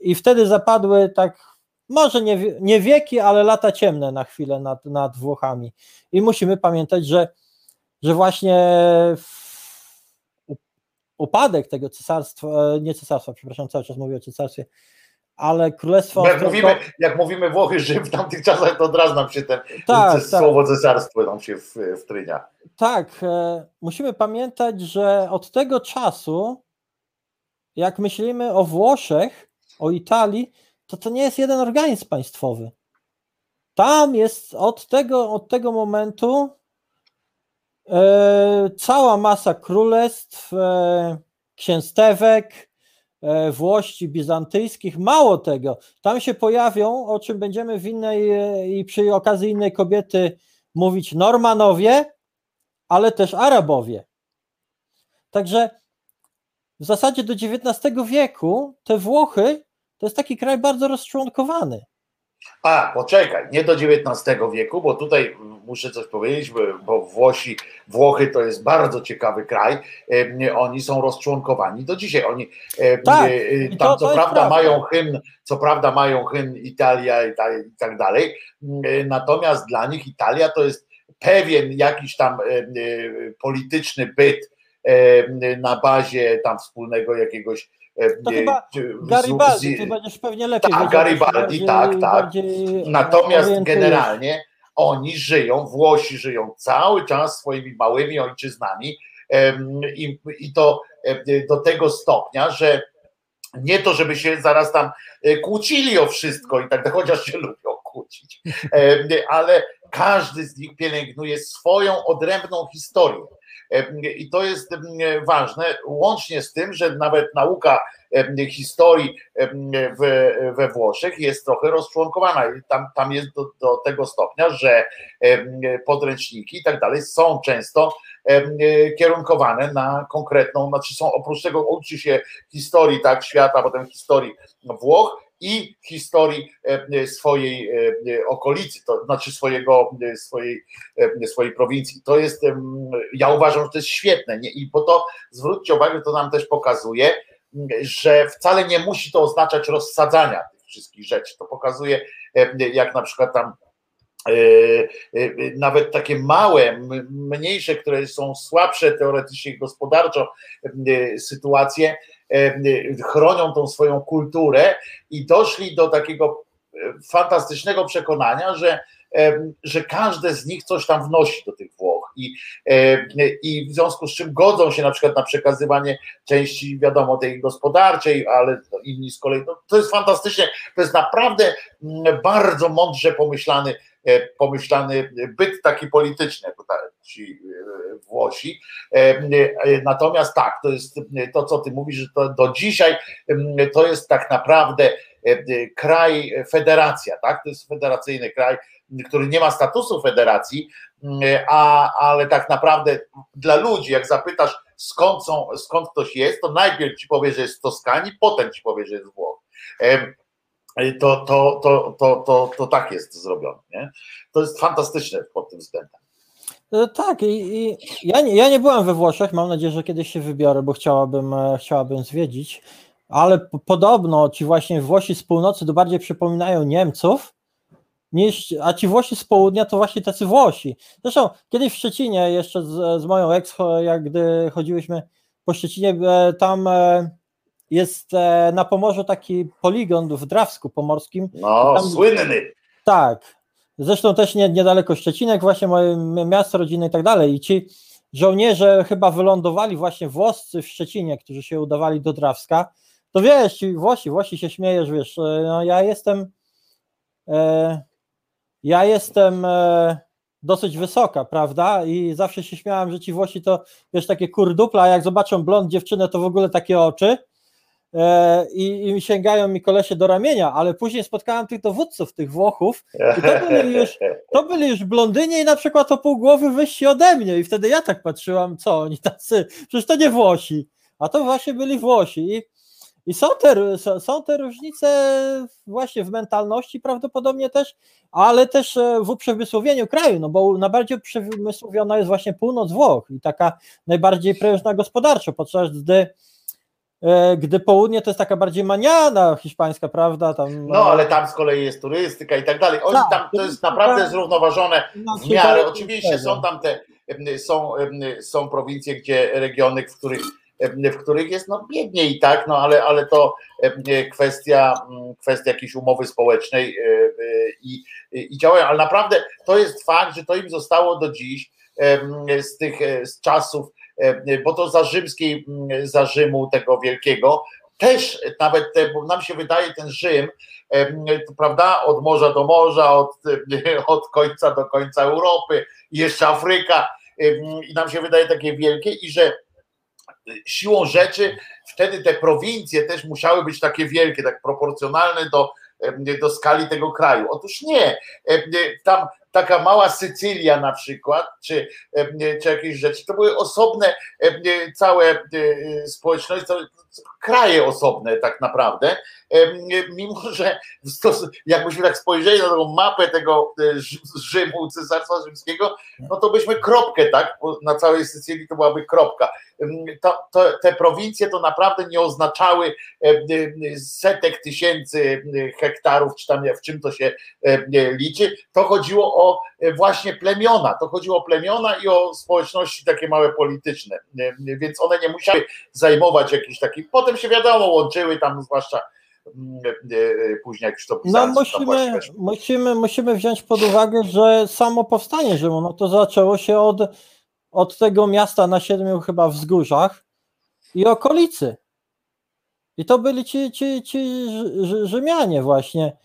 [SPEAKER 5] i wtedy zapadły tak może nie, nie wieki, ale lata ciemne na chwilę nad, nad Włochami. I musimy pamiętać, że, że właśnie upadek tego cesarstwa, e, nie cesarstwa, przepraszam, cały czas mówię o cesarstwie, ale królestwo.
[SPEAKER 2] Jak, mówimy, jak mówimy Włochy Rzym w tamtych czasach, to od razu nam się ten, tak, tak. słowo cesarstwo nam się wtrynia.
[SPEAKER 5] Tak, e, musimy pamiętać, że od tego czasu, jak myślimy o Włoszech, o Italii, to to nie jest jeden organizm państwowy. Tam jest od tego, od tego momentu e, cała masa królestw, e, księstewek, e, włości bizantyjskich. Mało tego, tam się pojawią, o czym będziemy w innej e, i przy okazji innej kobiety mówić, Normanowie, ale też Arabowie. Także w zasadzie do XIX wieku te Włochy to jest taki kraj bardzo rozczłonkowany.
[SPEAKER 2] A, poczekaj, nie do XIX wieku, bo tutaj muszę coś powiedzieć, bo Włosi, Włochy to jest bardzo ciekawy kraj. Oni są rozczłonkowani do dzisiaj. Oni tak, tam to, co to prawda mają hymn, co prawda mają hymn Italia i tak, i tak dalej. Natomiast dla nich Italia to jest pewien jakiś tam polityczny byt na bazie tam wspólnego jakiegoś
[SPEAKER 5] to chyba Garibaldi, ty będziesz pewnie lepiej
[SPEAKER 2] Tak, Garibaldi, tak, tak. Natomiast generalnie oni żyją, Włosi żyją cały czas swoimi małymi ojczyznami i, i to do tego stopnia, że nie to, żeby się zaraz tam e, kłócili o wszystko i tak chociaż się lubią kłócić, ale każdy z nich pielęgnuje swoją odrębną historię. I to jest ważne, łącznie z tym, że nawet nauka historii we Włoszech jest trochę rozczłonkowana. Tam, tam jest do, do tego stopnia, że podręczniki i tak dalej są często kierunkowane na konkretną, znaczy są oprócz tego uczy się historii tak świata, potem historii Włoch, i historii swojej okolicy, to znaczy swojego, swojej, swojej prowincji. To jest, ja uważam, że to jest świetne nie? i po to zwróćcie uwagę, to nam też pokazuje, że wcale nie musi to oznaczać rozsadzania tych wszystkich rzeczy. To pokazuje, jak na przykład tam e, e, nawet takie małe, mniejsze, które są słabsze teoretycznie gospodarczo e, sytuacje, chronią tą swoją kulturę i doszli do takiego fantastycznego przekonania, że że każde z nich coś tam wnosi do tych Włoch. I, i w związku z czym godzą się na przykład na przekazywanie części, wiadomo, tej gospodarczej, ale inni z kolei, no, to jest fantastycznie, to jest naprawdę mm, bardzo mądrze pomyślany e, pomyślany byt taki polityczny, ci e, Włosi. E, natomiast tak, to jest to, co ty mówisz, że to do dzisiaj to jest tak naprawdę kraj federacja, tak? To jest federacyjny kraj, który nie ma statusu federacji, a, ale tak naprawdę dla ludzi, jak zapytasz skąd, są, skąd ktoś jest, to najpierw ci powie, że jest z Toskanii, potem ci powie, że jest z Włoch. To, to, to, to, to, to tak jest zrobione. Nie? To jest fantastyczne pod tym względem.
[SPEAKER 5] E, tak, i, i ja, nie, ja nie byłem we Włoszech, mam nadzieję, że kiedyś się wybiorę, bo chciałabym, e, chciałabym zwiedzić, ale podobno ci właśnie Włosi z północy to bardziej przypominają Niemców, niż, a ci Włosi z południa to właśnie tacy Włosi. Zresztą kiedyś w Szczecinie, jeszcze z, z moją ex, jak gdy chodziłyśmy po Szczecinie, e, tam jest e, na Pomorzu taki poligon w Drawsku Pomorskim.
[SPEAKER 2] No, tam, słynny.
[SPEAKER 5] Tak. Zresztą też nie, niedaleko Szczecinek, właśnie moje miasto rodzinne i tak dalej. I ci żołnierze chyba wylądowali właśnie włoscy w Szczecinie, którzy się udawali do Drawska. To wiesz, ci Włosi, Włosi się śmiejesz, wiesz, no ja jestem e, ja jestem e, dosyć wysoka, prawda? I zawsze się śmiałam, że ci Włosi to wiesz, takie kurdupla, a jak zobaczą blond dziewczynę, to w ogóle takie oczy. E, I, I sięgają mi kolesie do ramienia, ale później spotkałem tych dowódców, tych Włochów, i to byli już, to byli już blondynie i na przykład o pół głowy wyżsi ode mnie. I wtedy ja tak patrzyłam, co oni tacy, przecież to nie Włosi, a to właśnie byli Włosi. I i są te, są te różnice właśnie w mentalności prawdopodobnie też, ale też e, w uprzemysłowieniu kraju, no bo najbardziej uprzemysłowiona jest właśnie północ Włoch i taka najbardziej prężna gospodarczo, podczas gdy gdy południe to jest taka bardziej maniana hiszpańska, prawda? Tam,
[SPEAKER 2] no, ale tam z kolei jest turystyka i tak dalej. Oni tak, tam to jest naprawdę zrównoważone w miarę. Oczywiście są tam te, są, są prowincje, gdzie regiony, w których w których jest no biednie i tak, no ale, ale to kwestia, kwestia jakiejś umowy społecznej e, e, i, i działają, ale naprawdę to jest fakt, że to im zostało do dziś z tych z czasów, bo to za rzymskiej, za Rzymu tego wielkiego, też nawet te, bo nam się wydaje ten Rzym, prawda, od morza do morza, od, *laughs* od końca do końca Europy, jeszcze Afryka, i nam się wydaje takie wielkie i że siłą rzeczy wtedy te prowincje też musiały być takie wielkie, tak proporcjonalne do, do skali tego kraju. Otóż nie. Tam, taka mała Sycylia na przykład, czy, czy jakieś rzeczy, to były osobne całe społeczności, kraje osobne tak naprawdę, mimo że jakbyśmy tak spojrzeli na tą mapę tego Rzymu, Cesarstwa Rzymskiego, no to byśmy kropkę, tak, na całej Sycylii to byłaby kropka. To, to, te prowincje to naprawdę nie oznaczały setek tysięcy hektarów, czy tam w czym to się liczy, to chodziło o właśnie plemiona, to chodziło o plemiona i o społeczności takie małe polityczne, więc one nie musiały zajmować jakiś taki, potem się wiadomo łączyły tam zwłaszcza mm, później jak już to
[SPEAKER 5] No musimy, musimy, musimy wziąć pod uwagę, że samo powstanie Rzymu, no to zaczęło się od, od tego miasta na siedmiu chyba wzgórzach i okolicy. I to byli ci, ci, ci Rzymianie właśnie.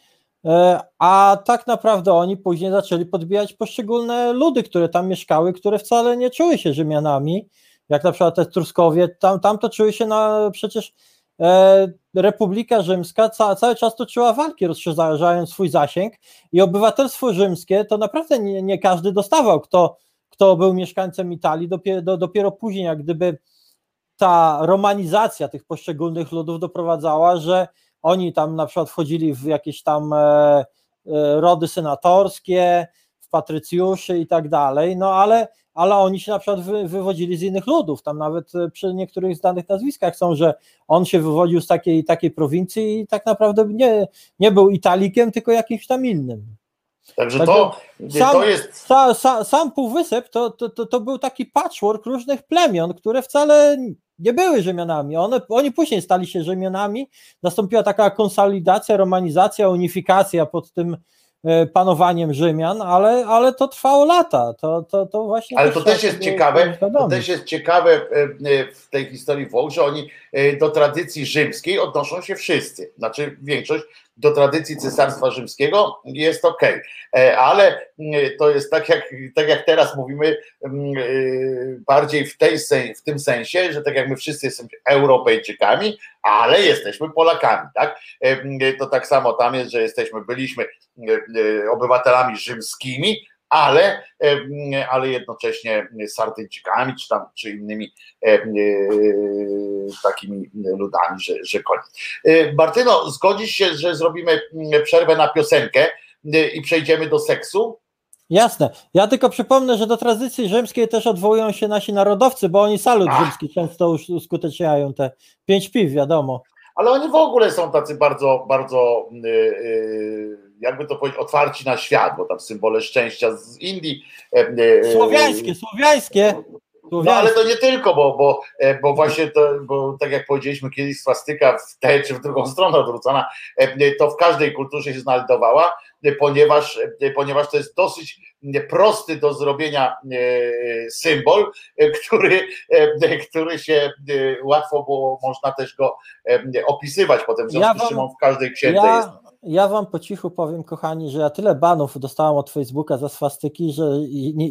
[SPEAKER 5] E, a tak naprawdę oni później zaczęli podbijać poszczególne ludy, które tam mieszkały, które wcale nie czuły się Rzymianami, jak na przykład te Truskowie, tam, tam to czuły się na przecież e, Republika Rzymska ca, cały czas toczyła walki, rozszerzając swój zasięg i obywatelstwo rzymskie to naprawdę nie, nie każdy dostawał, kto, kto był mieszkańcem Italii, dopiero, do, dopiero później jak gdyby ta romanizacja tych poszczególnych ludów doprowadzała, że oni tam na przykład wchodzili w jakieś tam e, e, rody senatorskie, w patrycjuszy i tak dalej, no ale, ale oni się na przykład wy, wywodzili z innych ludów, tam nawet e, przy niektórych znanych nazwiskach są, że on się wywodził z takiej takiej prowincji i tak naprawdę nie, nie był Italikiem, tylko jakimś tam innym.
[SPEAKER 2] Także to,
[SPEAKER 5] sam,
[SPEAKER 2] to jest.
[SPEAKER 5] Sa, sa, sam Półwysep to, to, to, to był taki patchwork różnych plemion, które wcale nie były Rzymianami. One, oni później stali się Rzymianami. Nastąpiła taka konsolidacja, romanizacja, unifikacja pod tym e, panowaniem Rzymian, ale, ale to trwało lata. To, to, to właśnie
[SPEAKER 2] ale to też jest ciekawe, to też jest ciekawe w tej historii Włoch, że oni e, do tradycji rzymskiej odnoszą się wszyscy. Znaczy większość do tradycji Cesarstwa Rzymskiego jest ok, e, ale mm, to jest tak jak, tak jak teraz mówimy, mm, e, bardziej w, tej, w tym sensie, że tak jak my wszyscy jesteśmy Europejczykami, ale jesteśmy Polakami, tak? E, mm, to tak samo tam jest, że jesteśmy, byliśmy obywatelami rzymskimi, ale, ale jednocześnie Sardyńczykami, czy tam, czy innymi takimi ludami, że, że koniec. Martyno, zgodzisz się, że zrobimy przerwę na piosenkę i przejdziemy do seksu?
[SPEAKER 5] Jasne. Ja tylko przypomnę, że do tradycji rzymskiej też odwołują się nasi narodowcy, bo oni salut Ach. rzymski często uskuteczniają te pięć piw, wiadomo.
[SPEAKER 2] Ale oni w ogóle są tacy bardzo, bardzo yy, jakby to powiedzieć, otwarci na świat, bo tam symbole szczęścia z Indii.
[SPEAKER 5] E, e, słowiańskie, słowiańskie.
[SPEAKER 2] No ale to nie tylko, bo, bo, e, bo właśnie to, bo tak jak powiedzieliśmy kiedyś swastyka w tę czy w drugą stronę odwrócona, to w każdej kulturze się znajdowała, ponieważ, ponieważ to jest dosyć prosty do zrobienia symbol, który, który się łatwo było, można też go opisywać potem, w związku ja z czym on w każdej księdze ja, jest
[SPEAKER 5] ja wam po cichu powiem, kochani, że ja tyle banów dostałam od Facebooka za swastyki, że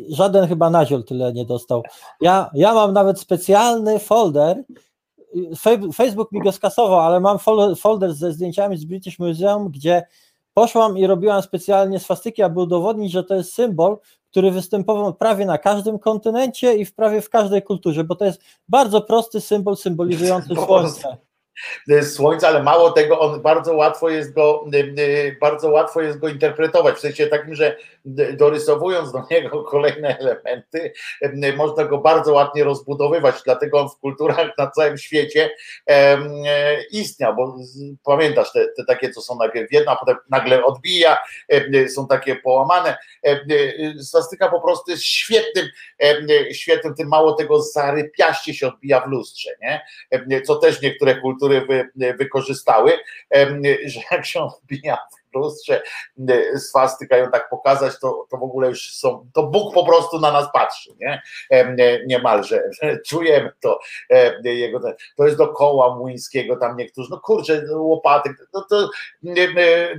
[SPEAKER 5] żaden chyba naziol tyle nie dostał. Ja, ja mam nawet specjalny folder. Facebook mi go skasował, ale mam folder ze zdjęciami z British Museum, gdzie poszłam i robiłam specjalnie swastyki, aby udowodnić, że to jest symbol, który występował prawie na każdym kontynencie i w prawie w każdej kulturze, bo to jest bardzo prosty symbol symbolizujący słońce.
[SPEAKER 2] Y, słońca, ale mało tego, on bardzo łatwo jest go, y, y, bardzo łatwo jest go interpretować, w sensie takim, że dorysowując do niego kolejne elementy, można go bardzo ładnie rozbudowywać, dlatego on w kulturach na całym świecie e, istniał, bo pamiętasz te, te takie, co są najpierw jedna, potem nagle odbija, są takie połamane. Swastyka po prostu jest świetnym, świetnym, tym mało tego zarypiaście się odbija w lustrze, nie? co też niektóre kultury wy, wykorzystały, że jak się odbija lustrze e, swastyka ją tak pokazać, to, to w ogóle już są, to Bóg po prostu na nas patrzy, nie? Niemalże. Czujemy to. Jego, to jest do koła młyńskiego, tam niektórzy, no kurczę, łopaty, no to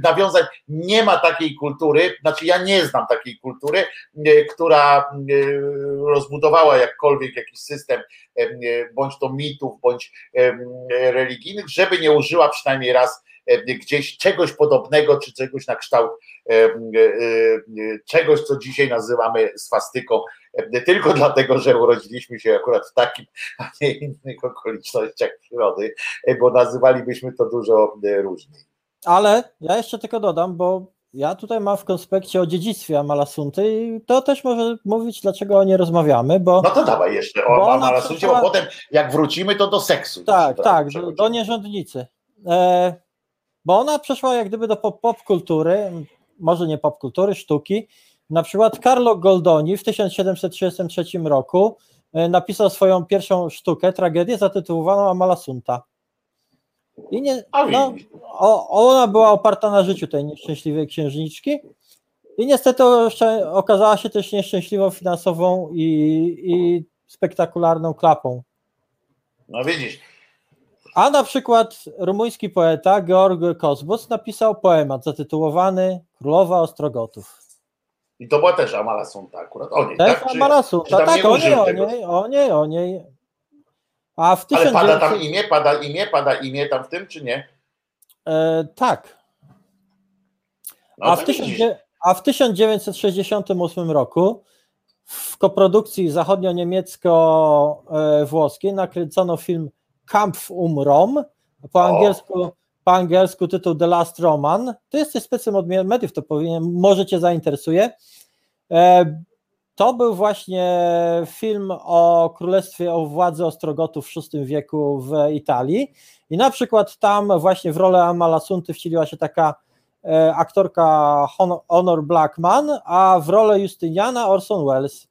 [SPEAKER 2] nawiązać, nie ma takiej kultury, znaczy ja nie znam takiej kultury, która rozbudowała jakkolwiek jakiś system, bądź to mitów, bądź religijnych, żeby nie użyła przynajmniej raz gdzieś czegoś podobnego, czy czegoś na kształt czegoś, co dzisiaj nazywamy swastyką, tylko *laughs* dlatego, że urodziliśmy się akurat w takim, a nie innych okolicznościach przyrody, bo nazywalibyśmy to dużo różniej.
[SPEAKER 5] Ale ja jeszcze tylko dodam, bo ja tutaj mam w konspekcie o dziedzictwie Amalasunty i to też może mówić, dlaczego o nie rozmawiamy, bo...
[SPEAKER 2] No to dawaj jeszcze o Amalasuncie, przeszła... bo potem jak wrócimy, to do seksu.
[SPEAKER 5] Tak, tak, do, do nierządnicy. E, bo ona przeszła jak gdyby do pop kultury, może nie pop kultury, sztuki. Na przykład Carlo Goldoni w 1733 roku e, napisał swoją pierwszą sztukę, tragedię zatytułowaną Amalasunta. I nie, no, ona była oparta na życiu tej nieszczęśliwej księżniczki i niestety okazała się też nieszczęśliwą finansową i, i spektakularną klapą.
[SPEAKER 2] No widzisz.
[SPEAKER 5] A na przykład rumuński poeta Georg Kozbus napisał poemat zatytułowany Królowa Ostrogotów.
[SPEAKER 2] I to była też Amalasunta akurat. O niej,
[SPEAKER 5] też tak? Amalasunta, tak, o niej, o niej, o niej, o niej.
[SPEAKER 2] A w 1900... Ale pada tam imię, pada imię, pada imię tam w tym, czy nie?
[SPEAKER 5] E, tak. No, a, w a w 1968 roku w koprodukcji zachodnio-niemiecko-włoskiej nakręcono film Kampf um Rom, po angielsku, po angielsku tytuł The Last Roman. To jest coś specjalnie od mediów, to powinien, może Cię zainteresuje. E, to był właśnie film o królestwie, o władzy Ostrogotów w VI wieku w Italii i na przykład tam właśnie w rolę Amalasunty wcieliła się taka e, aktorka Honor Blackman, a w rolę Justyniana Orson Welles.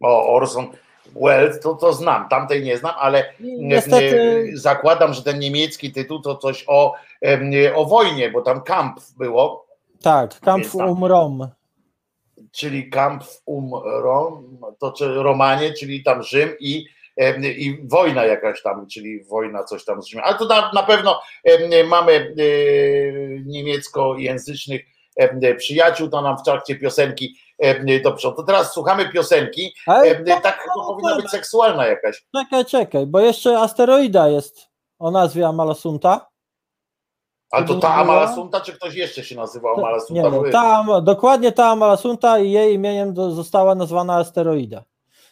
[SPEAKER 2] O, Orson Welles to, to znam, tamtej nie znam, ale Niestety... zakładam, że ten niemiecki tytuł to coś o, o wojnie, bo tam Kampf było.
[SPEAKER 5] Tak, Kampf um Rom
[SPEAKER 2] czyli Kampf um Rom, to czy Romanie, czyli tam Rzym i, i wojna jakaś tam, czyli wojna coś tam z Rzymem. Ale to na, na pewno mamy e, niemieckojęzycznych przyjaciół, to nam w trakcie piosenki do przodu. To teraz słuchamy piosenki, Ale tak to powinna być seksualna jakaś.
[SPEAKER 5] Czekaj, czekaj, bo jeszcze asteroida jest o nazwie Amalasunta.
[SPEAKER 2] Ale to ta Amalasunta, czy ktoś jeszcze się nazywał Amalasunta?
[SPEAKER 5] Nie, nie, ta, dokładnie ta Amalasunta i jej imieniem została nazwana asteroida.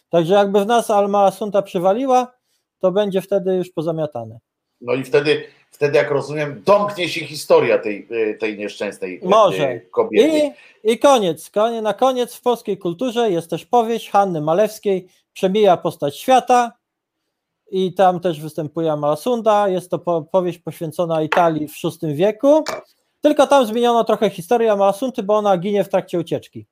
[SPEAKER 5] Także jakby w nas Amalasunta przywaliła, to będzie wtedy już pozamiatane.
[SPEAKER 2] No i wtedy, wtedy jak rozumiem, domknie się historia tej, tej nieszczęsnej
[SPEAKER 5] e, Może. kobiety. I, I koniec, koniec. Na koniec w polskiej kulturze jest też powieść Hanny Malewskiej Przemija postać świata, i tam też występuje Amalsunda. Jest to powieść poświęcona Italii w VI wieku. Tylko tam zmieniono trochę historię Amalsunty, bo ona ginie w trakcie ucieczki.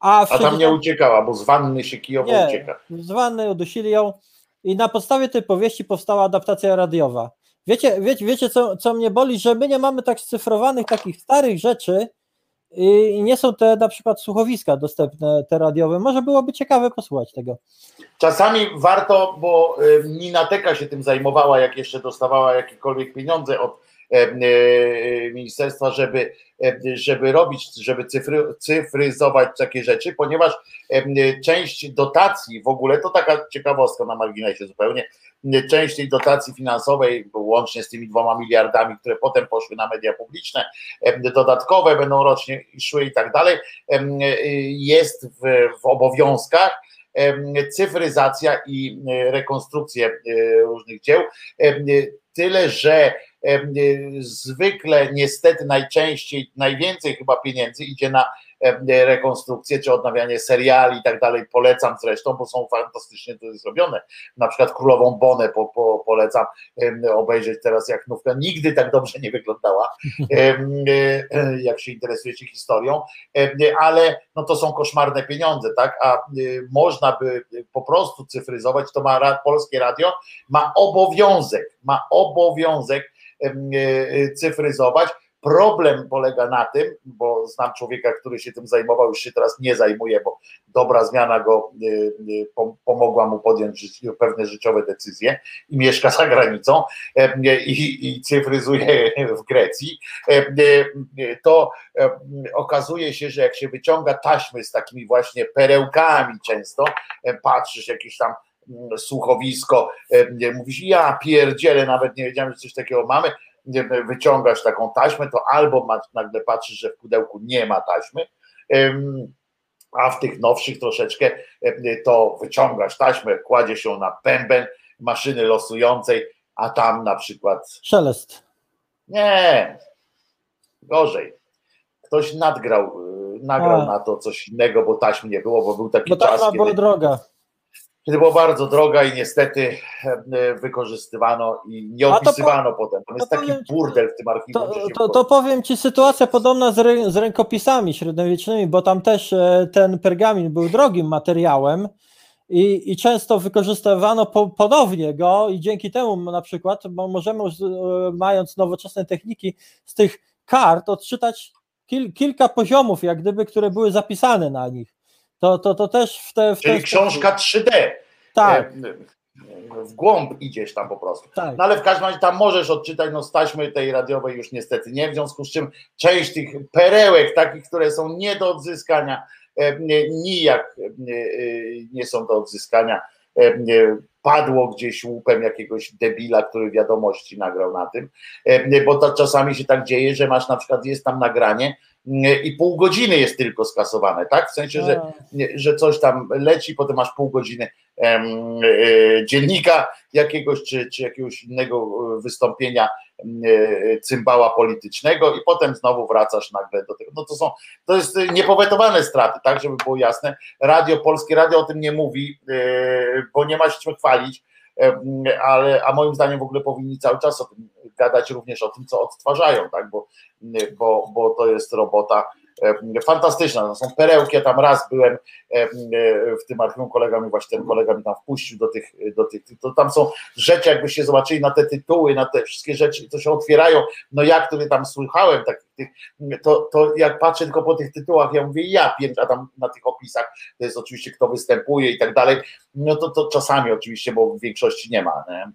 [SPEAKER 2] A, A tam nie uciekała, bo z wanny się kijowo nie, ucieka.
[SPEAKER 5] Z wanny udusili ją i na podstawie tej powieści powstała adaptacja radiowa. Wiecie, wiecie, wiecie co, co mnie boli, że my nie mamy tak scyfrowanych takich starych rzeczy, i nie są te na przykład słuchowiska dostępne, te radiowe. Może byłoby ciekawe posłuchać tego.
[SPEAKER 2] Czasami warto, bo Nina Teka się tym zajmowała, jak jeszcze dostawała jakiekolwiek pieniądze od ministerstwa, żeby, żeby robić, żeby cyfry, cyfryzować takie rzeczy, ponieważ część dotacji w ogóle, to taka ciekawostka na marginesie zupełnie, część tej dotacji finansowej, łącznie z tymi dwoma miliardami, które potem poszły na media publiczne, dodatkowe będą rocznie szły i tak dalej, jest w, w obowiązkach cyfryzacja i rekonstrukcja różnych dzieł. Tyle, że zwykle niestety najczęściej, najwięcej chyba pieniędzy idzie na rekonstrukcję czy odnawianie seriali i tak dalej. Polecam zresztą, bo są fantastycznie to zrobione. Na przykład Królową Bonę po, po, polecam obejrzeć teraz, jak nówka nigdy tak dobrze nie wyglądała, *laughs* e, *clears throat* jak się interesujecie historią, ale no to są koszmarne pieniądze, tak? A można by po prostu cyfryzować, to ma polskie radio, ma obowiązek, ma obowiązek cyfryzować. Problem polega na tym, bo znam człowieka, który się tym zajmował, już się teraz nie zajmuje, bo dobra zmiana go e, e, pomogła mu podjąć pewne życiowe decyzje i mieszka za granicą i, i cyfryzuje w Grecji. To okazuje się, że jak się wyciąga taśmy z takimi właśnie perełkami często, patrzysz jakieś tam słuchowisko, mówisz, ja pierdzielę, nawet nie wiedziałem, że coś takiego mamy, wyciągasz taką taśmę, to albo nagle patrzysz, że w pudełku nie ma taśmy, a w tych nowszych troszeczkę to wyciągasz taśmę, kładziesz ją na pęben maszyny losującej, a tam na przykład.
[SPEAKER 5] Szelest.
[SPEAKER 2] Nie, gorzej. Ktoś nadgrał, nagrał a. na to coś innego, bo taśmy nie było, bo był taki bo czas.
[SPEAKER 5] Bo była droga
[SPEAKER 2] kiedy była bardzo droga i niestety e, wykorzystywano i nie opisywano po, potem. To jest taki powiem, burdel w tym archiwum.
[SPEAKER 5] To, to, to, powiem Ci, sytuacja podobna z, rę, z rękopisami średniowiecznymi, bo tam też e, ten pergamin był drogim materiałem i, i często wykorzystywano po, ponownie go i dzięki temu na przykład możemy, e, mając nowoczesne techniki, z tych kart odczytać kil, kilka poziomów, jak gdyby, które były zapisane na nich. To, to, to też w te. W
[SPEAKER 2] Czyli ten książka 3D.
[SPEAKER 5] Tak.
[SPEAKER 2] E, w głąb idziesz tam po prostu. Tak. No ale w każdym razie tam możesz odczytać, no staśmy tej radiowej już niestety nie, w związku z czym część tych perełek, takich, które są nie do odzyskania, e, nijak e, nie są do odzyskania, padło gdzieś łupem jakiegoś debila, który wiadomości nagrał na tym, bo to czasami się tak dzieje, że masz na przykład, jest tam nagranie, i pół godziny jest tylko skasowane, tak? W sensie, że, że coś tam leci, potem masz pół godziny e, dziennika jakiegoś, czy, czy jakiegoś innego wystąpienia e, cymbała politycznego i potem znowu wracasz nagle do tego. No to są, to jest niepowetowane straty, tak, żeby było jasne. Radio, Polskie Radio o tym nie mówi, e, bo nie ma się czym chwalić, ale, a moim zdaniem w ogóle powinni cały czas o tym gadać również o tym, co odtwarzają, tak? bo, bo, bo to jest robota fantastyczna. To są perełki. Ja tam raz byłem w tym archiwum, kolega mi właśnie ten kolega mi tam wpuścił do tych, do tych to tam są rzeczy, jakbyście zobaczyli na te tytuły, na te wszystkie rzeczy, to się otwierają. No jak to tam słuchałem, tak, to, to jak patrzę tylko po tych tytułach, ja mówię, ja pięć, a tam na tych opisach to jest oczywiście kto występuje i tak dalej. No to, to czasami oczywiście, bo w większości nie ma. Nie?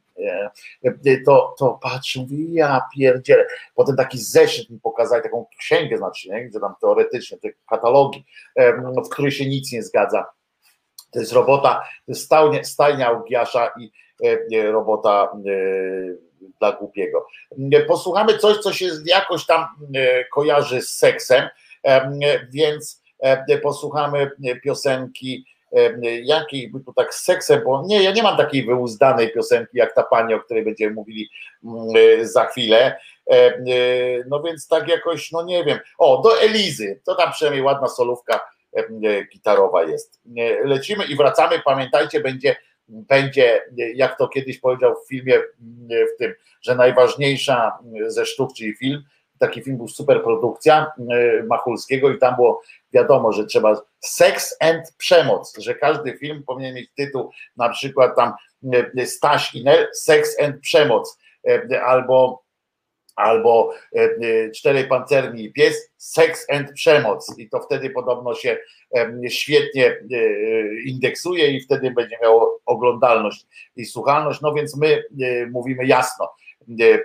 [SPEAKER 2] To, to patrzę, mówię, ja pierdzielę. Potem taki zeszyt mi pokazali, taką księgę znaczy, nie? gdzie tam teoretycznie, te katalogi, w której się nic nie zgadza. To jest robota, to jest stajnia, stajnia i e, robota e, dla głupiego. Posłuchamy coś, co się jakoś tam e, kojarzy z seksem, więc posłuchamy piosenki jakiej by tu tak z seksem, bo nie, ja nie mam takiej wyuzdanej piosenki jak ta pani, o której będziemy mówili za chwilę, no więc tak jakoś, no nie wiem, o, do Elizy, to tam przynajmniej ładna solówka gitarowa jest. Lecimy i wracamy, pamiętajcie, będzie będzie, jak to kiedyś powiedział w filmie, w tym, że najważniejsza ze sztuk, czyli film, taki film był super produkcja Machulskiego i tam było wiadomo, że trzeba seks and przemoc, że każdy film powinien mieć tytuł na przykład tam Staś i Nel, seks and przemoc albo albo e, e, Czterej Pancerni i Pies, Seks and Przemoc. I to wtedy podobno się świetnie e, indeksuje i wtedy będzie miało oglądalność i słuchalność, no więc my mówimy jasno,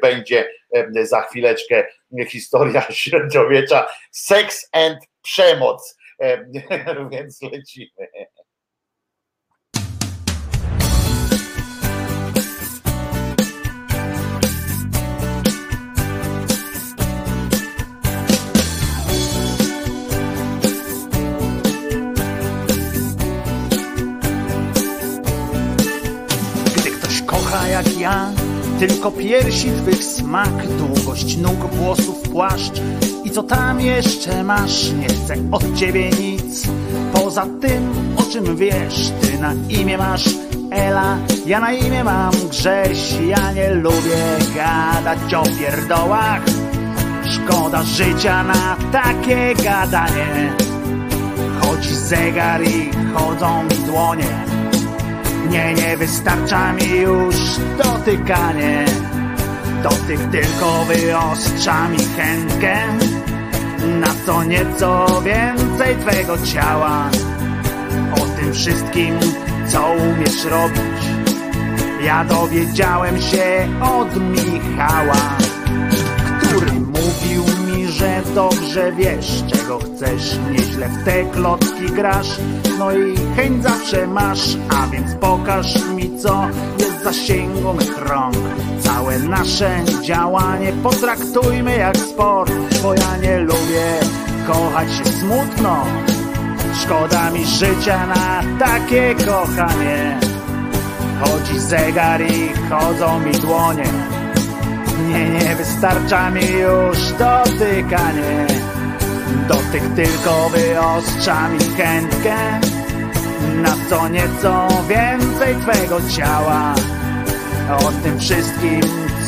[SPEAKER 2] będzie za chwileczkę historia *laughs* średniowiecza, Seks and Przemoc, *laughs* więc lecimy.
[SPEAKER 6] Jak ja. Tylko piersi twych smak Długość nóg, włosów, płaszcz. I co tam jeszcze masz? Nie chcę od ciebie nic. Poza tym, o czym wiesz Ty na imię masz Ela. Ja na imię mam Grześ. Ja nie lubię gadać o pierdołach. Szkoda życia na takie gadanie. Chodzi zegar i chodzą dłonie nie, nie wystarcza mi już dotykanie. Dotyk tylko wyostrza mi chętkę Na co nieco więcej twego ciała. O tym wszystkim, co umiesz robić. Ja dowiedziałem się od Michała Który mówił że dobrze wiesz, czego chcesz, nieźle w te klocki grasz, no i chęć zawsze masz, a więc pokaż mi co jest zasięgu mych rąk. Całe nasze działanie potraktujmy jak sport, bo ja nie lubię kochać się smutno. Szkoda mi życia na takie kochanie. Chodzi zegar i chodzą mi dłonie. Nie, wystarcza mi już dotykanie. Dotyk tylko wyostrza mi chętkę na co nieco więcej twego ciała. O tym wszystkim,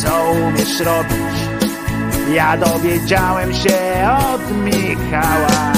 [SPEAKER 6] co umiesz robić, ja dowiedziałem się od Michała.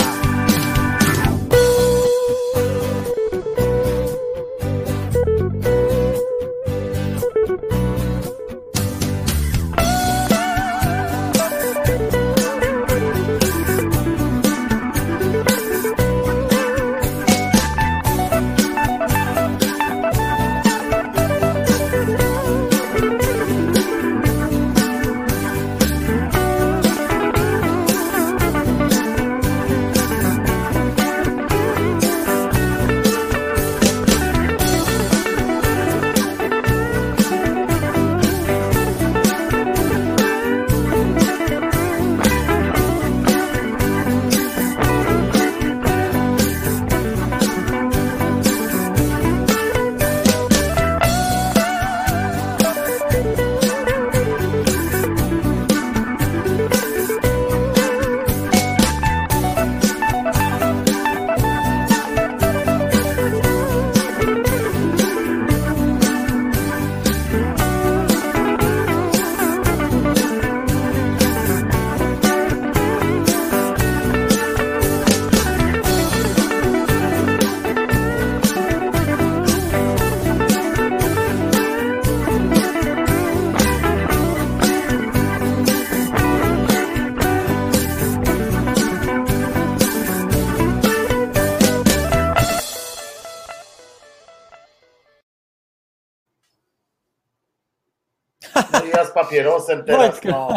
[SPEAKER 2] Papierosem teraz, no.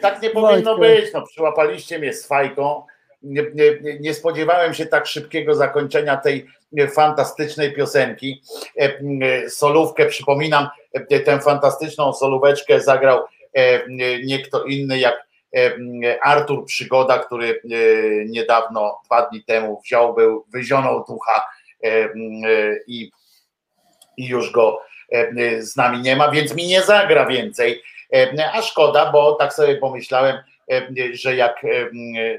[SPEAKER 2] Tak nie powinno być, no przyłapaliście mnie z fajką. Nie, nie, nie spodziewałem się tak szybkiego zakończenia tej fantastycznej piosenki. E, Solówkę, przypominam, e, tę fantastyczną solóweczkę zagrał e, nie kto inny jak Artur Przygoda, który niedawno, dwa dni temu wziął, był, wyzionął ducha i, i już go z nami nie ma, więc mi nie zagra więcej. E, A szkoda, bo tak sobie pomyślałem, e, że jak, e,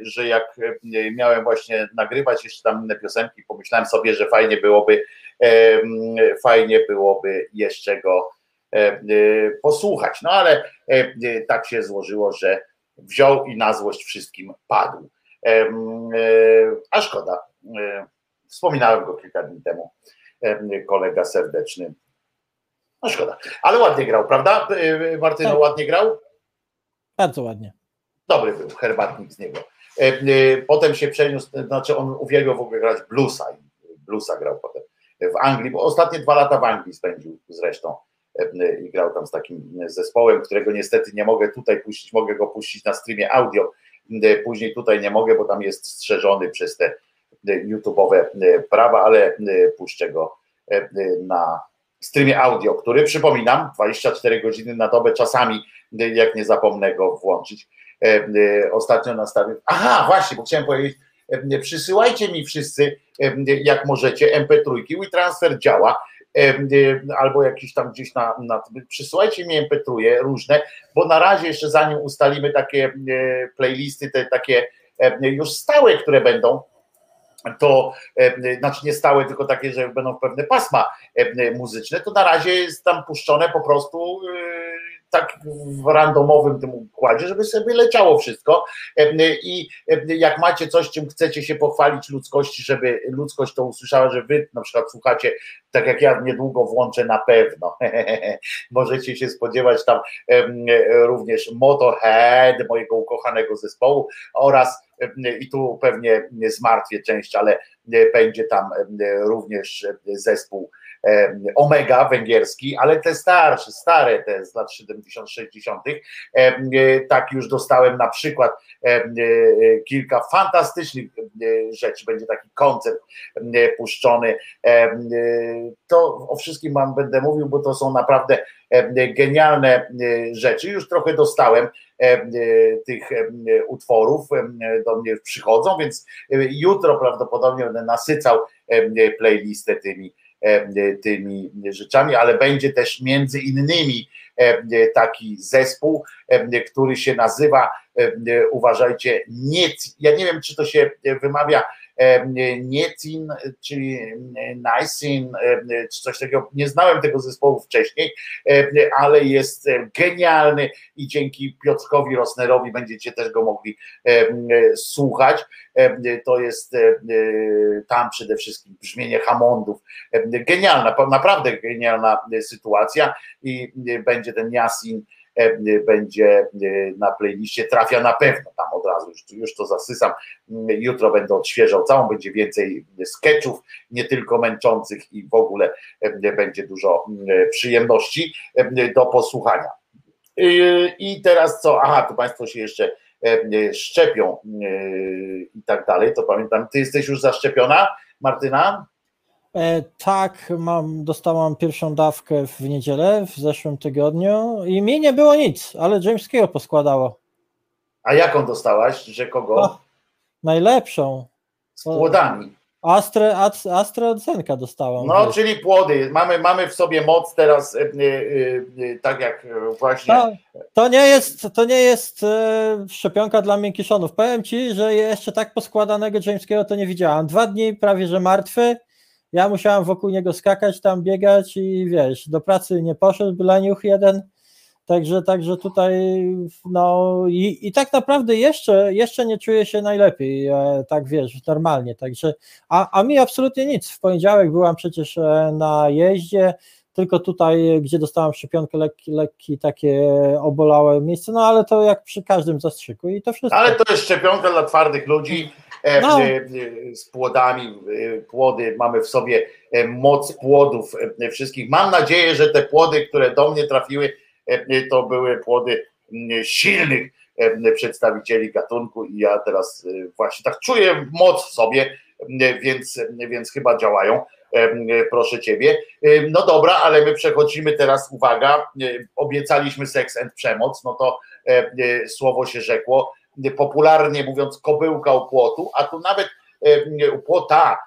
[SPEAKER 2] że jak e, miałem właśnie nagrywać jeszcze tam inne piosenki, pomyślałem sobie, że fajnie byłoby, e, fajnie byłoby jeszcze go e, e, posłuchać. No ale e, tak się złożyło, że wziął i na złość wszystkim padł. E, e, A szkoda. E, Wspominałem go kilka dni temu. E, Kolega serdeczny. No szkoda. Ale ładnie grał, prawda? E, Martyno,
[SPEAKER 5] Tak.
[SPEAKER 2] ładnie grał?
[SPEAKER 5] Bardzo ładnie.
[SPEAKER 2] Dobry był herbatnik z niego. E, Potem się przeniósł, znaczy on uwielbiał w ogóle grać bluesa. Bluesa grał potem w Anglii, bo ostatnie dwa lata w Anglii spędził zresztą i grał tam z takim zespołem, którego niestety nie mogę tutaj puścić, mogę go puścić na streamie audio, później tutaj nie mogę, bo tam jest strzeżony przez te YouTube'owe prawa, ale puszczę go na streamie audio, który przypominam, 24 godziny na dobę czasami, jak nie zapomnę go włączyć, e, e, ostatnio nastawił. Aha, właśnie, bo chciałem powiedzieć, e, przysyłajcie mi wszyscy, jak możecie, MP3, WeTransfer działa, albo jakiś tam gdzieś na, na przysyłajcie mi MP3 różne, bo na razie jeszcze zanim ustalimy takie playlisty, te takie już stałe, które będą, to e, znaczy nie stałe, tylko takie, że będą pewne pasma e, muzyczne, to na razie jest tam puszczone po prostu e, tak w randomowym tym układzie, żeby sobie leciało wszystko. E, i e, jak macie coś, czym chcecie się pochwalić ludzkości, żeby ludzkość to usłyszała, że wy na przykład słuchacie, tak jak ja niedługo włączę na pewno, *laughs* możecie się spodziewać tam e, również Motorhead, mojego ukochanego zespołu oraz i tu pewnie nie zmartwię część, ale e, będzie tam również zespół Omega węgierski, ale te starsze, stare, te z lat 70., 60., tak już dostałem na przykład kilka fantastycznych rzeczy, będzie taki koncert puszczony. To o wszystkim wam będę mówił, bo to są naprawdę genialne rzeczy. Już trochę dostałem tych utworów, do mnie przychodzą, więc jutro prawdopodobnie będę nasycał playlistę tymi, tymi rzeczami, ale będzie też między innymi taki zespół, który się nazywa, uważajcie, nie, ja nie wiem, czy to się wymawia Nietin, czyli Nisin, czy coś takiego. Nie znałem tego zespołu wcześniej, ale jest genialny i dzięki Piotrkowi Rosnerowi będziecie też go mogli słuchać. To jest tam przede wszystkim brzmienie Hammondów. Genialna, naprawdę genialna sytuacja i będzie ten Yasin E, będzie e, na playliście, trafia na pewno tam od razu, już, już to zasysam. Jutro będę odświeżał całą, będzie więcej sketchów, nie tylko męczących i w ogóle e, będzie dużo przyjemności do posłuchania. I teraz co? Aha, tu Państwo się jeszcze szczepią i tak dalej. To pamiętam, ty jesteś już zaszczepiona, Martyna?
[SPEAKER 5] E, tak, mam, dostałam pierwszą dawkę w niedzielę w zeszłym tygodniu i mi nie było nic, ale Jameskiego poskładało.
[SPEAKER 2] A jaką dostałaś? Że kogo? O,
[SPEAKER 5] najlepszą.
[SPEAKER 2] Z płodami.
[SPEAKER 5] Astre, AstraZeneca dostałam.
[SPEAKER 2] No, wiesz. czyli płody. Mamy, mamy w sobie moc teraz, yy, yy, yy, tak jak właśnie.
[SPEAKER 5] To, to, nie jest, to nie jest szczepionka dla miękiszonów. Powiem ci, że jeszcze tak poskładanego Jameskiego to nie widziałam. Dwa dni prawie, że martwy ja musiałem wokół niego skakać, tam biegać i wiesz, do pracy nie poszedł, leniuch jeden, także, także tutaj no i, i tak naprawdę jeszcze, jeszcze nie czuję się najlepiej, e, tak wiesz, normalnie, także, a, a mi absolutnie nic, w poniedziałek byłam przecież e, na jeździe, tylko tutaj, gdzie dostałam szczepionkę, lekki, lekki takie obolałe miejsce, no ale to jak przy każdym zastrzyku i to wszystko.
[SPEAKER 2] Ale to jest szczepionka dla twardych ludzi, no. E, z płodami, e, płody, mamy w sobie moc płodów wszystkich. Mam nadzieję, że te płody, które do mnie trafiły, to były płody silnych przedstawicieli gatunku i ja teraz właśnie tak czuję moc w sobie, więc, więc chyba działają. Proszę ciebie. No dobra, ale my przechodzimy teraz, uwaga, obiecaliśmy seks and przemoc, no to słowo się rzekło popularnie mówiąc kobyłka u płotu, a tu nawet u płota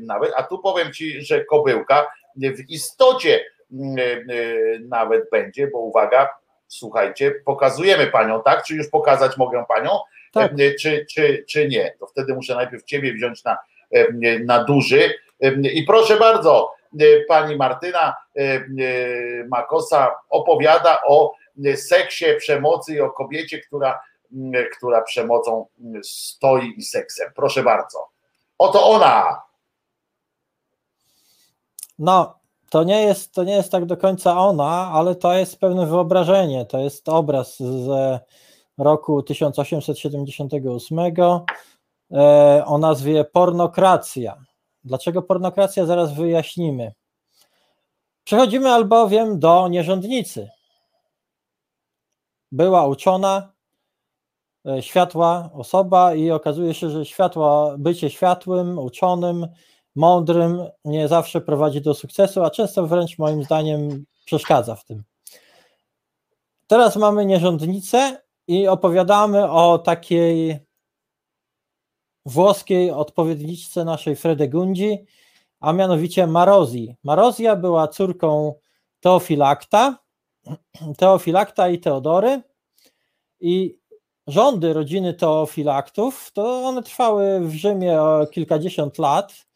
[SPEAKER 2] nawet, a tu powiem ci, że kobyłka w istocie nawet będzie, bo uwaga, słuchajcie, pokazujemy panią, tak? Czy już pokazać mogę panią? Tak. Czy, czy, czy nie? To wtedy muszę najpierw ciebie wziąć na, na duży. I proszę bardzo, pani Martyna Makosa opowiada o seksie, przemocy i o kobiecie, która która przemocą stoi i seksem. Proszę bardzo. Oto ona.
[SPEAKER 5] No, to nie jest, to nie jest tak do końca ona, ale to jest pewne wyobrażenie. To jest obraz z roku 1878 e, o nazwie Pornokracja. Dlaczego pornokracja? Zaraz wyjaśnimy. Przechodzimy albowiem do nierządnicy. Była uczona, światła osoba i okazuje się, że światła, bycie światłym, uczonym, mądrym nie zawsze prowadzi do sukcesu, a często wręcz moim zdaniem przeszkadza w tym. Teraz mamy nierządnicę i opowiadamy o takiej włoskiej odpowiedniczce naszej Fredegundi, a mianowicie Marozji. Marozja była córką Teofilakta, *clears throat* Teofilakta i Teodory i rządy rodziny teofilaktów, to one trwały w Rzymie kilkadziesiąt lat.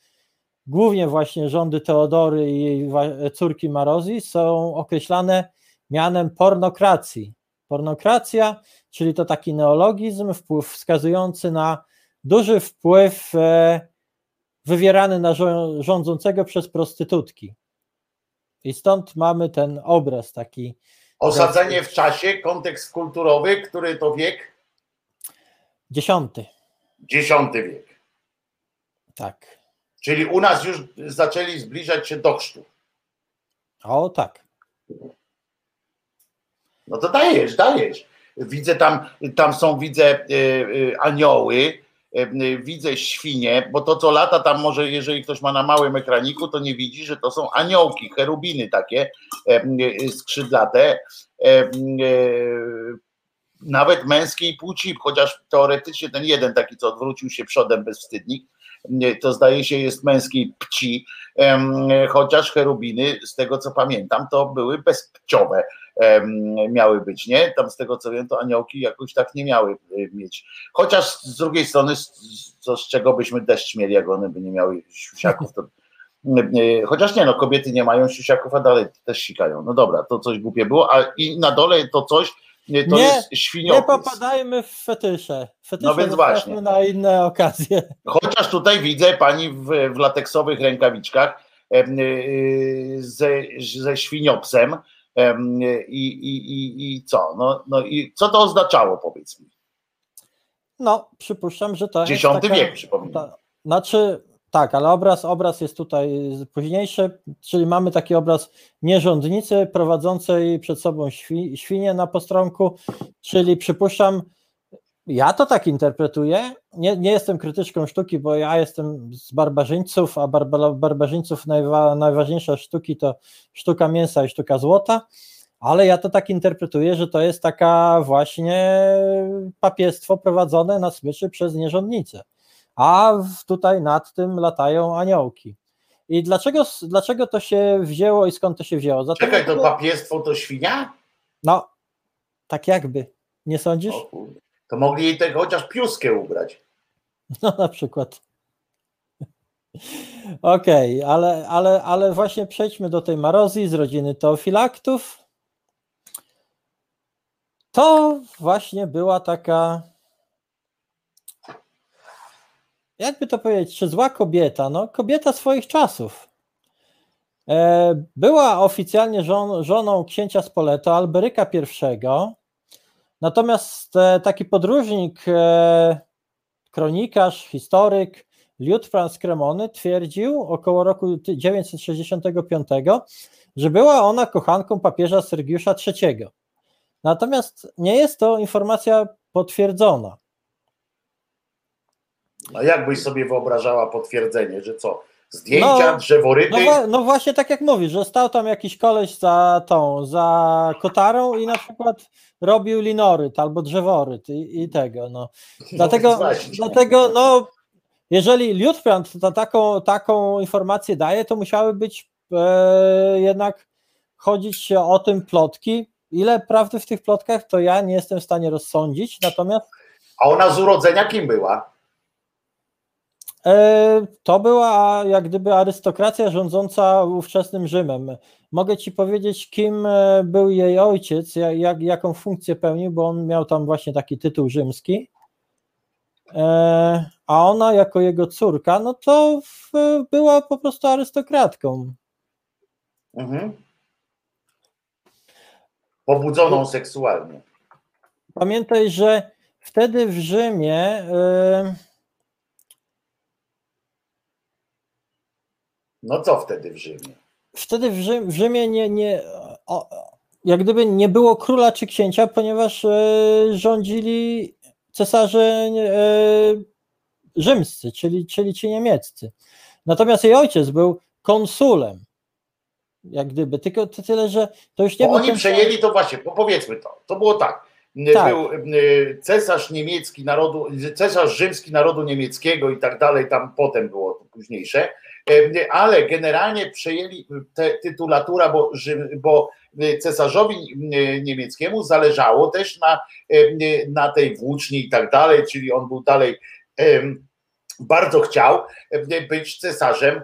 [SPEAKER 5] Głównie właśnie rządy Teodory i jej córki Marozji są określane mianem pornokracji. Pornokracja, czyli to taki neologizm wpływ wskazujący na duży wpływ e, wywierany na rządzącego przez prostytutki. I stąd mamy ten obraz taki.
[SPEAKER 2] Osadzenie w czasie, kontekst kulturowy, który to wiek?
[SPEAKER 5] Dziesiąty.
[SPEAKER 2] Dziesiąty wiek.
[SPEAKER 5] Tak.
[SPEAKER 2] Czyli u nas już zaczęli zbliżać się do chrztu.
[SPEAKER 5] O tak.
[SPEAKER 2] No to dajesz, dajesz. Widzę tam, tam są, widzę y, y, anioły, y, widzę świnie, bo to co lata tam może, jeżeli ktoś ma na małym ekraniku, to nie widzi, że to są aniołki, cherubiny takie skrzydlate, nawet męskiej płci, chociaż teoretycznie ten jeden taki, co odwrócił się przodem bezwstydnik, to zdaje się jest męskiej pci, chociaż cherubiny, z tego co pamiętam, to były bezpciowe miały być, nie? Tam z tego co wiem, to aniołki jakoś tak nie miały y, mieć. Chociaż z drugiej strony, co, z czego byśmy deszcz mieli, jak one by nie miały siusiaków, to Chociaż nie, no kobiety nie mają siusiaków, a dalej też sikają. No dobra, to coś głupie było, a i na dole to coś to nie, jest świniopis.
[SPEAKER 5] Nie popadajmy w fetysze. Fetysze
[SPEAKER 2] no więc właśnie.
[SPEAKER 5] na inne okazje.
[SPEAKER 2] Chociaż tutaj widzę pani w, w lateksowych rękawiczkach ze, ze świniopsem, i, i, i, i co? No, no i co to oznaczało, powiedz mi?
[SPEAKER 5] No, przypuszczam, że to
[SPEAKER 2] X jest. Taka, wiek, przypominam.
[SPEAKER 5] Ta, znaczy, tak, ale obraz, obraz jest tutaj późniejszy, czyli mamy taki obraz nierządnicy prowadzącej przed sobą świ, na postronku, czyli przypuszczam, ja to tak interpretuję. Nie, nie jestem krytyczką sztuki, bo ja jestem z barbarzyńców, a barba, barbarzyńców najwa, najważniejsza sztuki to sztuka mięsa i sztuka złota, ale ja to tak interpretuję, że to jest taka właśnie papiestwo prowadzone na smyczy przez nierządnicę, a tutaj nad tym latają aniołki. I dlaczego, dlaczego to się wzięło i skąd to się wzięło?
[SPEAKER 2] Dlatego, Czekaj, to papiestwo to świnia?
[SPEAKER 5] No, tak jakby. Nie sądzisz?
[SPEAKER 2] To mogli jej tego chociaż piuskę ubrać.
[SPEAKER 5] No na przykład. *laughs* Okej, okay, ale, ale, ale właśnie przejdźmy do tej marozji z rodziny teofilaktów. To właśnie była taka, jakby to powiedzieć, czy zła kobieta? No, kobieta swoich czasów. E, była oficjalnie żon, żoną księcia Spoleto, Alberyka I, Natomiast e, taki podróżnik, e, kronikarz, historyk Liutprand z Kremony twierdził około roku 965, że była ona kochanką papieża Sergiusza III. Natomiast nie jest to informacja potwierdzona.
[SPEAKER 2] A jak byś sobie wyobrażała potwierdzenie, że co? Zdjęcia, no, drzeworyty?
[SPEAKER 5] No, no, właśnie tak jak mówisz, że stał tam jakiś koleś za tą, za kotarą i na przykład robił linoryt albo drzeworyt i, i tego. No. no dlatego, dlatego no, jeżeli Liutprand taką, taką informację daje, to musiały być e, jednak chodzić o tym plotki. Ile prawdy w tych plotkach, to ja nie jestem w stanie rozsądzić, natomiast...
[SPEAKER 2] A ona z urodzenia kim była?
[SPEAKER 5] E, to była jak gdyby arystokracja rządząca ówczesnym Rzymem. Mogę ci powiedzieć, kim e, był jej ojciec, jak, jaką funkcję pełnił, bo on miał tam właśnie taki tytuł rzymski. E, a ona, jako jego córka, no to była po prostu arystokratką. Mhm.
[SPEAKER 2] Pobudzoną seksualnie.
[SPEAKER 5] Pamiętaj, że wtedy w Rzymie.
[SPEAKER 2] No co wtedy w Rzymie?
[SPEAKER 5] Wtedy w, Rzym, w Rzymie nie, nie o, jak gdyby nie było króla czy księcia, ponieważ e, rządzili cesarze e, rzymscy, czyli, czyli ci niemieccy. Natomiast jej ojciec był konsulem. Jak gdyby, tylko to tyle, że to już nie
[SPEAKER 2] Bo Oni przejęli to właśnie, powiedzmy to. To było tak. tak. Był cesarz niemiecki narodu, cesarz rzymski narodu niemieckiego i tak dalej, tam potem było to późniejsze ale generalnie przejęli tę tytulatura, bo, bo cesarzowi niemieckiemu zależało też na, na tej włóczni i tak dalej, czyli on był dalej bardzo chciał być cesarzem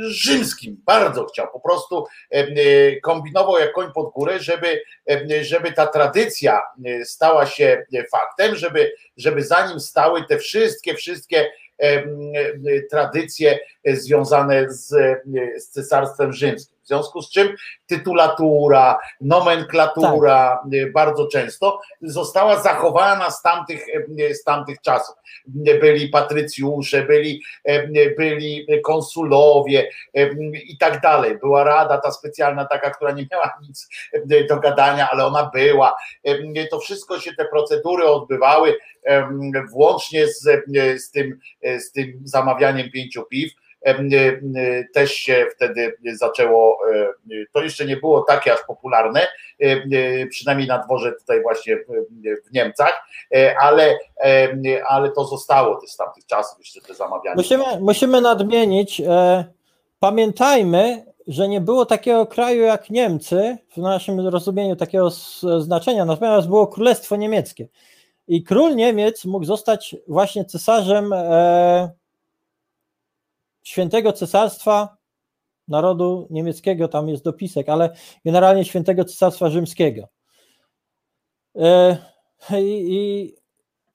[SPEAKER 2] rzymskim, bardzo chciał, po prostu kombinował jak koń pod górę, żeby, żeby ta tradycja stała się faktem, żeby, żeby za nim stały te wszystkie, wszystkie tradycje związane z, z Cesarstwem Rzymskim. W związku z czym tytulatura, nomenklatura tak. bardzo często została zachowana z tamtych, z tamtych czasów. Byli patrycjusze, byli, byli konsulowie i tak dalej. Była rada ta specjalna taka, która nie miała *laughs* nic do gadania, ale ona była. To wszystko się, te procedury odbywały włącznie z, z, tym, z tym zamawianiem pięciu piw też się wtedy zaczęło, to jeszcze nie było takie aż popularne, przynajmniej na dworze tutaj właśnie w Niemcach, ale, ale to zostało też z tamtych czasów jeszcze te zamawianie.
[SPEAKER 5] Musimy, musimy nadmienić, e, pamiętajmy, że nie było takiego kraju jak Niemcy w naszym rozumieniu takiego znaczenia, natomiast było Królestwo Niemieckie. I król Niemiec mógł zostać właśnie cesarzem e, świętego cesarstwa narodu niemieckiego, tam jest dopisek, ale generalnie świętego cesarstwa rzymskiego. E, I, i,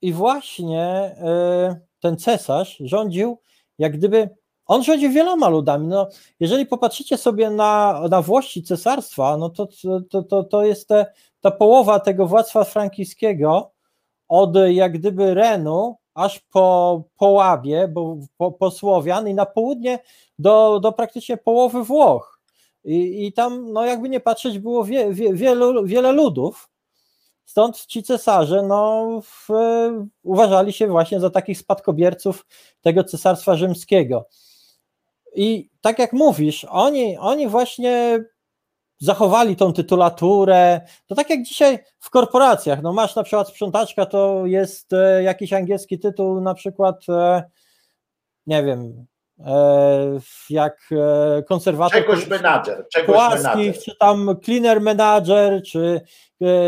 [SPEAKER 5] i właśnie e, ten cesarz rządził jak gdyby on rządził wieloma ludami. No, jeżeli popatrzycie sobie na, na włości cesarstwa, no to, to, to, to jest te, ta połowa tego władztwa frankijskiego od jak gdyby Renu aż po, po Łabie, bo, po, po Słowian i na południe do, do praktycznie połowy Włoch. I, i tam, no jakby nie patrzeć, było wie, wie, wielu, wiele ludów. Stąd ci cesarze no, w, uważali się właśnie za takich spadkobierców tego cesarstwa rzymskiego. I tak jak mówisz, oni, oni właśnie zachowali tą tytulaturę. To tak jak dzisiaj w korporacjach, no masz na przykład sprzątaczka, to jest e, jakiś angielski tytuł, na przykład, e, nie wiem, e, jak konserwator.
[SPEAKER 2] Czegoś menadżer, czegoś
[SPEAKER 5] płaskich, czy tam cleaner manager, czy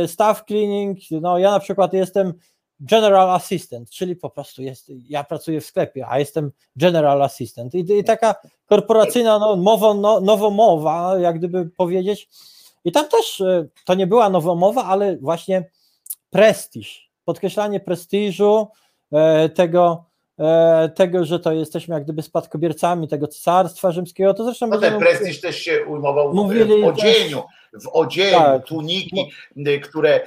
[SPEAKER 5] staff cleaning. No ja na przykład jestem general assistant, czyli po prostu jest, ja pracuję w sklepie, a jestem general assistant. I, i taka korporacyjna no, mowa, no, nowomowa, jak gdyby powiedzieć. I tam też e, to nie była nowomowa, ale właśnie prestiż, podkreślanie prestiżu e, tego, tego, że to jesteśmy jak gdyby spadkobiercami tego cesarstwa rzymskiego, to zresztą...
[SPEAKER 2] No ten prestiż też się ujmował mówili w odzieniu, w odzieniu, tak. tuniki, które,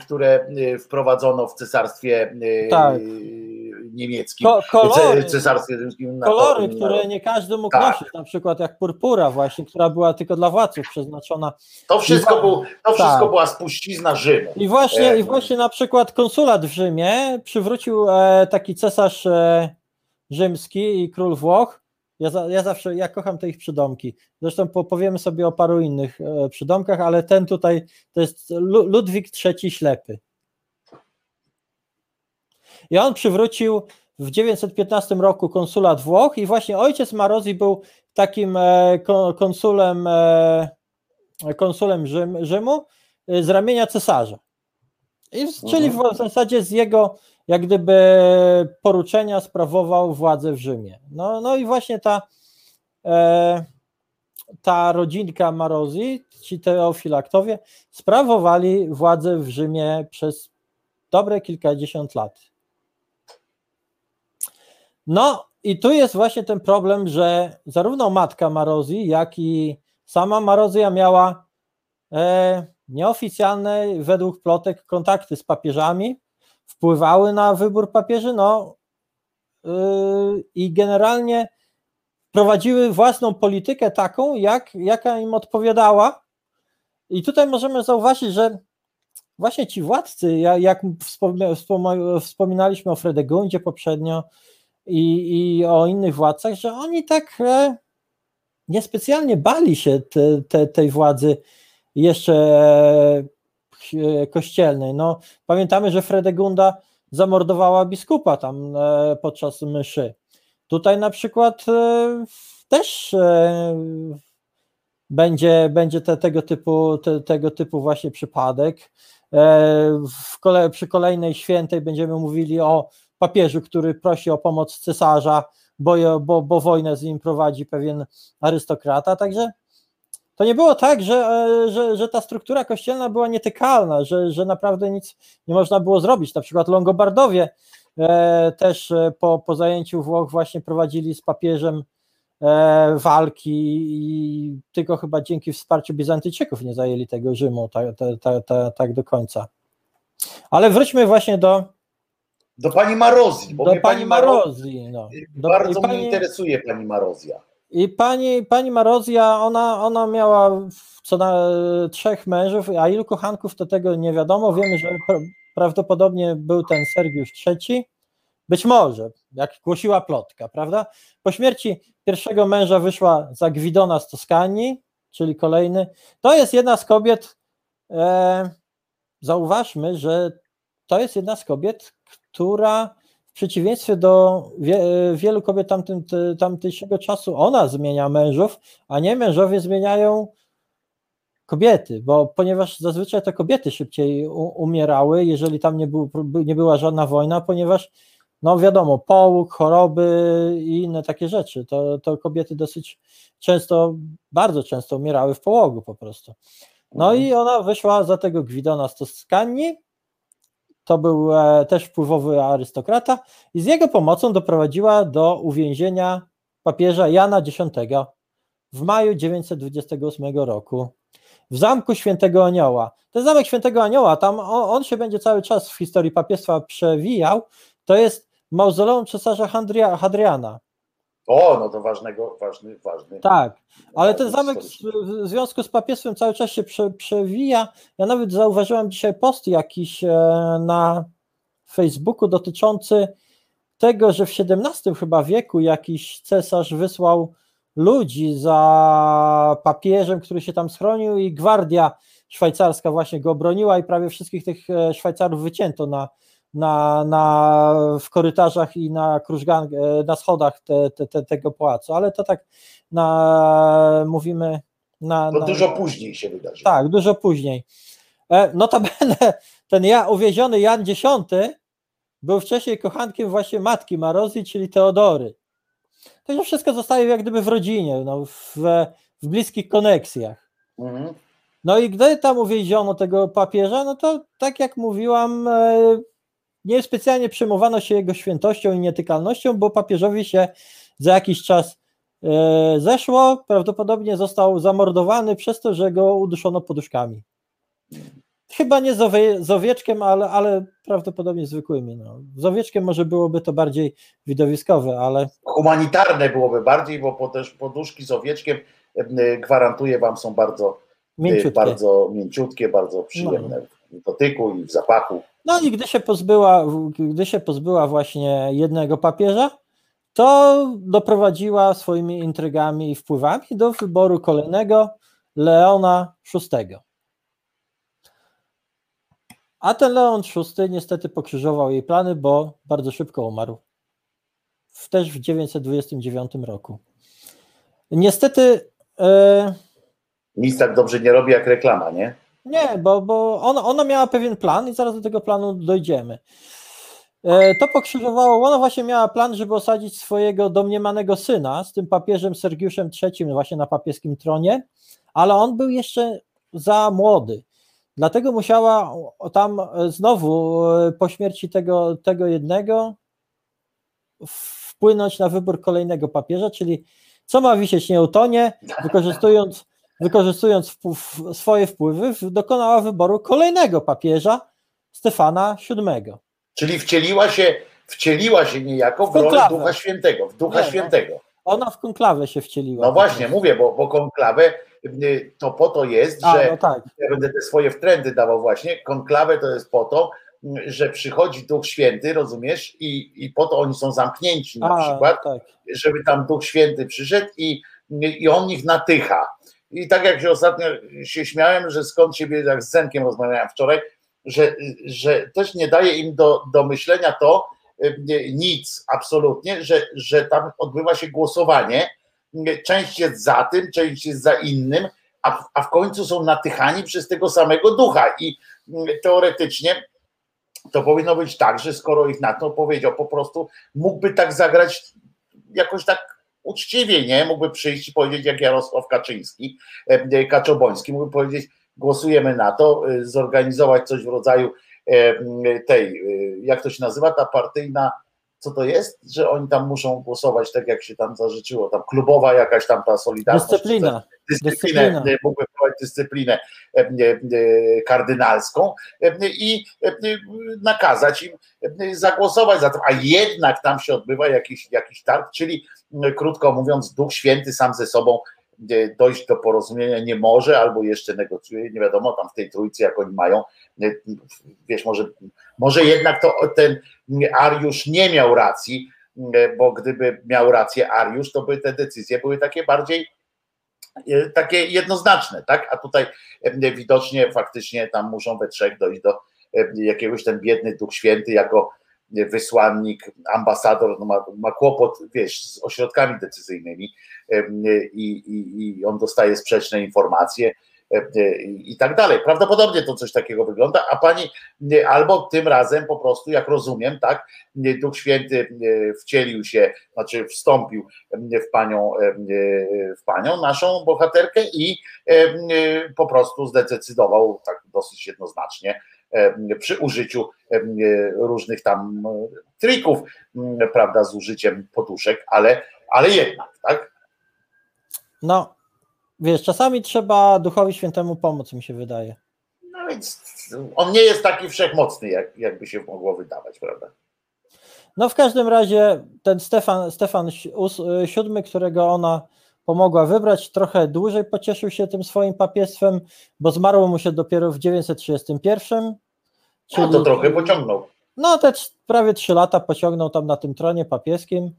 [SPEAKER 2] które wprowadzono w cesarstwie tak niemieckim, Ko
[SPEAKER 5] kolory,
[SPEAKER 2] cesarstwie
[SPEAKER 5] rzymskim. Kolory, to, które nie każdy mógł tak. nosić, na przykład jak purpura właśnie, która była tylko dla władców przeznaczona.
[SPEAKER 2] To wszystko, był, to wszystko tak. była spuścizna Rzymu.
[SPEAKER 5] I właśnie, e... I właśnie na przykład konsulat w Rzymie przywrócił e, taki cesarz e, rzymski i król Włoch, ja, za, ja zawsze, ja kocham te ich przydomki. Zresztą powiemy sobie o paru innych e, przydomkach, ale ten tutaj to jest Ludwik III Ślepy. I on przywrócił w 915 roku konsulat Włoch i właśnie ojciec Marozji był takim e, konsulem, e, konsulem Rzym, Rzymu e, z ramienia cesarza. I, czyli w zasadzie z jego jak gdyby poruczenia sprawował władzę w Rzymie. No, no i właśnie ta, ta rodzinka Marozji, ci teofilaktowie, sprawowali władzę w Rzymie przez dobre kilkadziesiąt lat. No i tu jest właśnie ten problem, że zarówno matka Marozji, jak i sama Marozja miała e, nieoficjalne, według plotek, kontakty z papieżami, wpływały na wybór papieży, no yy, i generalnie prowadziły własną politykę taką, jak, jaka im odpowiadała. I tutaj możemy zauważyć, że właśnie ci władcy, jak wspominaliśmy o Fredegundzie poprzednio, i, i o innych władcach, że oni tak e, niespecjalnie bali się te, te, tej władzy jeszcze e, kościelnej. No, pamiętamy, że Fredegunda zamordowała biskupa tam e, podczas mszy. Tutaj na przykład też będzie, będzie te, tego, typu, te, tego typu właśnie przypadek. W kole, przy kolejnej świętej będziemy mówili o papieżu, który prosi o pomoc cesarza, bo, bo, bo wojnę z nim prowadzi pewien arystokrata. Także to nie było tak, że, e, że, że ta struktura kościelna była nietykalna, że, że naprawdę nic nie można było zrobić. Na przykład Longobardowie e, też e, po, po zajęciu Włoch właśnie prowadzili z papieżem walki i tylko chyba dzięki wsparciu Bizantyjczyków nie zajęli tego Rzymu tak, tak, tak, tak do końca. Ale wróćmy właśnie do.
[SPEAKER 2] Do pani Marozji.
[SPEAKER 5] do pani, pani Marozji. No.
[SPEAKER 2] Do, bardzo pani, mnie interesuje pani Marozja.
[SPEAKER 5] I pani, pani Marozja, ona, ona miała co na trzech mężów, a ilu kochanków to tego nie wiadomo. Wiemy, że prawdopodobnie był ten Sergiusz III. Być może, jak głosiła plotka, prawda? Po śmierci pierwszego męża wyszła za Gwidona z Toskanii, czyli kolejny. To jest jedna z kobiet. E, zauważmy, że to jest jedna z kobiet, która w przeciwieństwie do wie, wielu kobiet tamtym, tamtejszego czasu, ona zmienia mężów, a nie mężowie zmieniają kobiety, bo ponieważ zazwyczaj to kobiety szybciej umierały, jeżeli tam nie, był, nie była żadna wojna, ponieważ no wiadomo, połóg, choroby i inne takie rzeczy, to, to kobiety dosyć często, bardzo często umierały w połogu po prostu. No mhm. i ona wyszła za tego Gwidona z Toskanii, to był e, też wpływowy arystokrata i z jego pomocą doprowadziła do uwięzienia papieża Jana X w maju 928 roku w zamku Świętego Anioła. Ten zamek Świętego Anioła, tam on, się będzie cały czas w historii papiestwa przewijał, to jest mauzoleum cesarza Hadriana.
[SPEAKER 2] O, no to ważnego, ważny, ważny.
[SPEAKER 5] Tak, ale ten zamek w związku z papiestwem cały czas się prze, przewija. Ja nawet zauważyłem dzisiaj post jakiś e, na Facebooku dotyczący tego, że w XVII chyba wieku jakiś cesarz wysłał ludzi za papieżem, który się tam schronił i gwardia szwajcarska właśnie go obroniła i prawie wszystkich tych e, Szwajcarów wycięto na, na, na, w korytarzach i na krużgan, e, na schodach te, te, te, tego pałacu, ale to tak na, mówimy na,
[SPEAKER 2] to dużo później się wydarzy.
[SPEAKER 5] Tak, dużo później. E, notabene *laughs* ten ja, uwieziony Jan X był wcześniej kochankiem właśnie matki Marozji, czyli Teodory. To wszystko zostaje jak gdyby w rodzinie, no, w, w bliskich koneksjach. Mhm. No i gdy tam uwieziono tego papieża, no to tak jak mówiłam, e, nie specjalnie przejmowano się jego świętością i nietykalnością, bo papieżowi się za jakiś czas e, zeszło, prawdopodobnie został zamordowany przez to, że go uduszono poduszkami. Chyba nie z, owie, z owieczkiem, ale, ale prawdopodobnie zwykłymi. No. Z owieczkiem może byłoby to bardziej widowiskowe, ale.
[SPEAKER 2] Humanitarne byłoby bardziej, bo też poduszki z owieczkiem gwarantuję Wam są bardzo e, mięciutkie, bardzo, mięciutkie, bardzo przyjemne no. w dotyku i w zapachu.
[SPEAKER 5] No i gdy się pozbyła, gdy się pozbyła właśnie jednego papieża, to doprowadziła swoimi intrygami i wpływami do wyboru kolejnego Leona VI. A ten Leon VI niestety pokrzyżował jej plany, bo bardzo szybko umarł. W, też w 929 roku. Niestety. E...
[SPEAKER 2] Nic tak dobrze nie robi jak reklama, nie?
[SPEAKER 5] Nie, bo, bo ona, ona miała pewien plan i zaraz do tego planu dojdziemy. E, to pokrzyżowało, ona właśnie miała plan, żeby osadzić swojego domniemanego syna z tym papieżem Sergiuszem III właśnie na papieskim tronie, ale on był jeszcze za młody. Dlatego musiała tam znowu e, po śmierci tego, tego jednego wpłynąć na wybór kolejnego papieża, czyli co ma wisieć nie utonie, wykorzystując, wykorzystując wpływ, swoje wpływy, dokonała wyboru kolejnego papieża, Stefana VII.
[SPEAKER 2] Czyli wcieliła się, wcieliła się niejako w, w rolę Ducha Świętego, w Ducha nie. Świętego.
[SPEAKER 5] Ona w konklawę się wcieliła.
[SPEAKER 2] No właśnie, mówię, bo, bo konklawę y, to po to jest, A, że no tak. ja będę te swoje wtrendy dawał właśnie. Konklawę to jest po to, że przychodzi Duch Święty, rozumiesz, i, i po to oni są zamknięci na A, przykład, tak. żeby tam Duch Święty przyszedł i, i on ich natycha. I tak jak się ostatnio się śmiałem, że skąd siebie, jak z Zenkiem rozmawiałem wczoraj, że, że też nie daje im do, do myślenia to, nic absolutnie, że, że tam odbywa się głosowanie. Część jest za tym, część jest za innym, a w, a w końcu są natychani przez tego samego ducha. I teoretycznie to powinno być tak, że skoro ich na to powiedział, po prostu mógłby tak zagrać jakoś tak uczciwie, nie? Mógłby przyjść i powiedzieć, jak Jarosław Kaczyński, Kaczoboński, mógłby powiedzieć, głosujemy na to, zorganizować coś w rodzaju tej, jak to się nazywa, ta partyjna co to jest, że oni tam muszą głosować tak, jak się tam zażyczyło, tam klubowa jakaś tam ta solidarność.
[SPEAKER 5] Dyscyplina.
[SPEAKER 2] Dyscyplinę,
[SPEAKER 5] Dyscyplina.
[SPEAKER 2] mógłby wprowadzić dyscyplinę e, e, kardynalską e, i e, nakazać im e, zagłosować za to, a jednak tam się odbywa jakiś, jakiś targ, czyli e, krótko mówiąc, Duch Święty sam ze sobą e, dojść do porozumienia nie może, albo jeszcze negocjuje, nie wiadomo, tam w tej trójcy, jak oni mają, wiesz, może, może jednak to ten Ariusz nie miał racji, bo gdyby miał rację Ariusz, to by te decyzje były takie bardziej e, takie jednoznaczne, tak? A tutaj e, widocznie faktycznie tam muszą we trzech dojść do e, jakiegoś ten biedny Duch Święty jako wysłannik, ambasador, no ma, ma kłopot, wiesz, z ośrodkami decyzyjnymi i, i, i on dostaje sprzeczne informacje i tak dalej. Prawdopodobnie to coś takiego wygląda, a pani albo tym razem po prostu, jak rozumiem, tak, Duch Święty wcielił się, znaczy wstąpił w panią, w panią naszą bohaterkę i po prostu zdecydował tak dosyć jednoznacznie przy użyciu e, różnych tam e, trików, m, prawda, z użyciem poduszek, ale, ale jednak, tak?
[SPEAKER 5] No, wiesz, czasami trzeba Duchowi Świętemu pomóc, mi się wydaje.
[SPEAKER 2] No więc on nie jest taki wszechmocny, jak, jakby się mogło wydawać, prawda?
[SPEAKER 5] No w każdym razie ten Stefan, Stefan VII, siódmy, którego ona pomogła wybrać, trochę dłużej pocieszył się tym swoim papiestwem, bo zmarło mu się dopiero w 931.
[SPEAKER 2] No to trochę pociągnął.
[SPEAKER 5] No te prawie trzy lata pociągnął tam na tym tronie papieskim,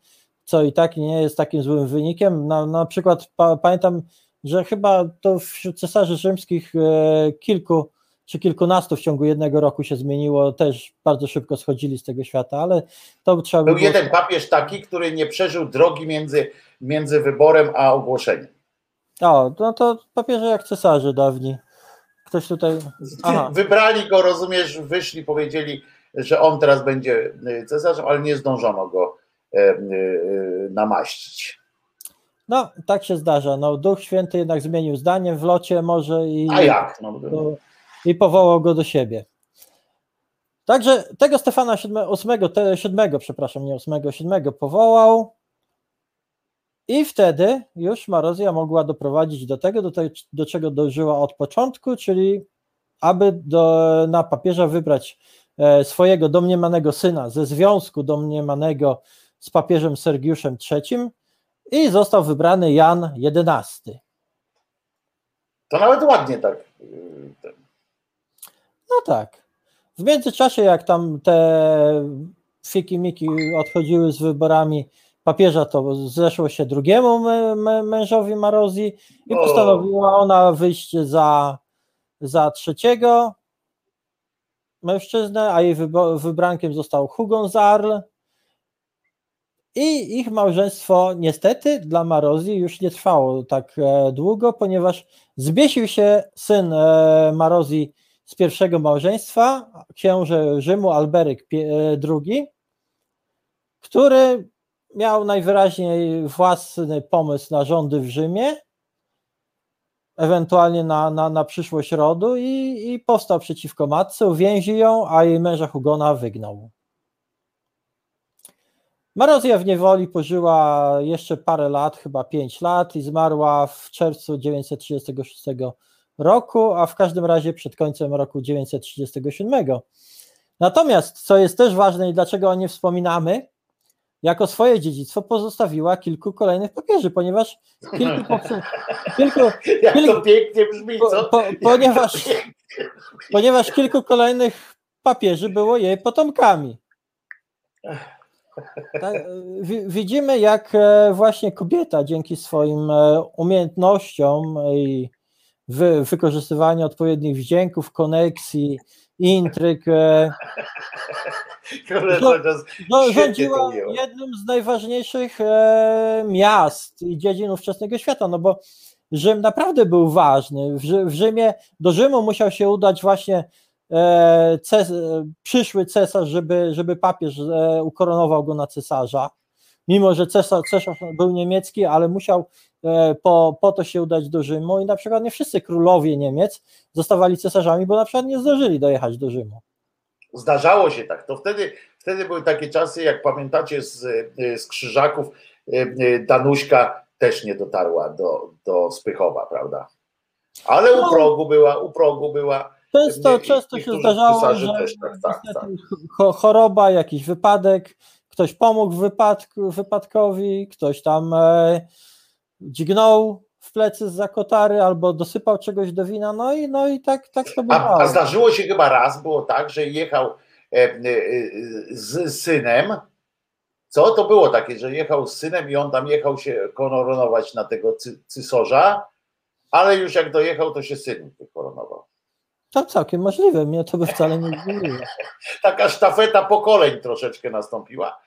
[SPEAKER 5] co i tak nie jest takim złym wynikiem. Na, na przykład pa, pamiętam, że chyba to wśród cesarzy rzymskich e, kilku czy kilkunastu w ciągu jednego roku się zmieniło, też bardzo szybko schodzili z tego świata, ale to trzeba by
[SPEAKER 2] Był
[SPEAKER 5] było...
[SPEAKER 2] jeden papież taki, który nie przeżył drogi między, między wyborem a ogłoszeniem.
[SPEAKER 5] O, no to papieże jak cesarze dawni. Ktoś tutaj... Aha.
[SPEAKER 2] Wybrali go, rozumiesz, wyszli, powiedzieli, że on teraz będzie y, cesarzem, ale nie zdążono go e, e, namaścić.
[SPEAKER 5] No, tak się zdarza. No, Duch Święty jednak zmienił zdanie w locie może i...
[SPEAKER 2] A jak? No,
[SPEAKER 5] i powołał go do siebie. Także tego Stefana VII, ósmego, te, siódmego, przepraszam, nie ósmego, siódmego powołał i wtedy już Marozja mogła doprowadzić do tego, do, tej, do czego dążyła od początku, czyli aby do, na papieża wybrać e, swojego domniemanego syna ze związku domniemanego z papieżem Sergiuszem III i został wybrany Jan XI.
[SPEAKER 2] To nawet ładnie tak. ten-
[SPEAKER 5] No tak. W międzyczasie, jak tam te fiki-miki odchodziły z wyborami papieża, to zeszło się drugiemu mę- mę- mężowi Marozji i postanowiła ona wyjść za, za trzeciego mężczyznę, a jej wybrankiem został Hugon Zarl. I ich małżeństwo niestety dla Marozji już nie trwało tak e, długo, ponieważ zbiesił się syn e, Marozji z pierwszego małżeństwa, książę Rzymu Alberyk Pie- e, II, który miał najwyraźniej własny pomysł na rządy w Rzymie, ewentualnie na, na, na przyszłość rodu i, i powstał przeciwko matce, uwięził ją, a jej męża Hugona wygnał. Marozja w niewoli pożyła jeszcze parę lat, chyba 5 lat i zmarła w czerwcu 936 roku, a w każdym razie przed końcem roku 937. Natomiast, co jest też ważne i dlaczego o nie wspominamy, jako swoje dziedzictwo pozostawiła kilku kolejnych papieży, ponieważ kilku, *laughs* kilku,
[SPEAKER 2] Jak to pięknie brzmi,
[SPEAKER 5] po,
[SPEAKER 2] co?
[SPEAKER 5] po, ponieważ, ponieważ kilku kolejnych papieży było jej potomkami. Tak, e, wi- widzimy, jak e, właśnie kobieta dzięki swoim e, umiejętnościom i wy, wykorzystywaniu odpowiednich wdzięków, koneksji, intryg, No, rządziła jednym z najważniejszych e, miast i dziedzin ówczesnego świata, no bo Rzym naprawdę był ważny. W, Rzy- w Rzymie, do Rzymu musiał się udać właśnie e, ces, e, przyszły cesarz, żeby, żeby papież e, ukoronował go na cesarza. Mimo, że cesarz, cesarz był niemiecki, ale musiał e, po, po to się udać do Rzymu i na przykład nie wszyscy królowie Niemiec zostawali cesarzami, bo na przykład nie zdążyli dojechać do Rzymu.
[SPEAKER 2] Zdarzało się tak. To wtedy, wtedy były takie czasy, jak pamiętacie z, z Krzyżaków, Danuśka też nie dotarła do, do Spychowa, prawda? Ale u no. progu była, u progu była.
[SPEAKER 5] Często, często się zdarzało, że tak, tak, tak. choroba, jakiś wypadek, ktoś pomógł wypadku, wypadkowi, ktoś tam e, dźgnął w plecy z zakotary albo dosypał czegoś do wina, no i, no i tak, tak to było.
[SPEAKER 2] A, a zdarzyło się chyba raz, było tak, że jechał e, e, z synem, co to było takie, że jechał z synem i on tam jechał się koronować na tego cy, cysorza, ale już jak dojechał, to się syn wykoronował.
[SPEAKER 5] To całkiem możliwe, mnie to by wcale nie zdziwiło. *laughs*
[SPEAKER 2] Taka sztafeta pokoleń troszeczkę nastąpiła,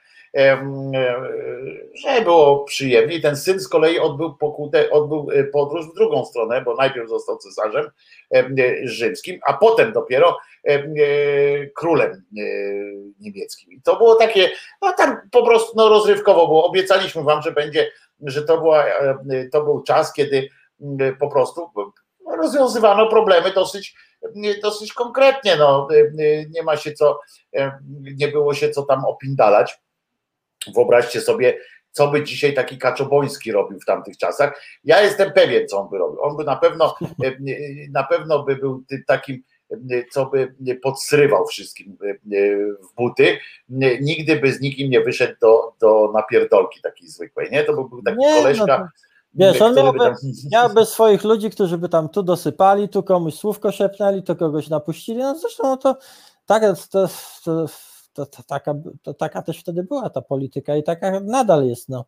[SPEAKER 2] że było przyjemnie. I ten syn z kolei odbył pokutę, odbył e, podróż w drugą stronę, bo najpierw został cesarzem rzymskim, a potem dopiero e, królem e, niemieckim. I to było takie, no tam po prostu no, rozrywkowo było. Obiecaliśmy wam, że będzie, że to, była, to był czas, kiedy po prostu rozwiązywano problemy dosyć, dosyć konkretnie. No, nie ma się co, nie było się co tam opindalać. Wyobraźcie sobie, co by dzisiaj taki Kaczoboński robił w tamtych czasach. Ja jestem pewien, co on by robił. On by na pewno, na pewno by był takim, co by podsrywał wszystkim w buty. Nigdy by z nikim nie wyszedł do, do napierdolki takiej zwykłej, nie? To by był taki nie, koleżka. No
[SPEAKER 5] Wiesz, on miałby, tam... *laughs* miałby, swoich ludzi, którzy by tam tu dosypali, tu komuś słówko szepnęli, to kogoś napuścili. No zresztą no to, tak, to, to, to, to, taka, to taka też wtedy była ta polityka i taka nadal jest. No.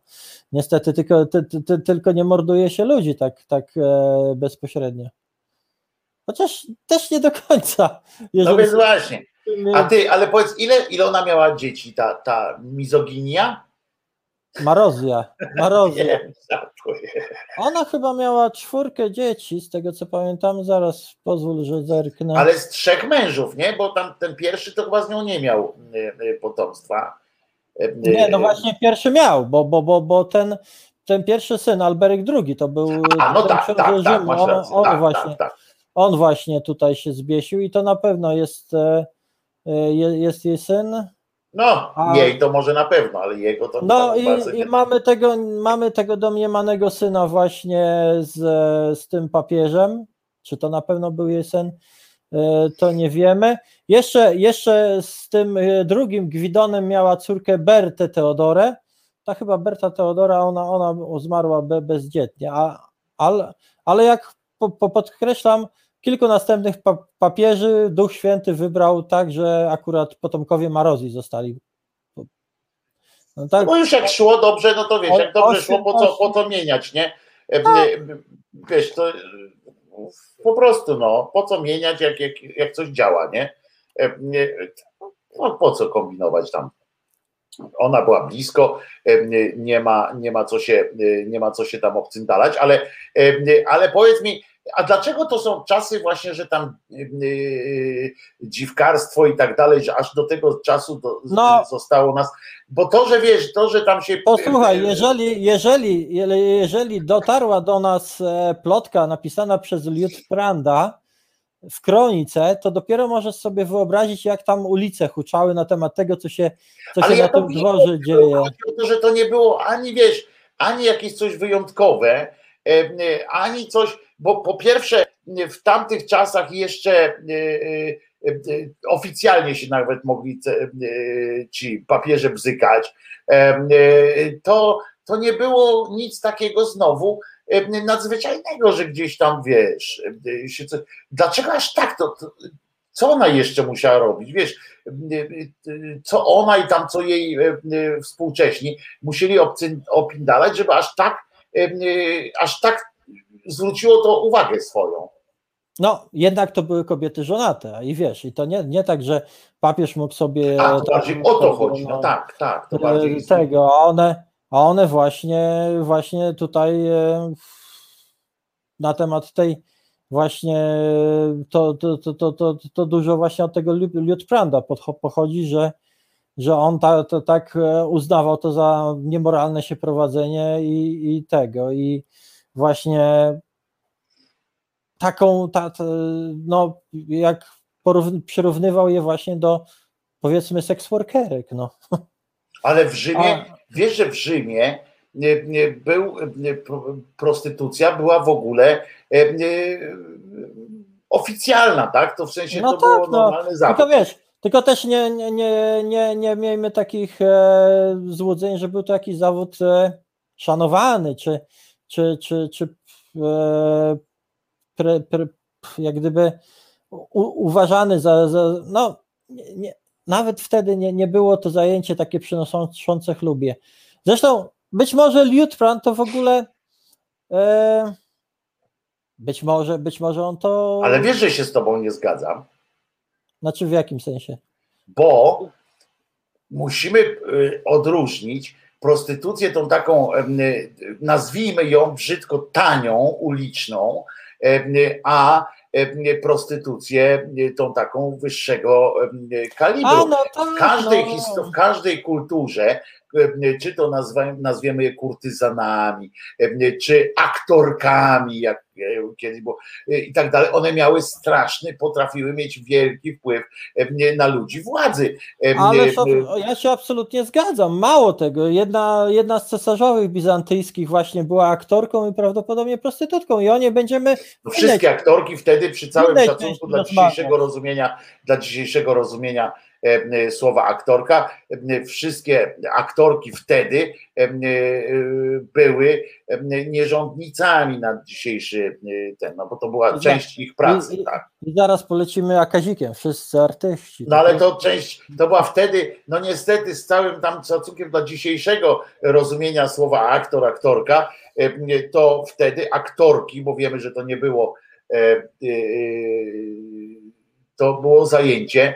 [SPEAKER 5] Niestety tylko, ty, ty, tylko nie morduje się ludzi tak, tak e, bezpośrednio. Chociaż też nie do końca.
[SPEAKER 2] No więc właśnie. A ty, ale powiedz, ile, ile ona miała dzieci, ta, ta mizoginia?
[SPEAKER 5] Marozja. Marozja. Ona chyba miała czwórkę dzieci, z tego co pamiętam. Zaraz pozwól, że zerknę.
[SPEAKER 2] Ale z trzech mężów, nie? Bo tam ten pierwszy to chyba z nią nie miał y, y, potomstwa.
[SPEAKER 5] Y, nie, no właśnie pierwszy miał, bo, bo, bo, bo ten, ten pierwszy syn, Alberek II, to był
[SPEAKER 2] A, no tak, tak, tak, Rzymu.
[SPEAKER 5] On, on tak, właśnie, tak, tak. on właśnie tutaj się zbiesił i to na pewno jest, e, e, jest jej syn.
[SPEAKER 2] No, A... jej to może na pewno, ale jego to
[SPEAKER 5] No i, i mamy, tego, mamy tego domniemanego syna właśnie z, z tym papieżem. Czy to na pewno był jej syn? E, to nie wiemy. Jeszcze, jeszcze z tym e, drugim Gwidonem miała córkę Bertę Teodorę. Ta chyba Berta Teodora, ona, ona zmarła bezdzietnie. A, ale, ale jak po, po podkreślam, Kilku następnych papieży Duch Święty wybrał tak, że akurat potomkowie Marozji zostali.
[SPEAKER 2] No, tak. no już jak szło dobrze, no to wiesz, jak dobrze szło, po co, po co mieniać, nie? E, tak. Wiesz, to po prostu, no, po co mieniać, jak, jak, jak coś działa, nie? E, no, po co kombinować tam? Ona była blisko, e, nie ma, nie ma, co, się, nie ma co się tam obcyndalać, ale, ale powiedz mi, a dlaczego to są czasy właśnie, że tam yy, dziwkarstwo i tak dalej, że aż do tego czasu do, no, zostało nas, bo to, że wiesz, to, że tam się...
[SPEAKER 5] Posłuchaj, jeżeli, jeżeli, jeżeli dotarła do nas e, plotka napisana przez Liutpranda w kronice, to dopiero możesz sobie wyobrazić, jak tam ulice huczały na temat tego, co się, co się ja na tym dworze dzieje.
[SPEAKER 2] To, że to nie było ani, wiesz, ani jakieś coś wyjątkowe, ani coś bo po pierwsze w tamtych czasach jeszcze e, e, e, oficjalnie się nawet mogli ci papieże bzykać, to, to nie było nic takiego znowu nadzwyczajnego, że gdzieś tam wiesz, dlaczego aż tak to, to co ona jeszcze musiała robić, wiesz, co ona i tam co jej współcześni musieli opindalać, żeby aż tak aż tak zwróciło to uwagę swoją.
[SPEAKER 5] No, jednak to były kobiety żonate i wiesz, i to nie, nie tak, że papież mógł sobie.
[SPEAKER 2] A, to bardziej o to chodzi, no, tak, tak. To bardziej
[SPEAKER 5] tego, a one, a one właśnie, właśnie tutaj e, na temat tej właśnie to, to, to, to, to, dużo właśnie od tego Liutpranda pochodzi, że, że on ta, to, tak e, uznawał to za niemoralne się prowadzenie i, i tego i właśnie taką, ta, ta, no jak porównywał je właśnie do, powiedzmy seksworkerek, no.
[SPEAKER 2] Ale w Rzymie, A... wiesz, że w Rzymie był, prostytucja była w ogóle oficjalna, tak? To w sensie no to tak, było normalny no. zawód.
[SPEAKER 5] Tylko wiesz, tylko też nie, nie, nie, nie, nie miejmy takich e, złudzeń, że był to jakiś zawód e, szanowany, czy, czy, czy, czy e, pre, pre, jak gdyby u, uważany za, za no nie, nawet wtedy nie, nie było to zajęcie takie przynoszące chlubie. Zresztą być może Liutprand to w ogóle e, być może, być może on to.
[SPEAKER 2] Ale wiesz, że się z tobą nie zgadzam.
[SPEAKER 5] Znaczy w jakim sensie?
[SPEAKER 2] Bo musimy y, odróżnić prostytucję tą taką, y, nazwijmy ją brzydko tanią, uliczną, a prostytucję tą taką wyższego kalibru. No tak, w, każdej no. w każdej kulturze czy to nazwiemy je kurtyzanami, czy aktorkami, jak kiedyś było, i tak dalej. One miały straszny, potrafiły mieć wielki wpływ na ludzi władzy.
[SPEAKER 5] Ale to, ja się absolutnie zgadzam. Mało tego, jedna, jedna z cesarzowych bizantyjskich właśnie była aktorką i prawdopodobnie prostytutką i o nie będziemy...
[SPEAKER 2] No wszystkie aktorki wtedy przy całym szacunku dla dzisiejszego rozumienia, dla dzisiejszego rozumienia E, słowa aktorka. E, wszystkie aktorki wtedy e, były nierządnicami na dzisiejszy ten, no bo to była część ich pracy. I, tak.
[SPEAKER 5] i zaraz polecimy akazikiem, wszyscy artyści.
[SPEAKER 2] No ale to część, to była wtedy, no niestety z całym tam szacunkiem dla dzisiejszego rozumienia słowa aktor, aktorka, to wtedy aktorki, bo wiemy, że to nie było to było zajęcie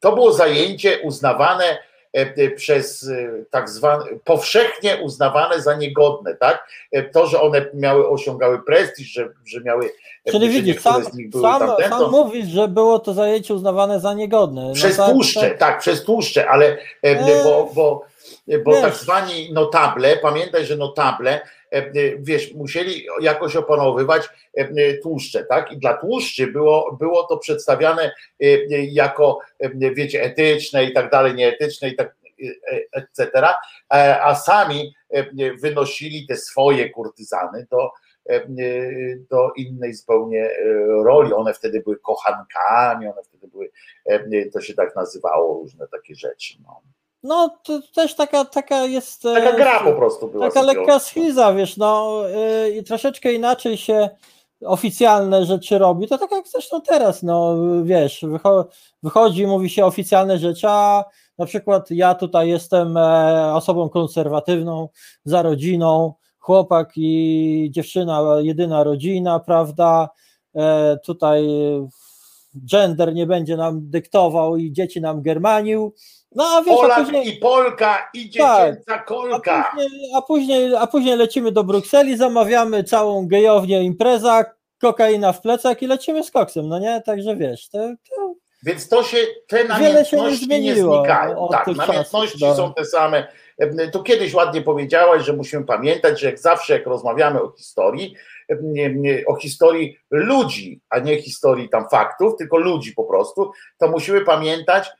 [SPEAKER 2] to było zajęcie uznawane e, e, przez e, tak zwane, powszechnie uznawane za niegodne, tak? To, że one miały, osiągały prestiż, że, że miały.
[SPEAKER 5] Czyli widzisz, sam, sam, tamten, sam mówisz, że było to zajęcie uznawane za niegodne. No
[SPEAKER 2] przez tak, tłuszcze, tak, tak, przez tłuszcze, ale bo, bo, bo tak zwani notable, pamiętaj, że notable E, e, wiesz, musieli jakoś opanowywać e, tłuszcze, tak? I dla tłuszczy było, było to przedstawiane jako, wiecie, etyczne i tak dalej, nieetyczne i tak etc., a sami wynosili te swoje kurtyzany do, do innej zupełnie roli. One wtedy były kochankami, one wtedy były, to się tak nazywało, różne takie rzeczy. No.
[SPEAKER 5] No, to też taka, taka jest.
[SPEAKER 2] Taka gra po prostu była.
[SPEAKER 5] Taka lekka schiza, wiesz, no yy, i troszeczkę inaczej się oficjalne rzeczy robi, to tak jak zresztą teraz, no wiesz, wycho wychodzi, mówi się oficjalne rzeczy, a na przykład ja tutaj jestem e, osobą konserwatywną, za rodziną, chłopak i dziewczyna, jedyna rodzina, prawda, e, tutaj gender nie będzie nam dyktował i dzieci nam germanił,
[SPEAKER 2] no, a wiesz, Polak a później, i Polka i dziecięca tak, kolka.
[SPEAKER 5] A później, a później, a, później, lecimy do Brukseli, zamawiamy całą gejownię impreza, kokaina w plecach i lecimy z koksem, no nie? Także wiesz, to, to...
[SPEAKER 2] Więc to się, te namiętności nie, zmieniło nie znikają. Tak, namiętności czasów, są te same. Tu kiedyś ładnie powiedziałaś, że musimy pamiętać, że jak zawsze jak rozmawiamy o historii, o historii ludzi, a nie historii tam faktów, tylko ludzi po prostu, to musimy pamiętać,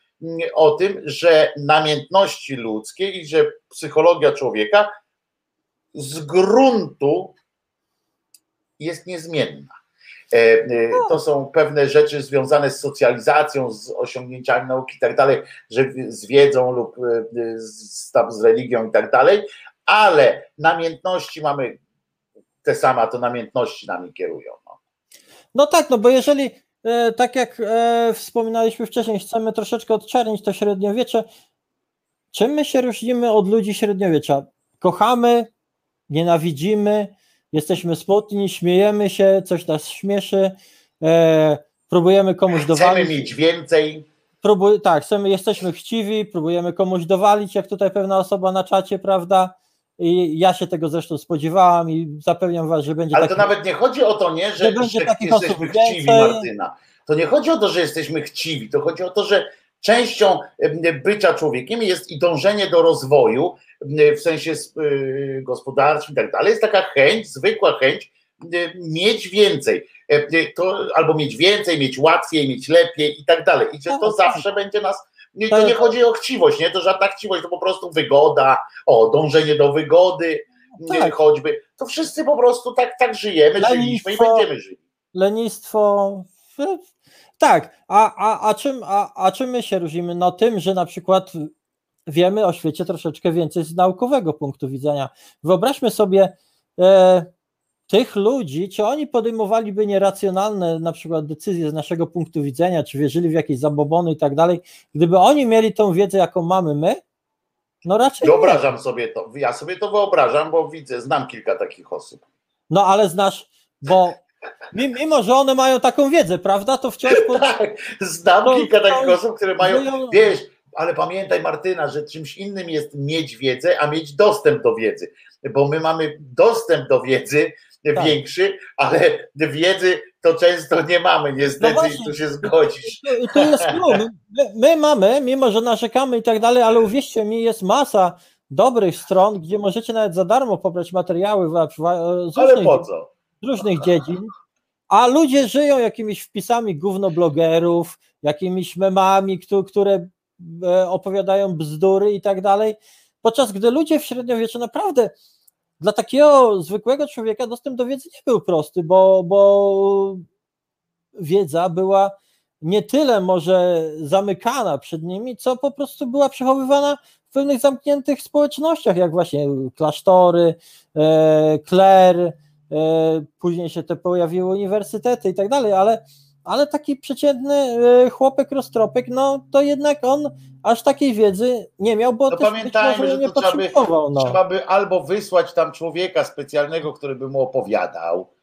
[SPEAKER 2] o tym, że namiętności ludzkie i że psychologia człowieka z gruntu jest niezmienna. E, e. To są pewne rzeczy związane z socjalizacją, z osiągnięciami nauki i tak dalej, że z wiedzą lub e, z, z religią i tak dalej, ale namiętności mamy te same, to namiętności nami kierują. No.
[SPEAKER 5] no tak, no bo jeżeli tak jak e, wspominaliśmy wcześniej, chcemy troszeczkę odczernić to średniowiecze. Czym my się różnimy od ludzi średniowiecza? Kochamy, nienawidzimy, jesteśmy smutni, śmiejemy się, coś nas śmieszy, e, próbujemy komuś dowalić.
[SPEAKER 2] Chcemy mieć więcej.
[SPEAKER 5] Próbuj, tak, chcemy, jesteśmy chciwi, próbujemy komuś dowalić, jak tutaj pewna osoba na czacie, prawda? I ja się tego zresztą spodziewałam i zapewniam was, że będzie.
[SPEAKER 2] Ale taki, to nawet nie chodzi o to, nie, że, że, że jesteśmy chciwi, Martyna. To nie chodzi o to, że jesteśmy chciwi, to chodzi o to, że częścią bycia człowiekiem jest i dążenie do rozwoju w sensie y, gospodarczym i tak dalej. Jest taka chęć, zwykła chęć mieć więcej, to, albo mieć więcej, mieć łatwiej, mieć lepiej i tak dalej. I że to tak, tak. zawsze będzie nas nie, to nie chodzi o chciwość, nie? To żadna chciwość, to po prostu wygoda, o, dążenie do wygody, tak. choćby. To wszyscy po prostu tak, tak żyjemy, lenistwo, żyliśmy i będziemy żyli.
[SPEAKER 5] Lenistwo. Tak, a, a, a, czym, a, a czym my się różnimy? No tym, że na przykład wiemy o świecie troszeczkę więcej z naukowego punktu widzenia. Wyobraźmy sobie e, tych ludzi, czy oni podejmowaliby nieracjonalne na przykład decyzje z naszego punktu widzenia, czy wierzyli w jakieś zabobony i tak dalej, gdyby oni mieli tą wiedzę, jaką mamy my, no raczej
[SPEAKER 2] Wyobrażam nie. sobie to, ja sobie to wyobrażam, bo widzę, znam kilka takich osób.
[SPEAKER 5] No ale znasz, bo mimo, że one mają taką wiedzę, prawda, to wciąż... *laughs*
[SPEAKER 2] Po... tak, znam to, kilka takich osób, które mają, żyją... wiesz, ale pamiętaj Martyna, że czymś innym jest mieć wiedzę, a mieć dostęp do wiedzy, bo my mamy dostęp do wiedzy, tak. większy, ale wiedzy to często nie mamy, niestety, no i tu się zgodzisz.
[SPEAKER 5] To jest my, my mamy, mimo że narzekamy i tak dalej, ale uwierzcie mi, jest masa dobrych stron, gdzie możecie nawet za darmo pobrać materiały z różnych? Z różnych dziedzin, a ludzie żyją jakimiś wpisami gównoblogerów, jakimiś memami, które e, opowiadają bzdury i tak dalej, podczas gdy ludzie w średniowieczu naprawdę dla takiego zwykłego człowieka dostęp do wiedzy nie był prosty, bo, bo wiedza była nie tyle może zamykana przed nimi, co po prostu była przechowywana w pewnych zamkniętych społecznościach, jak właśnie klasztory, e, kler, e, później się te pojawiły uniwersytety i tak dalej, ale ale taki przeciętny e, chłopek roztropek, no to jednak on aż takiej wiedzy nie miał, bo
[SPEAKER 2] no pamiętajmy, że nie trzeba by, no. trzeba by albo wysłać tam człowieka specjalnego, który by mu opowiadał,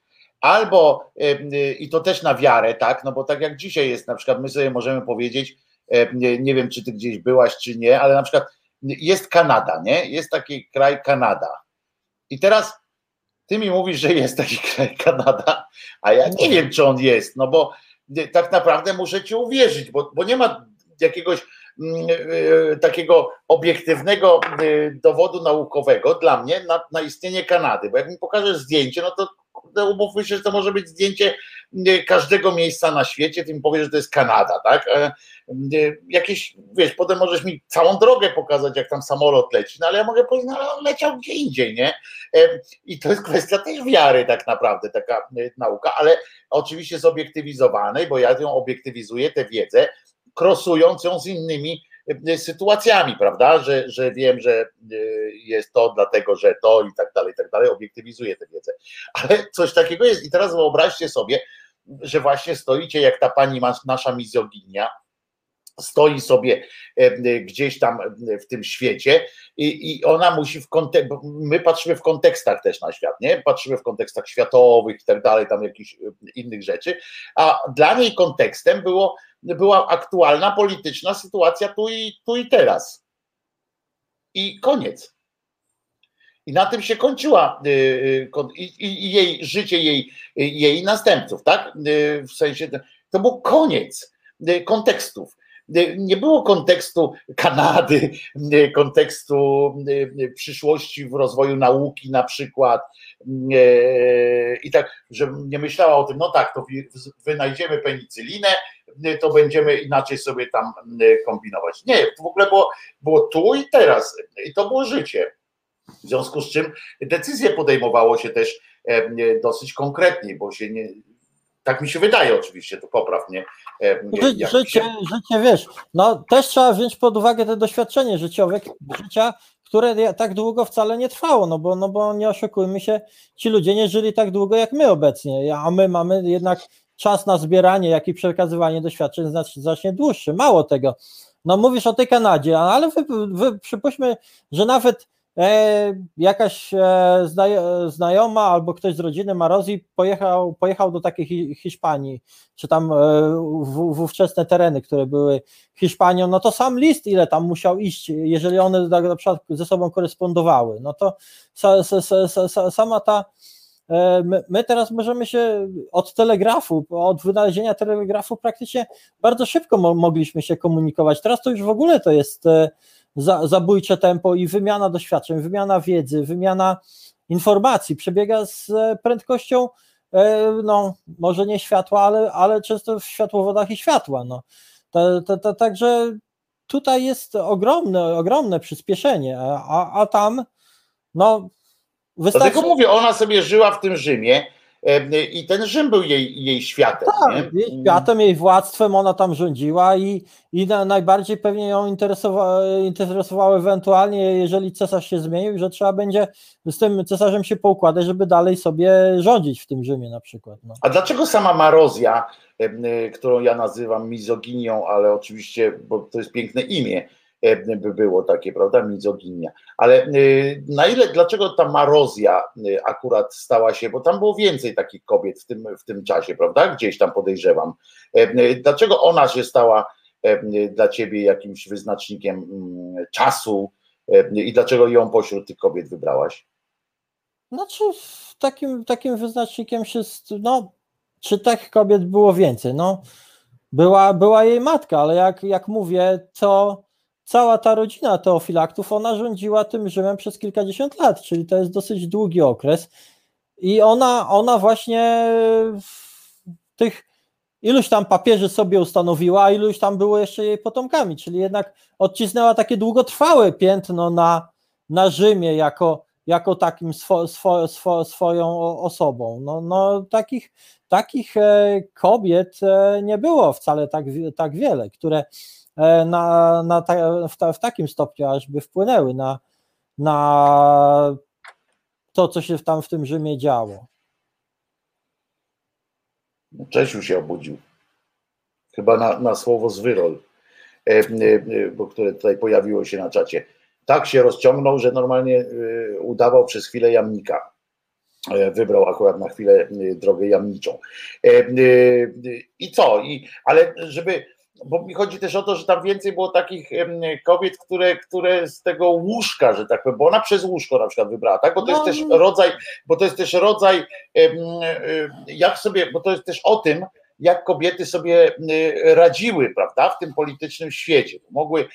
[SPEAKER 2] albo i to też na wiarę, tak, no bo tak jak dzisiaj jest, na przykład my sobie możemy powiedzieć, nie wiem, czy ty gdzieś byłaś, czy nie, ale na przykład jest Kanada, nie? Jest taki kraj Kanada. I teraz ty mi mówisz, że jest taki *laughs* kraj Kanada, a ja nie wiem, czy on jest, no bo tak naprawdę muszę ci uwierzyć, bo, bo nie ma jakiegoś e, takiego obiektywnego e, dowodu naukowego dla mnie na, na istnienie Kanady, bo jak mi pokażesz zdjęcie, no to umówmy się, że to może być zdjęcie e, każdego miejsca na świecie, ty mi powiesz, że to jest Kanada, tak? Jakieś, wiesz, potem możesz mi całą drogę pokazać, jak tam samolot leci, no ale ja mogę powiedzieć, no ale on leciał gdzie indziej, nie? I to jest kwestia też wiary tak naprawdę, taka nauka, ale oczywiście zobiektywizowanej, bo ja ją obiektywizuję, tę wiedzę, krosując ją z innymi e, sytuacjami, prawda, że, że wiem, że e, jest to dlatego, że to i tak dalej, i tak dalej, obiektywizuję tę wiedzę. Ale coś takiego jest. I teraz wyobraźcie sobie, że właśnie stoicie jak ta pani nasza mizoginia, stoi sobie e, gdzieś tam w tym świecie i, i ona musi w kontekście, my patrzymy w kontekstach też na świat, nie? Patrzymy w kontekstach światowych i tak dalej, tam jakichś innych rzeczy, a dla niej kontekstem było, była aktualna polityczna sytuacja tu i, tu i teraz. I koniec. I na tym się kończyła e, i, i jej życie jej, jej następców, tak? W sensie to był koniec kontekstów nie było kontekstu Kanady, kontekstu przyszłości w rozwoju nauki na przykład i tak, że nie myślała o tym, no tak, to wynajdziemy penicylinę, to będziemy inaczej sobie tam kombinować. Nie, w ogóle było, było tu i teraz i to było życie. W związku z czym decyzje podejmowało się też dosyć konkretnie, bo się nie, tak mi się wydaje oczywiście, to popraw mnie.
[SPEAKER 5] Ży, życie, życie, wiesz, no też trzeba wziąć pod uwagę te doświadczenie życiowe, życia, które tak długo wcale nie trwało, no bo, no bo nie oszukujmy się, ci ludzie nie żyli tak długo jak my obecnie, a my mamy jednak czas na zbieranie, jak i przekazywanie doświadczeń znacznie, znacznie dłuższy. Mało tego. No mówisz o tej Kanadzie, ale wy, wy przypuśćmy, że nawet E, jakaś e, znajoma albo ktoś z rodziny Marozji pojechał, pojechał do takiej Hiszpanii, czy tam e, w, w ówczesne tereny, które były Hiszpanią, no to sam list, ile tam musiał iść, jeżeli one na przykład ze sobą korespondowały, no to sama ta My, teraz możemy się od telegrafu, od wynalezienia telegrafu praktycznie bardzo szybko mo mogliśmy się komunikować. Teraz to już w ogóle to jest za, zabójcze tempo i wymiana doświadczeń, wymiana wiedzy, wymiana informacji przebiega z prędkością no może nie światła, ale, ale często w światłowodach i światła. No. Także tutaj jest ogromne, ogromne przyspieszenie, a, a tam no
[SPEAKER 2] wystarczy... Dlatego mówię, ona sobie żyła w tym Rzymie, i ten Rzym był jej, jej światem.
[SPEAKER 5] Tak, nie? jej światem, jej władztwem, ona tam rządziła i, i na, najbardziej pewnie ją interesowa, interesowało ewentualnie, jeżeli cesarz się zmienił, że trzeba będzie z tym cesarzem się poukładać, żeby dalej sobie rządzić w tym Rzymie na przykład. No.
[SPEAKER 2] A dlaczego sama Marozja, którą ja nazywam mizoginią, ale oczywiście, bo to jest piękne imię, by było takie, prawda, mizoginia. Ale e, na ile, dlaczego ta marozja e, akurat stała się, bo tam było więcej takich kobiet w tym, w tym czasie, prawda, gdzieś tam podejrzewam. Dlaczego ona się stała dla ciebie jakimś wyznacznikiem mm, czasu i dlaczego ją pośród tych kobiet wybrałaś?
[SPEAKER 5] Znaczy, takim, takim wyznacznikiem się, no, czy tych kobiet było więcej? No, była, była jej matka, ale jak, jak mówię, to cała ta rodzina teofilaktów, ona rządziła tym Rzymem przez kilkadziesiąt lat, czyli to jest dosyć długi okres. I ona, ona właśnie tych iluś tam papieży sobie ustanowiła, a iluś tam było jeszcze jej potomkami, czyli jednak odcisnęła takie długotrwałe piętno na, na Rzymie jako, jako takim swo, swo, swo, swoją osobą. No, no takich, takich e, kobiet e, nie było wcale tak, tak wiele, które na, na ta, w, ta, w, takim stopniu, ażby wpłynęły na, na to, co się tam w tym Rzymie działo.
[SPEAKER 2] Czesiu się obudził. Chyba na, na słowo zwyrol, e, e, bo które tutaj pojawiło się na czacie. Tak się rozciągnął, że normalnie udawał przez chwilę jamnika. Wybrał akurat na chwilę drogę jamniczą. I co? I, ale żeby bo mi chodzi też o to, że tam więcej było takich kobiet, które, które z tego łóżka, że tak powiem, bo ona przez łóżko na przykład wybrała, tak? Bo to jest no. też rodzaj, bo to jest też rodzaj, jak sobie, bo to jest też o tym, jak kobiety sobie y, radziły, prawda, w tym politycznym świecie. Mogły,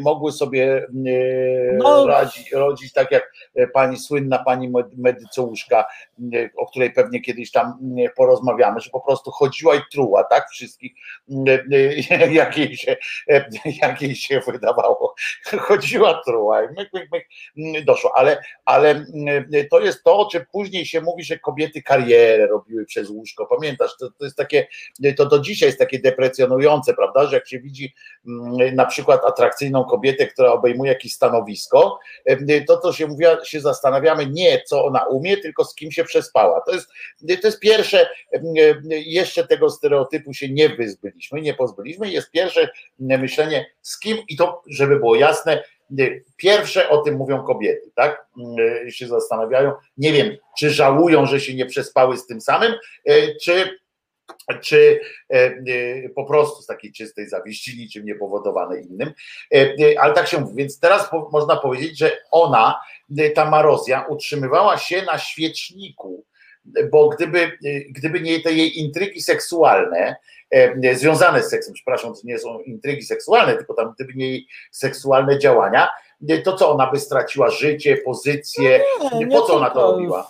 [SPEAKER 2] mogły sobie y, no. radzić, rodzić tak jak pani słynna pani medycołuszka, y, o której pewnie kiedyś tam porozmawiamy, że po prostu chodziła i truła, tak, wszystkich, *laughs* jak jej się, jak jej się wydawało. *laughs* Chodziła, truła i myk, myk, myk, doszło, ale, ale to jest to, o czym później się mówi, że kobiety karierę robiły przez łóżko, pamiętasz, to, to jest takie to do dzisiaj jest takie deprecjonujące, prawda, że jak się widzi mm, na przykład atrakcyjną kobietę, która obejmuje jakieś stanowisko, to to się mówi, się zastanawiamy nie co ona umie, tylko z kim się przespała. To jest, to jest pierwsze, jeszcze tego stereotypu się nie wyzbyliśmy, nie pozbyliśmy, jest pierwsze myślenie z kim i to, żeby było jasne, Pierwsze o tym mówią kobiety, tak? Się zastanawiają. Nie wiem, czy żałują, że się nie przespały z tym samym, czy czy e, e, po prostu z takiej czystej zawiści, niczym niepowodowane innym. E, ale tak się mówi. Więc teraz można powiedzieć, że ona, ta Marozja, utrzymywała się na świeczniku, bo gdyby, gdyby nie te jej intrygi seksualne, związane z seksem, przepraszam, to nie są intrygi seksualne, tylko tam gdyby nie jej seksualne działania, to co ona by straciła życie, pozycję? Nie, po co ona to robiła?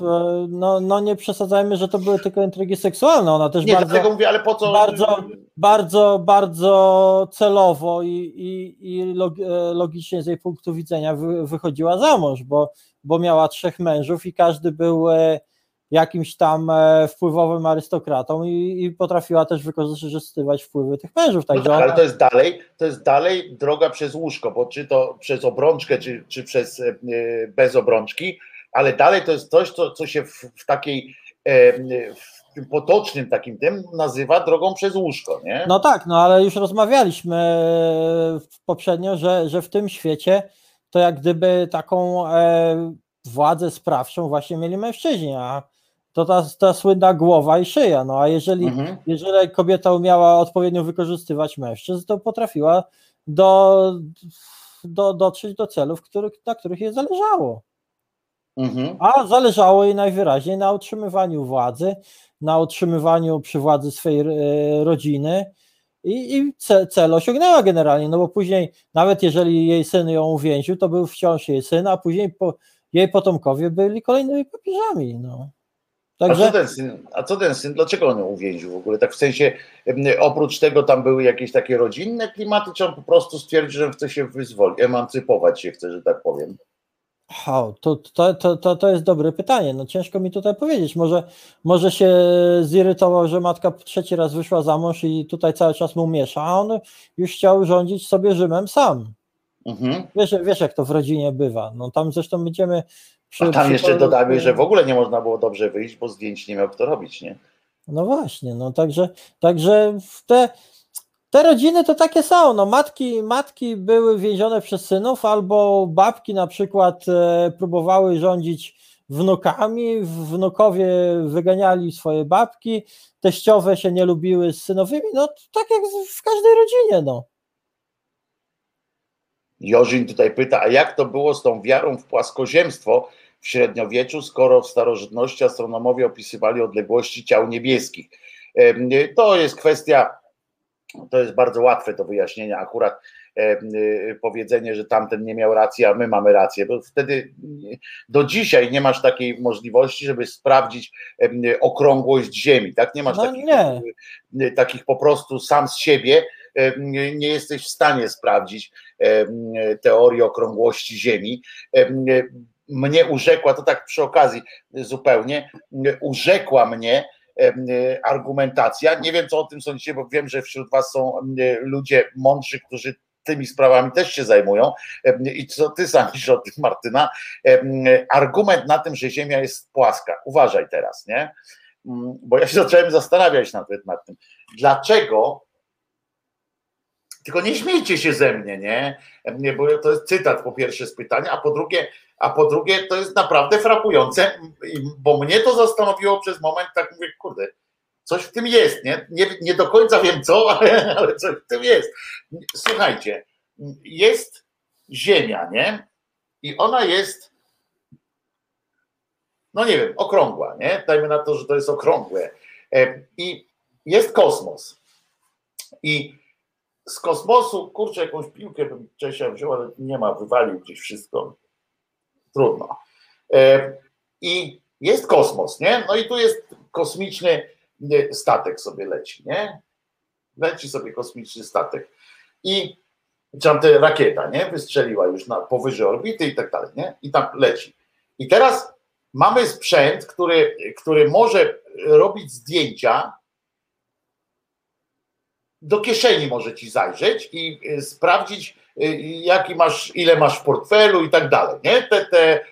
[SPEAKER 5] No, no nie przesadzajmy, że to były tylko intrygi seksualne. Ona też nie, bardzo, dlatego
[SPEAKER 2] mówię, ale po co?
[SPEAKER 5] Bardzo, bardzo, bardzo celowo i, i, i e, logicznie z jej punktu widzenia wychodziła za mąż, bo, bo miała trzech mężów i każdy był e, jakimś tam e, wpływowym arystokratą i, i potrafiła też wykorzystywać wpływy tych mężów.
[SPEAKER 2] Tak, no tak, ale to jest dalej, to jest dalej droga przez łóżko, bo czy to przez obrączkę, czy, czy przez e, bez obrączki, ale dalej to jest coś, co, co się w, w takiej e, w tym potocznym takim tym nazywa drogą przez łóżko, nie?
[SPEAKER 5] No tak, no ale już rozmawialiśmy poprzednio, że, że w tym świecie to jak gdyby taką władzę sprawczą właśnie mieli mężczyźni, a to ta, ta słynna głowa i szyja. No a jeżeli, mhm. jeżeli kobieta umiała odpowiednio wykorzystywać mężczyzn, to potrafiła do, do, dotrzeć do celów, których, na których jej zależało. Mhm. A zależało jej najwyraźniej na utrzymywaniu władzy, na utrzymywaniu przy władzy swojej e, rodziny i, i cel osiągnęła generalnie, no bo później, nawet jeżeli jej syn ją uwięził, to był wciąż jej syn, a później po, jej potomkowie byli kolejnymi papieżami. No.
[SPEAKER 2] Także... A, co ten syn, a co ten syn, dlaczego on ją uwięził w ogóle? Tak w sensie, oprócz tego tam były jakieś takie rodzinne klimaty, czy on po prostu stwierdził, że chce się wyzwolić, emancypować się chce, że tak powiem?
[SPEAKER 5] O, to, to, to, to, to jest dobre pytanie. No ciężko mi tutaj powiedzieć. Może, może się zirytował, że matka trzeci raz wyszła za mąż i tutaj cały czas mu miesza, a on już chciał rządzić sobie Rzymem sam. Mhm. Wiesz, wiesz, jak to w rodzinie bywa. No tam zresztą będziemy.
[SPEAKER 2] Przy, a tam jeszcze dodamy, że w ogóle nie można było dobrze wyjść, bo zdjęć nie miał kto robić, nie?
[SPEAKER 5] No właśnie, no także, także te, te rodziny to takie są. No matki, matki były więzione przez synów, albo babki na przykład e, próbowały rządzić wnukami, wnukowie wyganiali swoje babki, teściowe się nie lubiły z synowymi, no tak jak w każdej rodzinie, no.
[SPEAKER 2] Jorzin tutaj pyta, a jak to było z tą wiarą w płaskoziemstwo w średniowieczu, skoro w starożytności astronomowie opisywali odległości ciał niebieskich? To jest kwestia, to jest bardzo łatwe do wyjaśnienia akurat powiedzenie, że tamten nie miał racji, a my mamy rację, bo wtedy do dzisiaj nie masz takiej możliwości, żeby sprawdzić okrągłość Ziemi, tak? Nie masz no takich, nie. takich po prostu sam z siebie nie jesteś w stanie sprawdzić teorii okrągłości Ziemi. Mnie urzekła, to tak przy okazji zupełnie, urzekła mnie argumentacja. Nie wiem, co o tym sądzicie, bo wiem, że wśród Was są ludzie mądrzy, którzy tymi sprawami też się zajmują. I co ty sądzisz o tym, Martyna? Argument na tym, że Ziemia jest płaska. Uważaj teraz, nie? Bo ja się zacząłem zastanawiać nad, nad tym. Dlaczego tylko nie śmiejcie się ze mnie, nie? Bo to jest cytat po pierwsze z pytania, a po drugie, a po drugie to jest naprawdę frapujące, bo mnie to zastanowiło przez moment, tak mówię, kurde, coś w tym jest, nie? Nie, nie do końca wiem co, *laughs* ale, ale coś w tym jest. Słuchajcie, jest Ziemia, nie? I ona jest, no nie wiem, okrągła, nie? Dajmy na to, że to jest okrągłe. E, I jest kosmos. I z kosmosu, kurczę, jakąś piłkę bym Czesia wziął, ale nie ma, wywalił gdzieś wszystko. Trudno. E, I jest kosmos, nie? No i tu jest kosmiczny statek sobie leci, nie? Leci sobie kosmiczny statek. I tam te rakieta, nie? Wystrzeliła już na powyżej orbity i tak dalej, nie? I tam leci. I teraz mamy sprzęt, który, który może robić zdjęcia do kieszeni może ci zajrzeć i y, sprawdzić, y, jaki masz, ile masz w portfelu i tak dalej, nie? Te, te,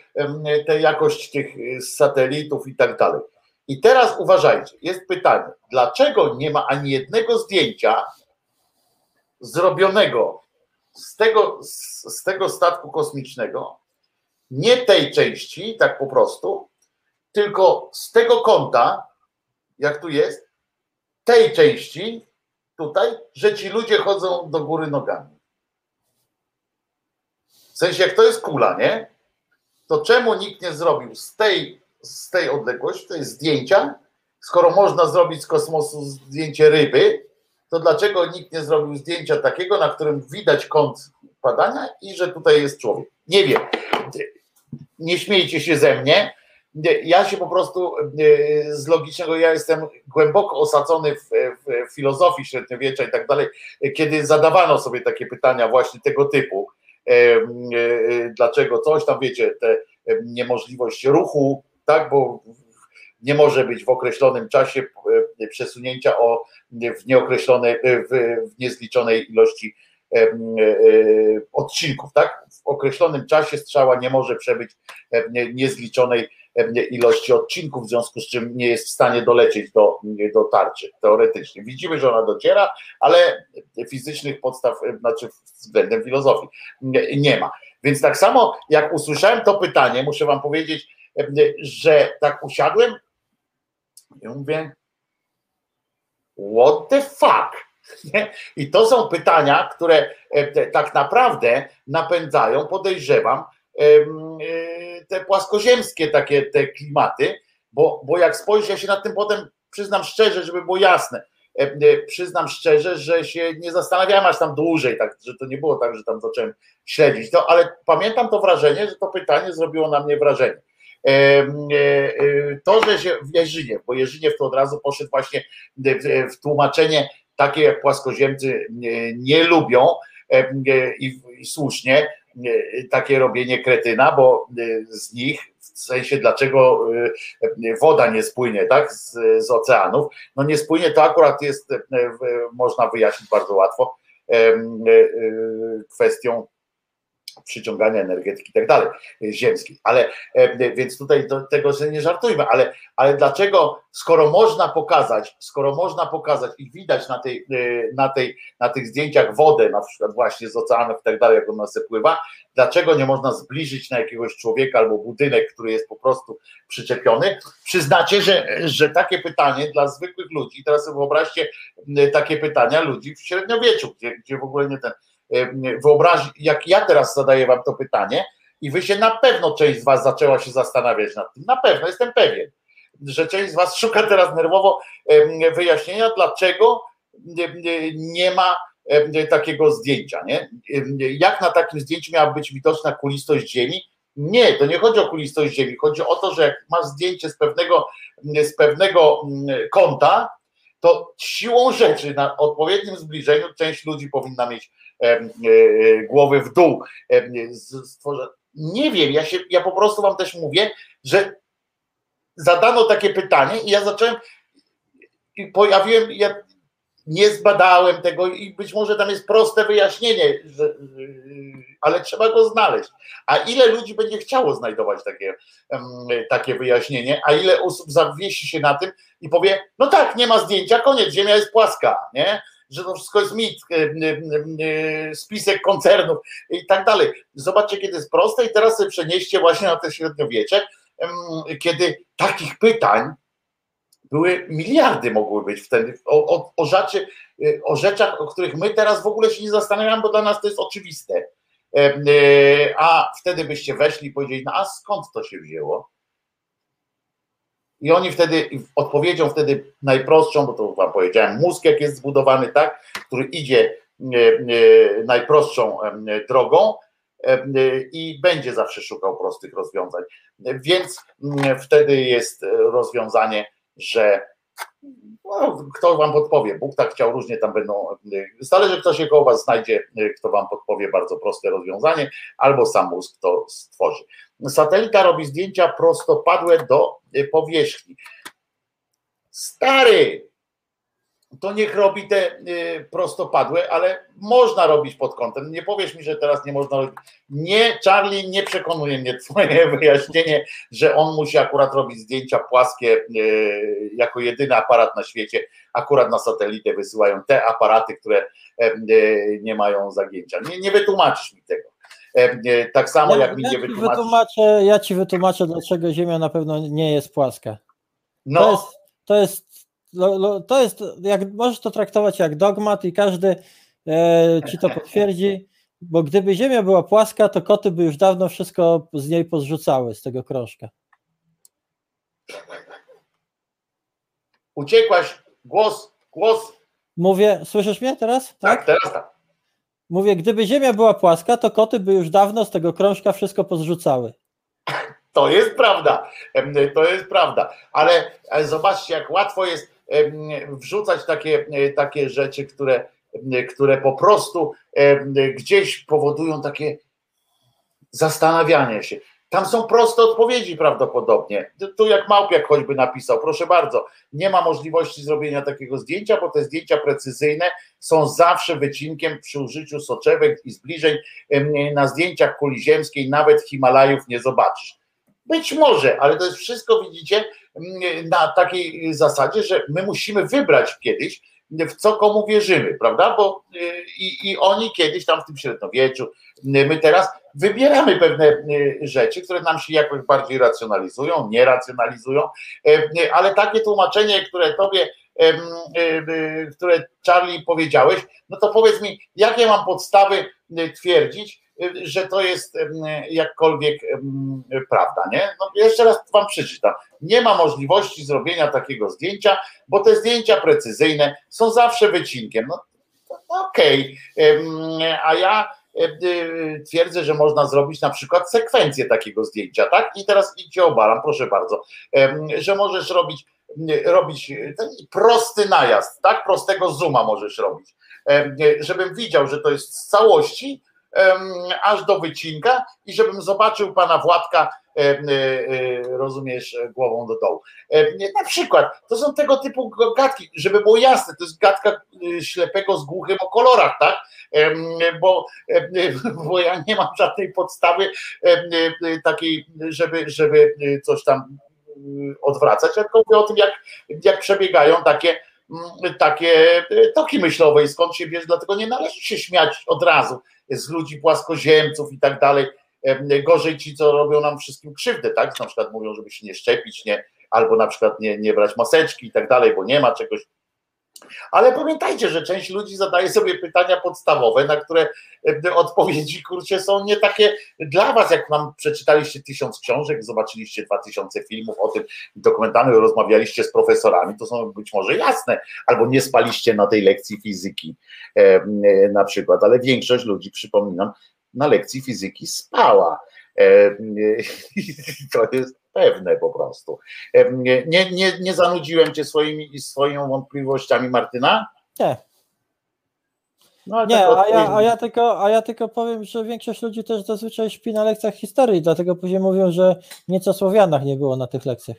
[SPEAKER 2] te jakość tych y, satelitów i tak dalej. I teraz uważajcie, jest pytanie, dlaczego nie ma ani jednego zdjęcia zrobionego z tego, z tego statku kosmicznego, nie tej części, tak po prostu, tylko z tego kąta, jak tu jest, tej części, tutaj, że ci ludzie chodzą do góry nogami. W sensie, jak to jest kula, nie? To czemu nikt nie zrobił z tej, z tej odległości, to jest zdjęcia, skoro można zrobić z kosmosu zdjęcie ryby, to dlaczego nikt nie zrobił zdjęcia takiego, na którym widać kąt padania i że tutaj jest człowiek? Nie wiem. Nie śmiejcie się ze mnie, ja się po prostu e, z logicznego, ja jestem głęboko osadzony w, w filozofii średniowiecza i tak dalej, kiedy zadawano sobie takie pytania właśnie tego typu, e, e, dlaczego coś tam, wiecie, te niemożliwość ruchu, tak, bo nie może być w określonym czasie przesunięcia o w nieokreślonej, w niezliczonej ilości odcinków, tak? W określonym czasie strzała nie może przebyć niezliczonej ilości odcinków, w związku z czym nie jest w stanie dolecieć do, do tarczy, teoretycznie. Widzimy, że ona dociera, ale fizycznych podstaw, znaczy względem filozofii nie ma. Więc tak samo jak usłyszałem to pytanie, muszę wam powiedzieć, że tak usiadłem i mówię, what the fuck? *laughs* I to są pytania, które tak naprawdę napędzają, podejrzewam, te płaskoziemskie takie te klimaty, bo, bo jak spojrzę się na tym potem, przyznam szczerze, żeby było jasne, e, e, przyznam szczerze, że się nie zastanawiałem aż tam dłużej, tak, że to nie było tak, że tam zacząłem śledzić to, ale pamiętam to wrażenie, że to pytanie zrobiło na mnie wrażenie. To, że się w Jerzyniew, bo Jerzyniew to od razu poszedł właśnie w tłumaczenie takie jak płaskoziemcy nie lubią i słusznie takie robienie kretyna, bo z nich w sensie dlaczego woda nie spłynie tak, z, z oceanów. No nie spłynie, to akurat jest, można wyjaśnić bardzo łatwo kwestią przyciągania energetyki i tak dalej, ziemskiej. Ale e, więc tutaj do tego nie żartujmy, ale, ale dlaczego, skoro można pokazać, skoro można pokazać i widać na, tej, e, na, tej, na tych zdjęciach wodę, na przykład właśnie z oceanów i tak dalej, jak ona se pływa, dlaczego nie można zbliżyć na jakiegoś człowieka albo budynek, który jest po prostu przyczepiony? Przyznacie, że, że takie pytanie dla zwykłych ludzi, teraz sobie wyobraźcie takie pytania ludzi w średniowieczu, gdzie, gdzie w ogóle nie ten wyobraź, jak ja teraz zadaję wam to pytanie i wy się na pewno część z was zaczęła się zastanawiać nad tym, na pewno, jestem pewien, że część z was szuka teraz nerwowo wyjaśnienia, dlaczego nie ma takiego zdjęcia, nie? Jak na takim zdjęciu miała być widoczna kulistość Ziemi? Nie, to nie chodzi o kulistość Ziemi, chodzi o to, że jak masz zdjęcie z pewnego, z pewnego kąta, to siłą rzeczy na odpowiednim zbliżeniu część ludzi powinna mieć głowy w dół. Nie wiem, ja, się, ja po prostu wam też mówię, że zadano takie pytanie i ja zacząłem i pojawiłem, ja nie zbadałem tego i być może tam jest proste wyjaśnienie, że, ale trzeba go znaleźć. A ile ludzi będzie chciało znajdować takie, takie wyjaśnienie, a ile osób zawiesi się na tym i powie, no tak, nie ma zdjęcia, koniec, ziemia jest płaska, nie? Że to wszystko jest mit, e, e, spisek koncernów i tak dalej. Zobaczcie, kiedy jest proste i teraz sobie przenieście właśnie na te średniowiecze, kiedy takich pytań były miliardy mogły być wtedy o, o, o, rzeczy, e, o rzeczach, o których my teraz w ogóle się nie zastanawiamy, bo dla nas to jest oczywiste. A wtedy byście weszli i powiedzieli, no a skąd to się wzięło? I oni wtedy, odpowiedzią wtedy najprostszą, bo to wam powiedziałem, mózg jak jest zbudowany tak, który idzie e, e, najprostszą e, drogą i będzie zawsze szukał prostych rozwiązań. Więc mm, wtedy jest rozwiązanie, że no, kto wam podpowie, Bóg tak chciał, różnie tam będą, zależy kto się koło was znajdzie, kto wam podpowie bardzo proste rozwiązanie, albo sam mózg to stworzy. Satelita robi zdjęcia prostopadłe do powierzchni. Stary, to niech robi te y, prostopadłe, ale można robić pod kątem. Nie powiesz mi, że teraz nie można robić. Nie, Charlie, nie przekonuje mnie twoje *laughs* wyjaśnienie, że on musi akurat robić zdjęcia płaskie y, jako jedyny aparat na świecie. Akurat na satelitę wysyłają te aparaty, które nie mają zagięcia. Nie, nie wytłumaczysz mi tego. Tak samo ja, jak mi nie.
[SPEAKER 5] Wytłumaczę, ja ci wytłumaczę, dlaczego Ziemia na pewno nie jest płaska.
[SPEAKER 2] No.
[SPEAKER 5] To jest, to jest to jest, jak możesz to traktować jak dogmat i każdy e, ci to potwierdzi, bo gdyby Ziemia była płaska, to koty by już dawno wszystko z niej pozrzucały, z tego krążka.
[SPEAKER 2] Uciekłaś, głos, głos.
[SPEAKER 5] Mówię, słyszysz mnie teraz?
[SPEAKER 2] Tak, tak teraz tak.
[SPEAKER 5] Mówię, gdyby Ziemia była płaska, to koty by już dawno z tego krążka wszystko pozrzucały. *laughs*
[SPEAKER 2] To jest prawda, to jest prawda, ale zobaczcie, jak łatwo jest wrzucać takie, e, takie rzeczy, które, które po prostu gdzieś powodują takie zastanawianie się. Tam są proste odpowiedzi prawdopodobnie. Tu jak Małpiak choćby napisał, proszę bardzo, nie ma możliwości zrobienia takiego zdjęcia, bo te zdjęcia precyzyjne są zawsze wycinkiem przy użyciu soczewek i zbliżeń. Na zdjęciach kuli ziemskiej nawet Himalajów nie zobaczysz. Być może, ale to jest wszystko, widzicie, na takiej zasadzie, że my musimy wybrać kiedyś, w co komu wierzymy, prawda? Bo y, i, i oni kiedyś tam w tym średniowieczu, my teraz wybieramy pewne y, rzeczy, które nam się jakoś bardziej racjonalizują, nie racjonalizują, y, ale takie tłumaczenie, które tobie, które Charlie powiedziałeś, no to powiedz mi, jakie mam podstawy twierdzić, że to jest jakkolwiek prawda, nie? No jeszcze raz wam przeczytam. Nie ma możliwości zrobienia takiego zdjęcia, bo te zdjęcia precyzyjne są zawsze wycinkiem. No, okej, okay. a ja twierdzę, że można zrobić na przykład sekwencję takiego zdjęcia, tak? I teraz idźcie obalam, proszę bardzo, że możesz robić robić prosty najazd, tak? Prostego zooma możesz robić, żebym widział, że to jest z całości, aż do wycinka i żebym zobaczył pana Władka, rozumiesz, głową do dołu. Na przykład, to są tego typu gadki, żeby było jasne, to jest gadka y, ślepego z głuchym o kolorach, tak? Bo, *laughs* bo ja nie mam żadnej podstawy takiej, żeby, żeby coś tam odwracać, tylko mówię o tym, jak, jak przebiegają takie, takie toki myślowe i skąd się bierze, dlatego nie należy się śmiać od razu z ludzi płaskoziemców i tak dalej. Gorzej ci, co robią nam wszystkim krzywdę, tak? Na przykład mówią, żeby się nie szczepić, nie, albo na przykład nie, nie brać maseczki i tak dalej, bo nie ma czegoś. Ale pamiętajcie, że część ludzi zadaje sobie pytania podstawowe, na które odpowiedzi kurczę są nie takie dla was, jak nam przeczytaliście tysiąc książek, zobaczyliście dwa tysiące filmów o tym dokumentalnych, rozmawialiście z profesorami, to są być może jasne, albo nie spaliście na tej lekcji fizyki e, na przykład, ale większość ludzi, przypominam, na lekcji fizyki spała. E, *laughs* to jest pewne po prostu. Nie, nie, nie zanudziłem cię swoimi, swoimi wątpliwościami, Martyna?
[SPEAKER 5] Nie. No, nie, tak a, ja, a, ja tylko, a ja tylko powiem, że większość ludzi też zazwyczaj śpi na lekcjach historii, dlatego później mówią, że nieco Słowianach nie było na tych lekcjach.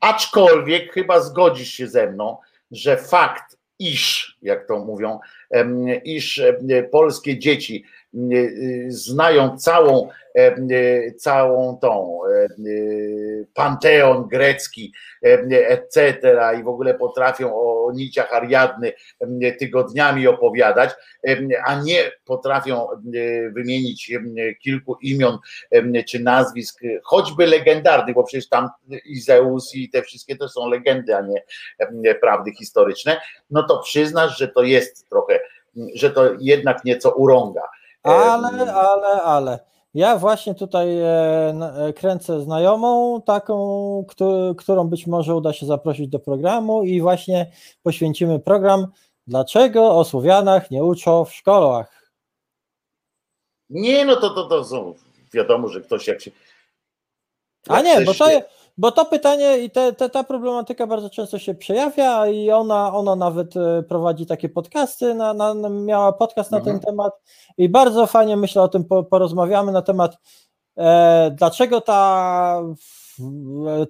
[SPEAKER 2] Aczkolwiek chyba zgodzisz się ze mną, że fakt, iż, jak to mówią, iż polskie dzieci znają całą E, całą tą e, panteon grecki, etc. i w ogóle potrafią o niciach Ariadny tygodniami opowiadać, a nie potrafią wymienić kilku imion czy nazwisk, choćby legendarnych, bo przecież tam i Zeus i te wszystkie to są legendy, a nie prawdy historyczne, no to przyznasz, że to jest trochę, że to jednak nieco urąga.
[SPEAKER 5] Ale, ale, ale ja właśnie tutaj e, e, kręcę znajomą, taką, którą być może uda się zaprosić do programu i właśnie poświęcimy program Dlaczego o Słowianach nie uczą w szkołach?
[SPEAKER 2] Nie, no to, to, to są, wiadomo, że ktoś jak się.
[SPEAKER 5] Jak A nie, bo to, bo to pytanie i te, te, ta problematyka bardzo często się przejawia i ona, ona nawet e, prowadzi takie podcasty, na, na, miała podcast na mhm. ten temat i bardzo fajnie myślę o tym porozmawiamy na temat e, dlaczego ta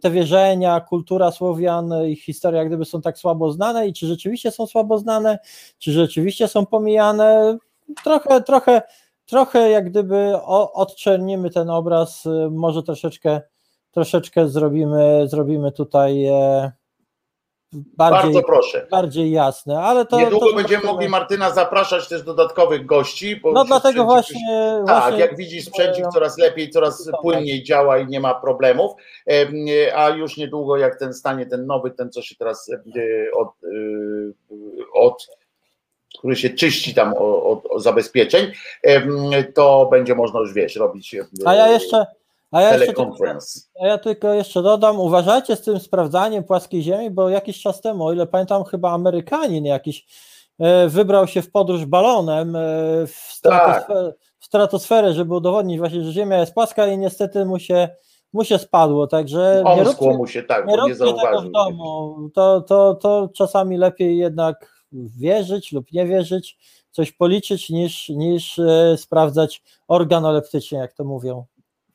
[SPEAKER 5] te wierzenia, kultura Słowian, ich historia gdyby są tak słabo znane i czy rzeczywiście są słabo znane, czy rzeczywiście są pomijane, trochę, trochę, trochę jak gdyby odczernimy ten obraz, e, może troszeczkę troszeczkę zrobimy, zrobimy tutaj e, bardziej,
[SPEAKER 2] Bardzo proszę.
[SPEAKER 5] bardziej jasne. Ale to,
[SPEAKER 2] Niedługo
[SPEAKER 5] to
[SPEAKER 2] będziemy mogli Martyna zapraszać też dodatkowych gości.
[SPEAKER 5] no dlatego właśnie,
[SPEAKER 2] Tak,
[SPEAKER 5] właśnie,
[SPEAKER 2] jak widzisz sprzęcik coraz lepiej, coraz płynniej działa i nie ma problemów, a już niedługo jak ten stanie ten nowy, ten co się teraz e, od, e, od który się czyści tam od, od zabezpieczeń, to będzie można już wiesz, robić.
[SPEAKER 5] A ja jeszcze a ja, tylko, a ja tylko jeszcze dodam, uważajcie z tym sprawdzaniem płaskiej ziemi, bo jakiś czas temu, o ile pamiętam, chyba Amerykanin jakiś e, wybrał się w podróż balonem e, w stratosferę, tak. w stratosferę, żeby udowodnić właśnie, że Ziemia jest płaska i niestety mu się, mu się spadło, także
[SPEAKER 2] nie róbcie, mu się, tak, nie, róbcie tego w
[SPEAKER 5] domu, to, to, to czasami lepiej jednak wierzyć lub nie wierzyć, coś policzyć niż, niż e, sprawdzać organoleptycznie, jak to mówią.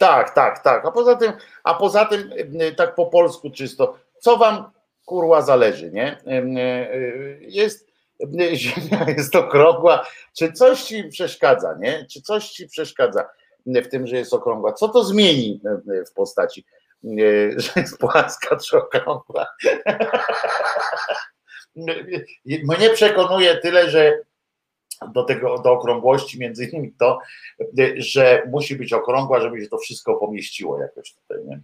[SPEAKER 2] Tak, tak, tak. A poza tym, a poza tym, y, tak po polsku czysto, co wam kurwa zależy, nie? Y, y, jest *laughs* ziemia jest okrągła. Czy coś ci przeszkadza, nie? Czy coś ci przeszkadza w tym, że jest okrągła? Co to zmieni w postaci, *laughs* że jest płaska czy okrągła? *laughs* Mnie przekonuje tyle, że do tego, do okrągłości, między innymi to, że musi być okrągła, żeby się to wszystko pomieściło jakoś tutaj, nie?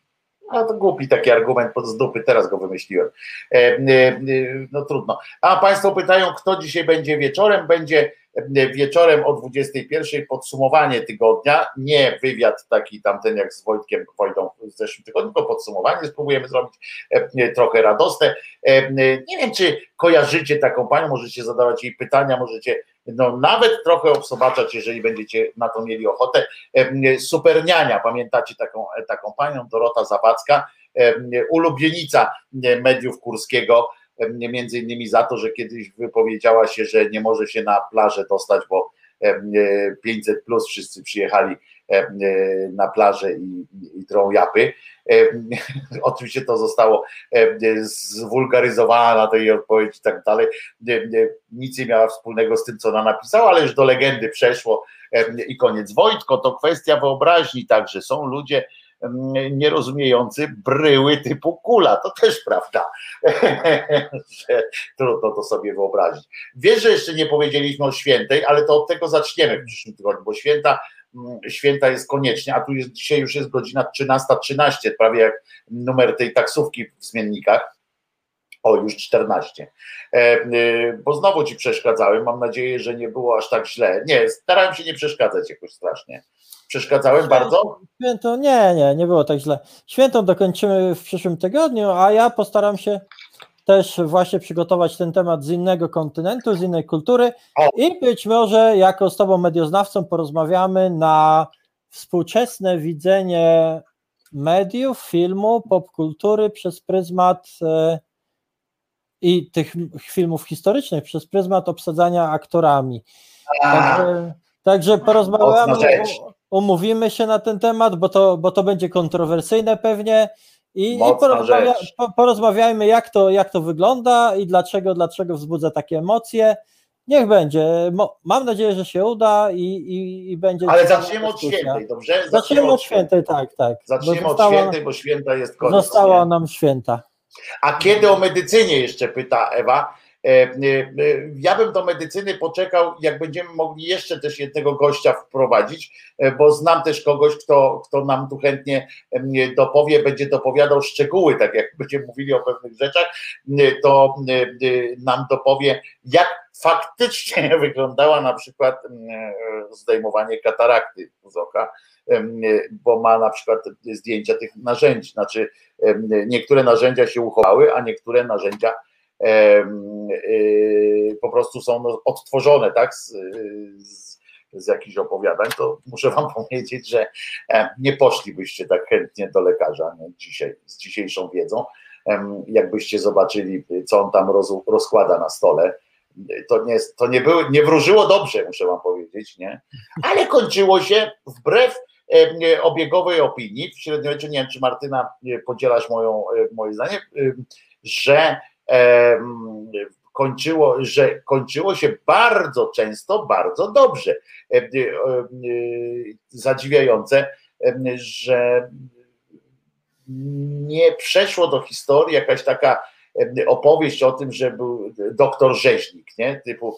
[SPEAKER 2] A to głupi taki argument pod z dupy, teraz go wymyśliłem. E, e, e, no trudno. A Państwo pytają, kto dzisiaj będzie wieczorem? Będzie wieczorem o 21 podsumowanie tygodnia, nie wywiad taki tamten jak z Wojtkiem Wojdą w zeszłym tygodniu, tylko podsumowanie spróbujemy zrobić trochę radosne. Nie wiem, czy kojarzycie taką panią, możecie zadawać jej pytania, możecie no, nawet trochę obsobaczać, jeżeli będziecie na to mieli ochotę. Superniania, pamiętacie taką, taką panią, Dorota Zawadzka, ulubienica mediów Kurskiego, między innymi za to, że kiedyś wypowiedziała się, że nie może się na plażę dostać, bo 500 plus wszyscy przyjechali na plażę i, i drą japy. *laughs* Oczywiście to zostało zwulgaryzowane tej odpowiedzi i tak dalej. Nic nie miała wspólnego z tym, co ona napisała, ale już do legendy przeszło i koniec. Wojtko, to kwestia wyobraźni także. Są ludzie, nierozumiejący bryły typu kula. To też prawda. *laughs* Trudno to sobie wyobrazić. Wiesz, że jeszcze nie powiedzieliśmy o świętej, ale to od tego zaczniemy w przyszłym tygodniu, bo święta święta jest koniecznie, a tu jest, dzisiaj już jest godzina 13.13, 13, prawie jak numer tej taksówki w zmiennikach. O, już 14. E, e, bo znowu ci przeszkadzałem. Mam nadzieję, że nie było aż tak źle. Nie, starałem się nie przeszkadzać jakoś strasznie. Przeszkadzałem Święto, bardzo?
[SPEAKER 5] Święto, nie, nie, nie było tak źle. Świętą dokończymy w przyszłym tygodniu, a ja postaram się też właśnie przygotować ten temat z innego kontynentu, z innej kultury i być może jako z Tobą medioznawcą porozmawiamy na współczesne widzenie mediów, filmu, popkultury przez pryzmat e, i tych filmów historycznych przez pryzmat obsadzania aktorami. Także, także porozmawiamy, umówimy się na ten temat, bo to, bo to będzie kontrowersyjne pewnie i, i porozmawia, porozmawiajmy jak to, jak to wygląda i dlaczego, dlaczego wzbudza takie emocje. Niech będzie. Mam nadzieję, że się uda i, i, i będzie.
[SPEAKER 2] Ale zaczniemy od świętej, dobrze?
[SPEAKER 5] Zaczniemy, zaczniemy od świętej, tak, tak.
[SPEAKER 2] Zaczniemy została, od świętej, bo święta jest koniec.
[SPEAKER 5] Została nam święta.
[SPEAKER 2] A kiedy o medycynie jeszcze pyta Ewa? E, e, e, ja bym do medycyny poczekał, jak będziemy mogli jeszcze też jednego gościa wprowadzić, bo znam też kogoś, kto, kto nam tu chętnie dopowie, będzie dopowiadał szczegóły, tak jak będziemy mówili o pewnych rzeczach, to nam dopowie, jak faktycznie *laughs* wyglądała na przykład zdejmowanie katarakty z oka, bo ma na przykład zdjęcia tych narzędzi, znaczy niektóre narzędzia się uchowały, a niektóre narzędzia po prostu są odtworzone tak, z, z, z jakichś opowiadań, to muszę wam *laughs* powiedzieć, że nie poszlibyście tak chętnie do lekarza nie, dzisiaj, z dzisiejszą wiedzą, jakbyście zobaczyli, co on tam roz, rozkłada na stole. To, nie, to nie, było, nie wróżyło dobrze, muszę wam powiedzieć, nie? Ale kończyło się wbrew obiegowej opinii w średniowieczu, nie wiem, czy Martyna podzielasz moją, moje zdanie, że kończyło, że kończyło się bardzo często, bardzo dobrze. E, e, zadziwiające, że nie przeszło do historii jakaś taka opowieść o tym, że był doktor rzeźnik, nie? Typu,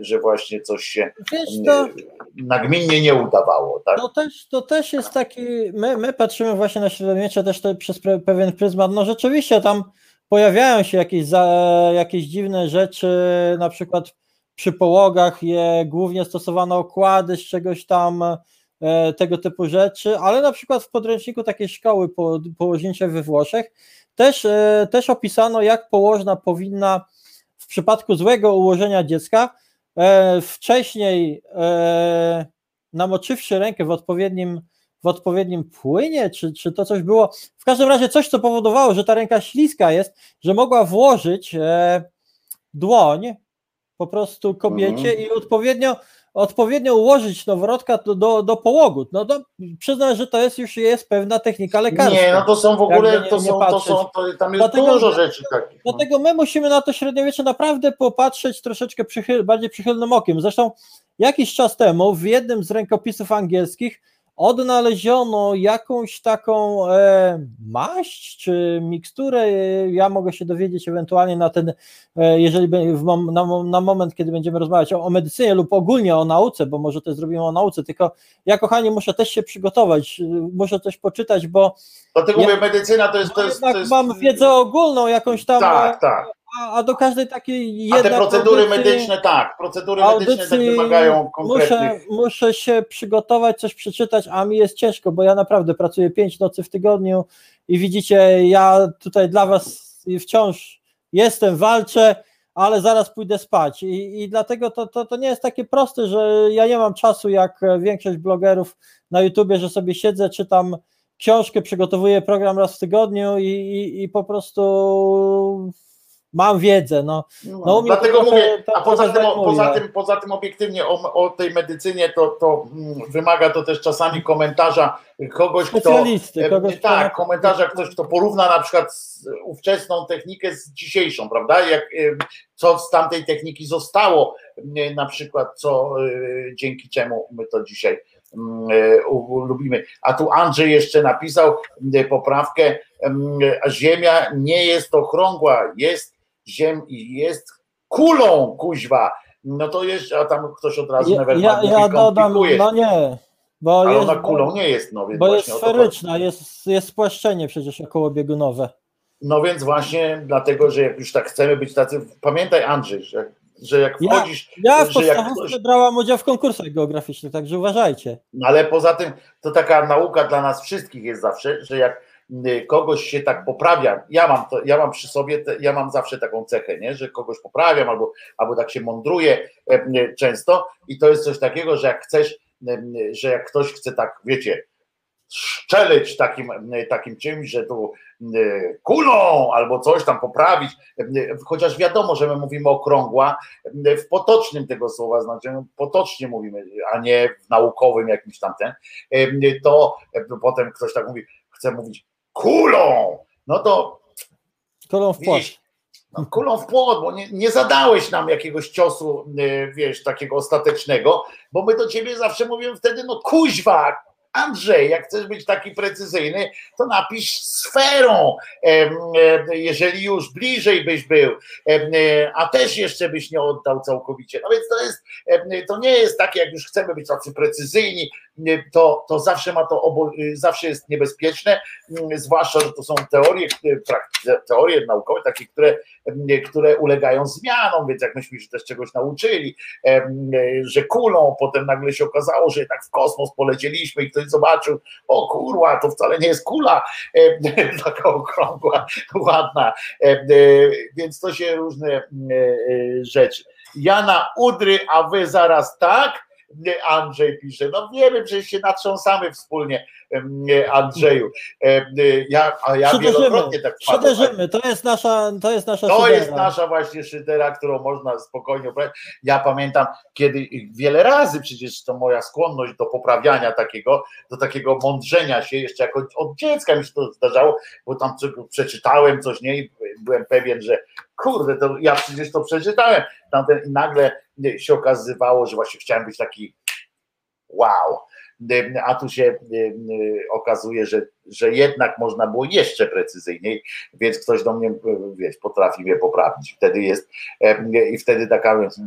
[SPEAKER 2] że właśnie coś się to, nagminnie nie udawało. Tak?
[SPEAKER 5] To, też, to też jest taki, my, my patrzymy właśnie na średniowiecze też przez pewien pryzmat, no rzeczywiście tam pojawiają się jakieś, za, jakieś dziwne rzeczy, na przykład przy połogach je głównie stosowano okłady z czegoś tam, e, tego typu rzeczy, ale na przykład w podręczniku takiej szkoły po, położniczej we Włoszech też, e, też opisano, jak położna powinna w przypadku złego ułożenia dziecka e, wcześniej namoczywszy rękę w odpowiednim w odpowiednim płynie, czy, czy to coś było. W każdym razie coś, co powodowało, że ta ręka śliska jest, że mogła włożyć e, dłoń po prostu kobiecie mhm. i odpowiednio, odpowiednio ułożyć noworodka do, do, do połogu. No to przyznam, że to jest już jest pewna technika lekarska.
[SPEAKER 2] Nie, no to są w ogóle, nie, to, są, to są, to tam jest dlatego, dużo rzeczy takich.
[SPEAKER 5] No. Dlatego my musimy na to średniowiecze naprawdę popatrzeć troszeczkę przychyl, bardziej przychylnym okiem. Zresztą jakiś czas temu w jednym z rękopisów angielskich odnaleziono jakąś taką e, maść czy miksturę. Ja mogę się dowiedzieć ewentualnie na ten, e, jeżeli na, moment, kiedy będziemy rozmawiać o, medycynie lub ogólnie o nauce, bo może to zrobimy o nauce, tylko ja, kochani, muszę też się przygotować, muszę coś poczytać, bo.
[SPEAKER 2] Dlatego ja, mówię, medycyna to jest. To jest,
[SPEAKER 5] to jest... Mam wiedzę ogólną, jakąś tam.
[SPEAKER 2] Tak, tak
[SPEAKER 5] a, do każdej takiej
[SPEAKER 2] A te procedury audycji, medyczne, tak, procedury medyczne tak wymagają konkretnych...
[SPEAKER 5] Muszę, muszę się przygotować, coś przeczytać, a mi jest ciężko, bo ja naprawdę pracuję pięć nocy w tygodniu i widzicie, ja tutaj dla was wciąż jestem, walczę, ale zaraz pójdę spać. I, i dlatego to, to, to nie jest takie proste, że ja nie mam czasu jak większość blogerów na YouTubie, że sobie siedzę, czytam książkę, przygotowuję program raz w tygodniu i, i, i po prostu mam wiedzę. No,
[SPEAKER 2] No,
[SPEAKER 5] no
[SPEAKER 2] dlatego
[SPEAKER 5] trochę-
[SPEAKER 2] mówię,
[SPEAKER 5] to
[SPEAKER 2] a poza tym, poza, tym, poza tym obiektywnie o, o tej medycynie to, to mm, wymaga to też czasami komentarza kogoś, kto...
[SPEAKER 5] Specjalisty,
[SPEAKER 2] e,
[SPEAKER 5] kogoś,
[SPEAKER 2] tak, komentarza ktoś, kto porówna na przykład z ówczesną technikę z dzisiejszą, prawda? Jak, e, co z tamtej techniki zostało, e, na przykład co e, dzięki czemu my to dzisiaj mm, lubimy. A tu Andrzej jeszcze napisał e, poprawkę, em, ziemia nie jest okrągła, jest ziem jest kulą, kuźwa. No to jeszcze, a tam ktoś od razu
[SPEAKER 5] Ja,
[SPEAKER 2] nawet
[SPEAKER 5] ja, ja dodam, no nie, bo
[SPEAKER 2] ale
[SPEAKER 5] jest,
[SPEAKER 2] ona kulą nie jest, no więc
[SPEAKER 5] bo jest sferyczna, jest, jest spłaszczenie przecież okołobiegunowe.
[SPEAKER 2] No więc właśnie dlatego, że jak już tak chcemy być tacy, pamiętaj Andrzej, że, że jak
[SPEAKER 5] Ja-
[SPEAKER 2] wchodzisz,
[SPEAKER 5] Ja w
[SPEAKER 2] że jak
[SPEAKER 5] podstawówce
[SPEAKER 2] ktoś,
[SPEAKER 5] brałam udział w konkursach geograficznych, także uważajcie.
[SPEAKER 2] no ale poza tym to taka nauka dla nas wszystkich jest zawsze, że jak kogoś się tak poprawia, ja mam to, ja mam przy sobie, te, ja mam zawsze taką cechę, nie? że kogoś poprawiam albo, albo tak się mądruję e, y, często i to jest coś takiego, że jak chcesz, y, y, że jak ktoś chce tak, wiecie, szczelić takim, y, takim czymś, że tu y, kulą albo coś tam poprawić, y, chociaż wiadomo, że my mówimy okrągła y, w potocznym tego słowa znaczeniu, potocznie mówimy, a nie w naukowym jakimś tamten, y, to y, potem ktoś tak mówi, chce mówić kulą, no to
[SPEAKER 5] Kolą w płaszcz.
[SPEAKER 2] no, kulą w płot, bo nie, nie zadałeś nam jakiegoś ciosu, y, wiesz, takiego ostatecznego, bo my do ciebie zawsze mówimy wtedy, no kuźwa, Andrzej, jak chcesz być taki precyzyjny, to napisz sferą, jeżeli już bliżej byś był, e, a też jeszcze byś nie oddał całkowicie. No więc to jest, to nie jest takie, jak już chcemy być tacy precyzyjni, y, to, to zawsze ma to, obo, y, zawsze jest niebezpieczne, mm, zwłaszcza, że to są teorie, y, teorie naukowe, takie, które, em, które ulegają zmianom, więc jak myśmy się też czegoś nauczyli, e, że kulą, potem nagle się okazało, że tak w kosmos polecieliśmy i ktoś zobaczył, o kurwa, to wcale nie jest kula, *laughs* taka okrągła, ładna, e, więc to się różne e, rzeczy. Jana Udry, a wy zaraz tak? Nie, Andrzej pisze, no wiemy, przecież się natrząsamy wspólnie, Andrzeju. Ja, a ja wielokrotnie tak wpadłem.
[SPEAKER 5] przyderzymy, to jest nasza, to jest nasza
[SPEAKER 2] To
[SPEAKER 5] szydera.
[SPEAKER 2] jest nasza właśnie szydera, którą można spokojnie uprawiać. Ja pamiętam, kiedy wiele razy przecież to moja skłonność do poprawiania takiego, do takiego mądrzenia się, jeszcze jako od dziecka mi się to zdarzało, bo tam przeczytałem coś, nie, i byłem pewien, że kurde, to ja przecież to przeczytałem. Tamten, I nagle się okazywało, że właśnie chciałem być taki wow. A tu się okazuje, że, że jednak można było jeszcze precyzyjniej, więc ktoś do mnie, wiesz, potrafi mnie poprawić. Wtedy jest, i wtedy taka, więc,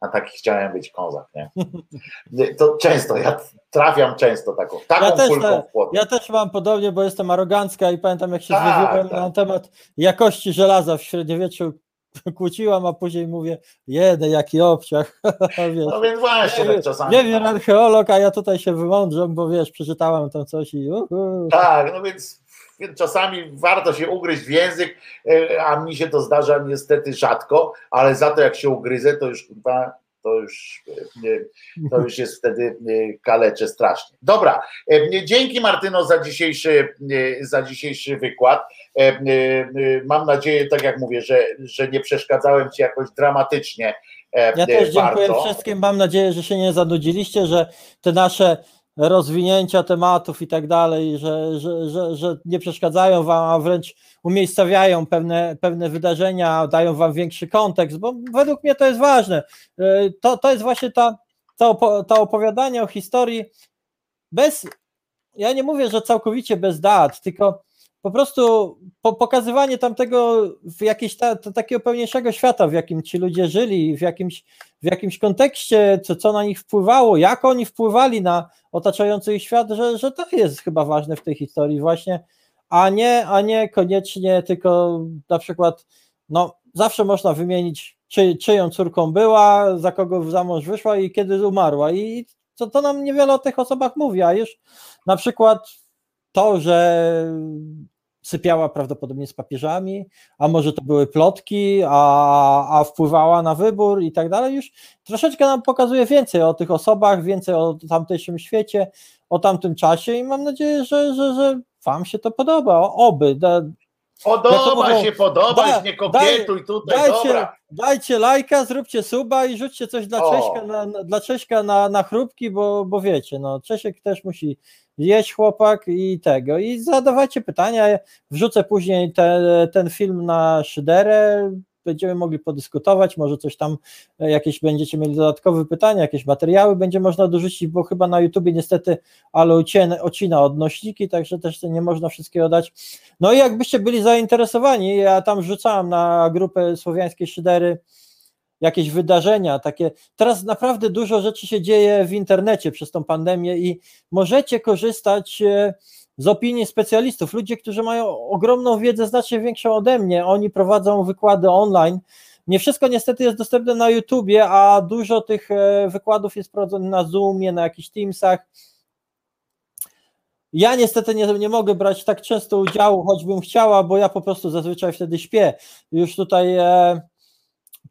[SPEAKER 2] a taki chciałem być kozak, nie? *laughs* To często, ja trafiam często taką, taką
[SPEAKER 5] Ja też,
[SPEAKER 2] kulką
[SPEAKER 5] tak,
[SPEAKER 2] w
[SPEAKER 5] ja też mam podobnie, bo jestem arogancka i pamiętam jak się
[SPEAKER 2] Tak,
[SPEAKER 5] zwiedziłem
[SPEAKER 2] tak.
[SPEAKER 5] na temat jakości żelaza w średniowieczu *laughs* kłóciłam, a później mówię, jeden jaki obciach. *laughs* wiesz.
[SPEAKER 2] No więc właśnie, tak czasami.
[SPEAKER 5] Nie wiem, archeolog, a ja tutaj się wymądrzam, bo wiesz, przeczytałem tam coś i uhu.
[SPEAKER 2] Tak, no więc czasami warto się ugryźć w język, e, a mi się to zdarza niestety rzadko, ale za to jak się ugryzę, to już to już, e, to już jest wtedy e, kalecze strasznie. Dobra, dzięki Martyno za dzisiejszy, za dzisiejszy wykład. Mam nadzieję, tak jak mówię, że, że nie przeszkadzałem Ci jakoś dramatycznie.
[SPEAKER 5] Ja też dziękuję
[SPEAKER 2] bardzo.
[SPEAKER 5] wszystkim. Mam nadzieję, że się nie zanudziliście, że te nasze rozwinięcia tematów i tak dalej, że, że, że, że nie przeszkadzają wam, a wręcz umiejscawiają pewne, pewne wydarzenia, dają wam większy kontekst, bo według mnie to jest ważne. Y, To, to jest właśnie ta, opo- to opowiadanie o historii bez, ja nie mówię, że całkowicie bez dat, tylko po prostu po, pokazywanie tamtego w jakiejś ta, ta, takiego pełniejszego świata, w jakim ci ludzie żyli, w jakimś, w jakimś kontekście, co, co na nich wpływało, jak oni wpływali na otaczający ich świat, że, że to jest chyba ważne w tej historii właśnie, a nie, a nie koniecznie tylko na przykład, no zawsze można wymienić, czy, czyją córką była, za kogo za mąż wyszła i kiedy umarła. I to, to nam niewiele o tych osobach mówi, a już na przykład to, że sypiała prawdopodobnie z papieżami, a może to były plotki, a, a wpływała na wybór i tak dalej. Już troszeczkę nam pokazuje więcej o tych osobach, więcej o tamtejszym świecie, o tamtym czasie i mam nadzieję, że, że, że Wam się to podoba. Oby. Da,
[SPEAKER 2] Podoba się, podoba, da, już nie kokietuj tutaj,
[SPEAKER 5] dajcie,
[SPEAKER 2] dobra.
[SPEAKER 5] Dajcie lajka, zróbcie suba i rzućcie coś dla o. Cześka, na, dla Cześka na, na chrupki, bo, bo wiecie, no Czesiek też musi jeść chłopak i tego. I zadawajcie pytania, wrzucę później te, ten film na szyderę, będziemy mogli podyskutować, może coś tam, e, jakieś będziecie mieli dodatkowe pytania, jakieś materiały będzie można dorzucić, bo chyba na YouTubie niestety, ale ocina odnośniki, także też nie można wszystkiego dać. No i jakbyście byli zainteresowani, ja tam rzucałem na grupę Słowiańskiej Szydery jakieś wydarzenia, takie, teraz naprawdę dużo rzeczy się dzieje w internecie przez tą pandemię i możecie korzystać e, z opinii specjalistów, ludzie, którzy mają ogromną wiedzę, znacznie większą ode mnie, oni prowadzą wykłady online. Nie wszystko niestety jest dostępne na YouTubie, a dużo tych e, wykładów jest prowadzonych na Zoomie, na jakichś Teamsach. Ja niestety nie, nie mogę brać tak często udziału, choćbym chciała, bo ja po prostu zazwyczaj wtedy śpię. Już tutaj e,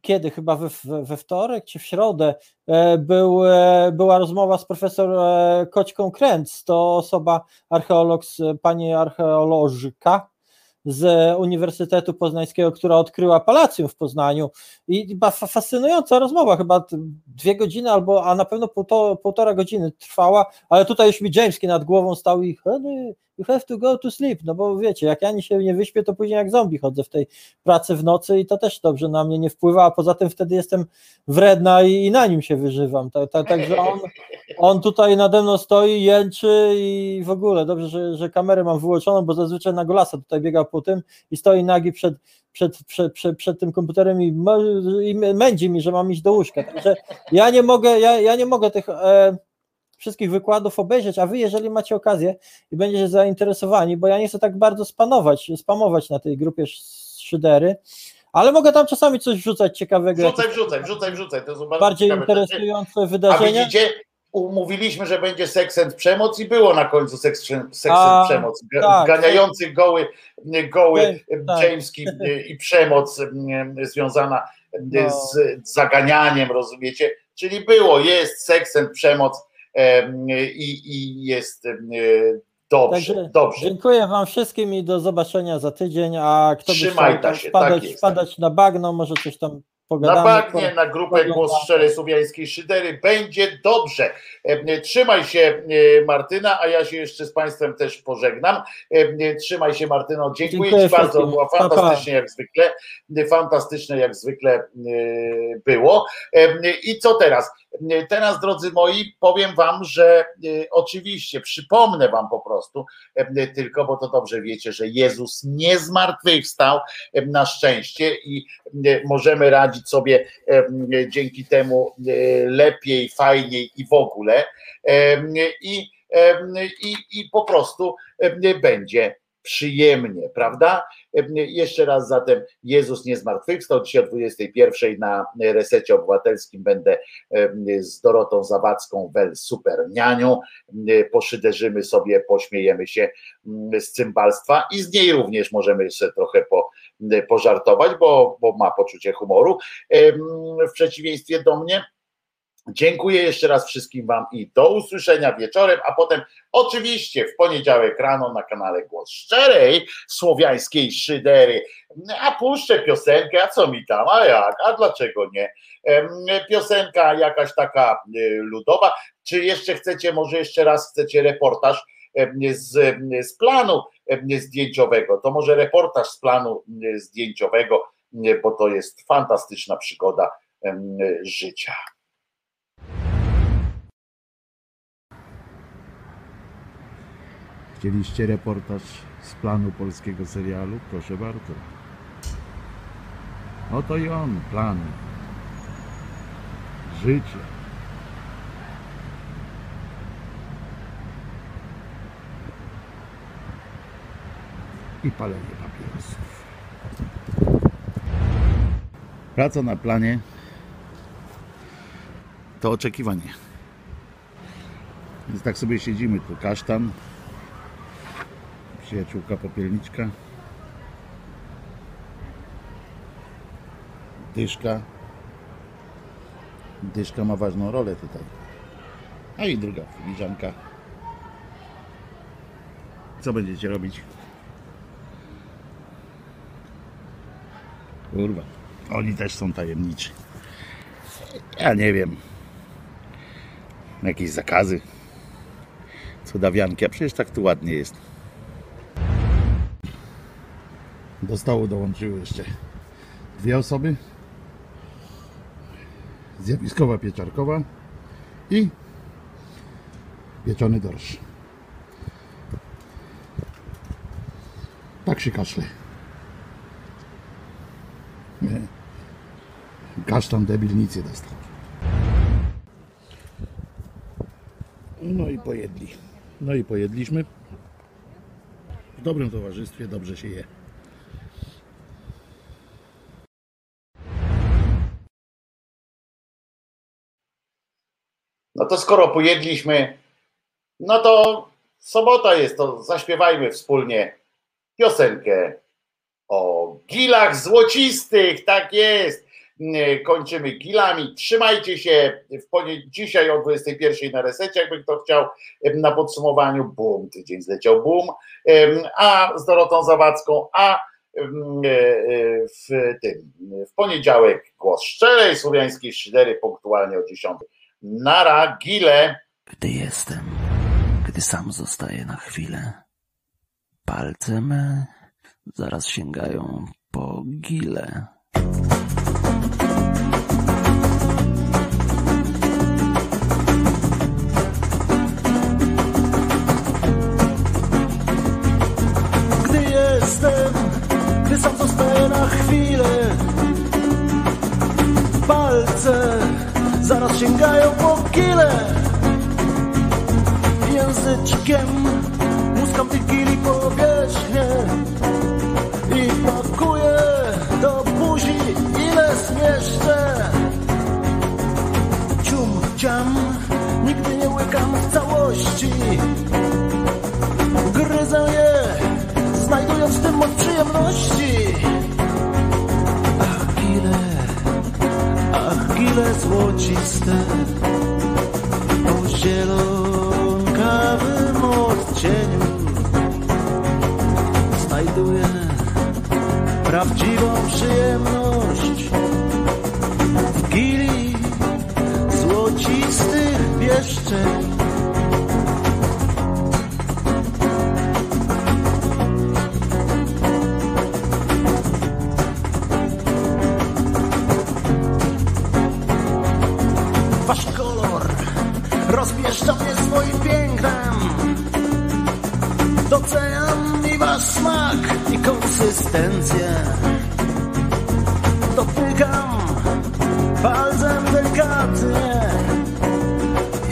[SPEAKER 5] kiedy, chyba we, we wtorek czy w środę, e, był, e, była rozmowa z profesor e, Koćką Kręc, to osoba archeolog, pani archeolożka, z Uniwersytetu Poznańskiego, która odkryła Palacjum w Poznaniu. I fascynująca rozmowa, chyba dwie godziny albo, a na pewno półtora, półtora godziny trwała, ale tutaj już mi Jameski nad głową stał i you have to go to sleep, no bo wiecie, jak ja się nie wyśpię, to później jak zombie chodzę w tej pracy w nocy i to też dobrze na mnie nie wpływa, a poza tym wtedy jestem wredna i, i na nim się wyżywam, Także tak, on, on tutaj nade mną stoi, jęczy i w ogóle dobrze, że, że kamerę mam wyłączoną, bo zazwyczaj na golasa tutaj biega po tym i stoi nagi przed, przed, przed, przed, przed tym komputerem i, i mędzi mi, że mam iść do łóżka, także ja nie mogę, ja, ja nie mogę tych... E, wszystkich wykładów obejrzeć, a wy jeżeli macie okazję i będziecie zainteresowani, bo ja nie chcę tak bardzo spanować, spamować na tej grupie szydery, ale mogę tam czasami coś wrzucać ciekawego.
[SPEAKER 2] Wrzucaj, wrzucaj, wrzucaj, wrzucaj. To są
[SPEAKER 5] bardzo bardziej interesujące wydarzenia.
[SPEAKER 2] A widzicie, umówiliśmy, że będzie seksent przemoc i było na końcu seksent przemoc. Tak, Ganiający tak. goły, goły tak. Jamski i przemoc związana no. z zaganianiem, rozumiecie? Czyli było, jest seksent, przemoc, i, i jest dobrze, Także dobrze.
[SPEAKER 5] Dziękuję Wam wszystkim i do zobaczenia za tydzień, a kto by chciał się, spadać, tak spadać na bagno, może coś tam pogadamy.
[SPEAKER 2] Na bagnie, na grupę Głos Szczerej Słowiańskiej Szydery będzie dobrze. Trzymaj się Martyna, a ja się jeszcze z Państwem też pożegnam. Trzymaj się Martyno, dziękuję, dziękuję Ci bardzo, była fantastycznie jak zwykle, fantastyczne jak zwykle było. I co teraz? Teraz, drodzy moi, powiem Wam, że e, oczywiście przypomnę Wam po prostu, e, tylko bo to dobrze wiecie, że Jezus nie zmartwychwstał e, na szczęście i możemy radzić sobie dzięki temu lepiej, fajniej i w ogóle. I, i, i po prostu będzie przyjemnie, prawda? Jeszcze raz zatem Jezus nie zmartwychwstał. Dzisiaj o 21 na resecie obywatelskim będę z Dorotą Zawadzką wel super nianią. Poszyderzymy sobie, pośmiejemy się z cymbalstwa i z niej również możemy sobie trochę po, pożartować, bo, bo ma poczucie humoru. W przeciwieństwie do mnie Dziękuję jeszcze raz wszystkim Wam i do usłyszenia wieczorem, a potem oczywiście w poniedziałek rano na kanale Głos Szczerej Słowiańskiej Szydery. A puszczę piosenkę, a co mi tam, a jak, a dlaczego nie? Piosenka jakaś taka y, ludowa. Czy jeszcze chcecie, może jeszcze raz chcecie reportaż z, z planu zdjęciowego? To może reportaż z planu zdjęciowego, bo to jest fantastyczna przygoda życia.
[SPEAKER 3] Chcieliście reportaż z planu polskiego serialu? Proszę bardzo. Oto i on, plan. Życie. I palenie papierosów. Praca na planie to oczekiwanie. Więc tak sobie siedzimy tu kasztan,
[SPEAKER 7] Przyjaciółka popielniczka. Dyszka. Dyszka ma ważną rolę tutaj. A i druga filiżanka. Co będziecie robić? Kurwa. Oni też są tajemniczy. Ja nie wiem. Jakieś zakazy. Cudawianki, a przecież tak tu ładnie jest. Do stołu dołączyły jeszcze dwie osoby. Zjawiskowa pieczarkowa i pieczony dorsz. Tak się kaszle. Nie. Kasztan debil nic nie dostał. No i pojedli. No i pojedliśmy. W dobrym towarzystwie dobrze się je.
[SPEAKER 2] Skoro pojedliśmy, no to sobota jest, to zaśpiewajmy wspólnie piosenkę o gilach złocistych, tak jest. Kończymy gilami. Trzymajcie się w dzisiaj o 21 na resecie, jakby kto chciał na podsumowaniu. Bum, tydzień zleciał bum. A z Dorotą Zawadzką, a w tym w poniedziałek głos szczerej słowiańskiej szydery punktualnie o 10. Nara, gile.
[SPEAKER 8] Gdy jestem, gdy sam zostaję na chwilę, palce me zaraz sięgają po gile.
[SPEAKER 1] Gdy jestem, gdy sam zostaję na chwilę, palce zaraz sięgają po kile. Języczkiem muskam tych kili powierzchnię i pakuję do buzi ile zmieszczę. Cium, ciam, nigdy nie łykam w całości. Gryzę je, znajdując w tym moc przyjemności. Ach, gile złociste, o zielonkawym odcieniu. Znajduję prawdziwą przyjemność w gili złocistych wieszczeń. Konsystencję. Dotykam palcem delikatnie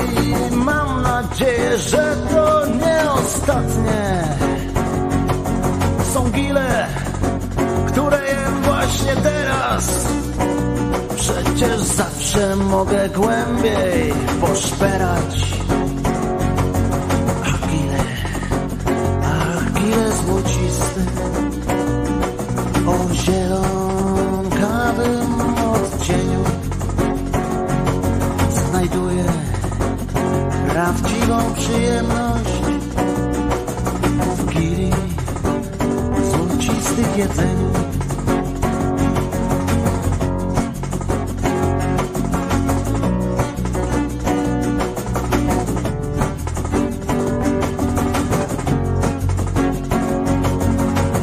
[SPEAKER 1] i mam nadzieję, że to nie ostatnie. Są gile, które jem właśnie teraz. Przecież zawsze mogę głębiej poszperać. Przyjemność. W gili złocistych jedzeniu.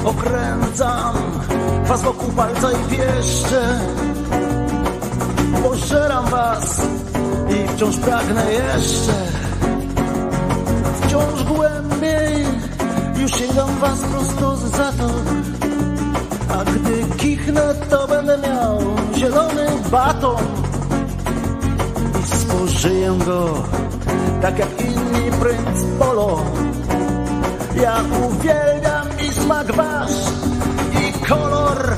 [SPEAKER 1] Okręcam was wokół palca i pieszcze Pożeram was i wciąż pragnę jeszcze Wciąż głębiej. Już sięgam was prosto za to A gdy kichnę to będę miał zielony baton. I spożyję go tak jak inni prync polo. Ja uwielbiam i smak wasz i kolor.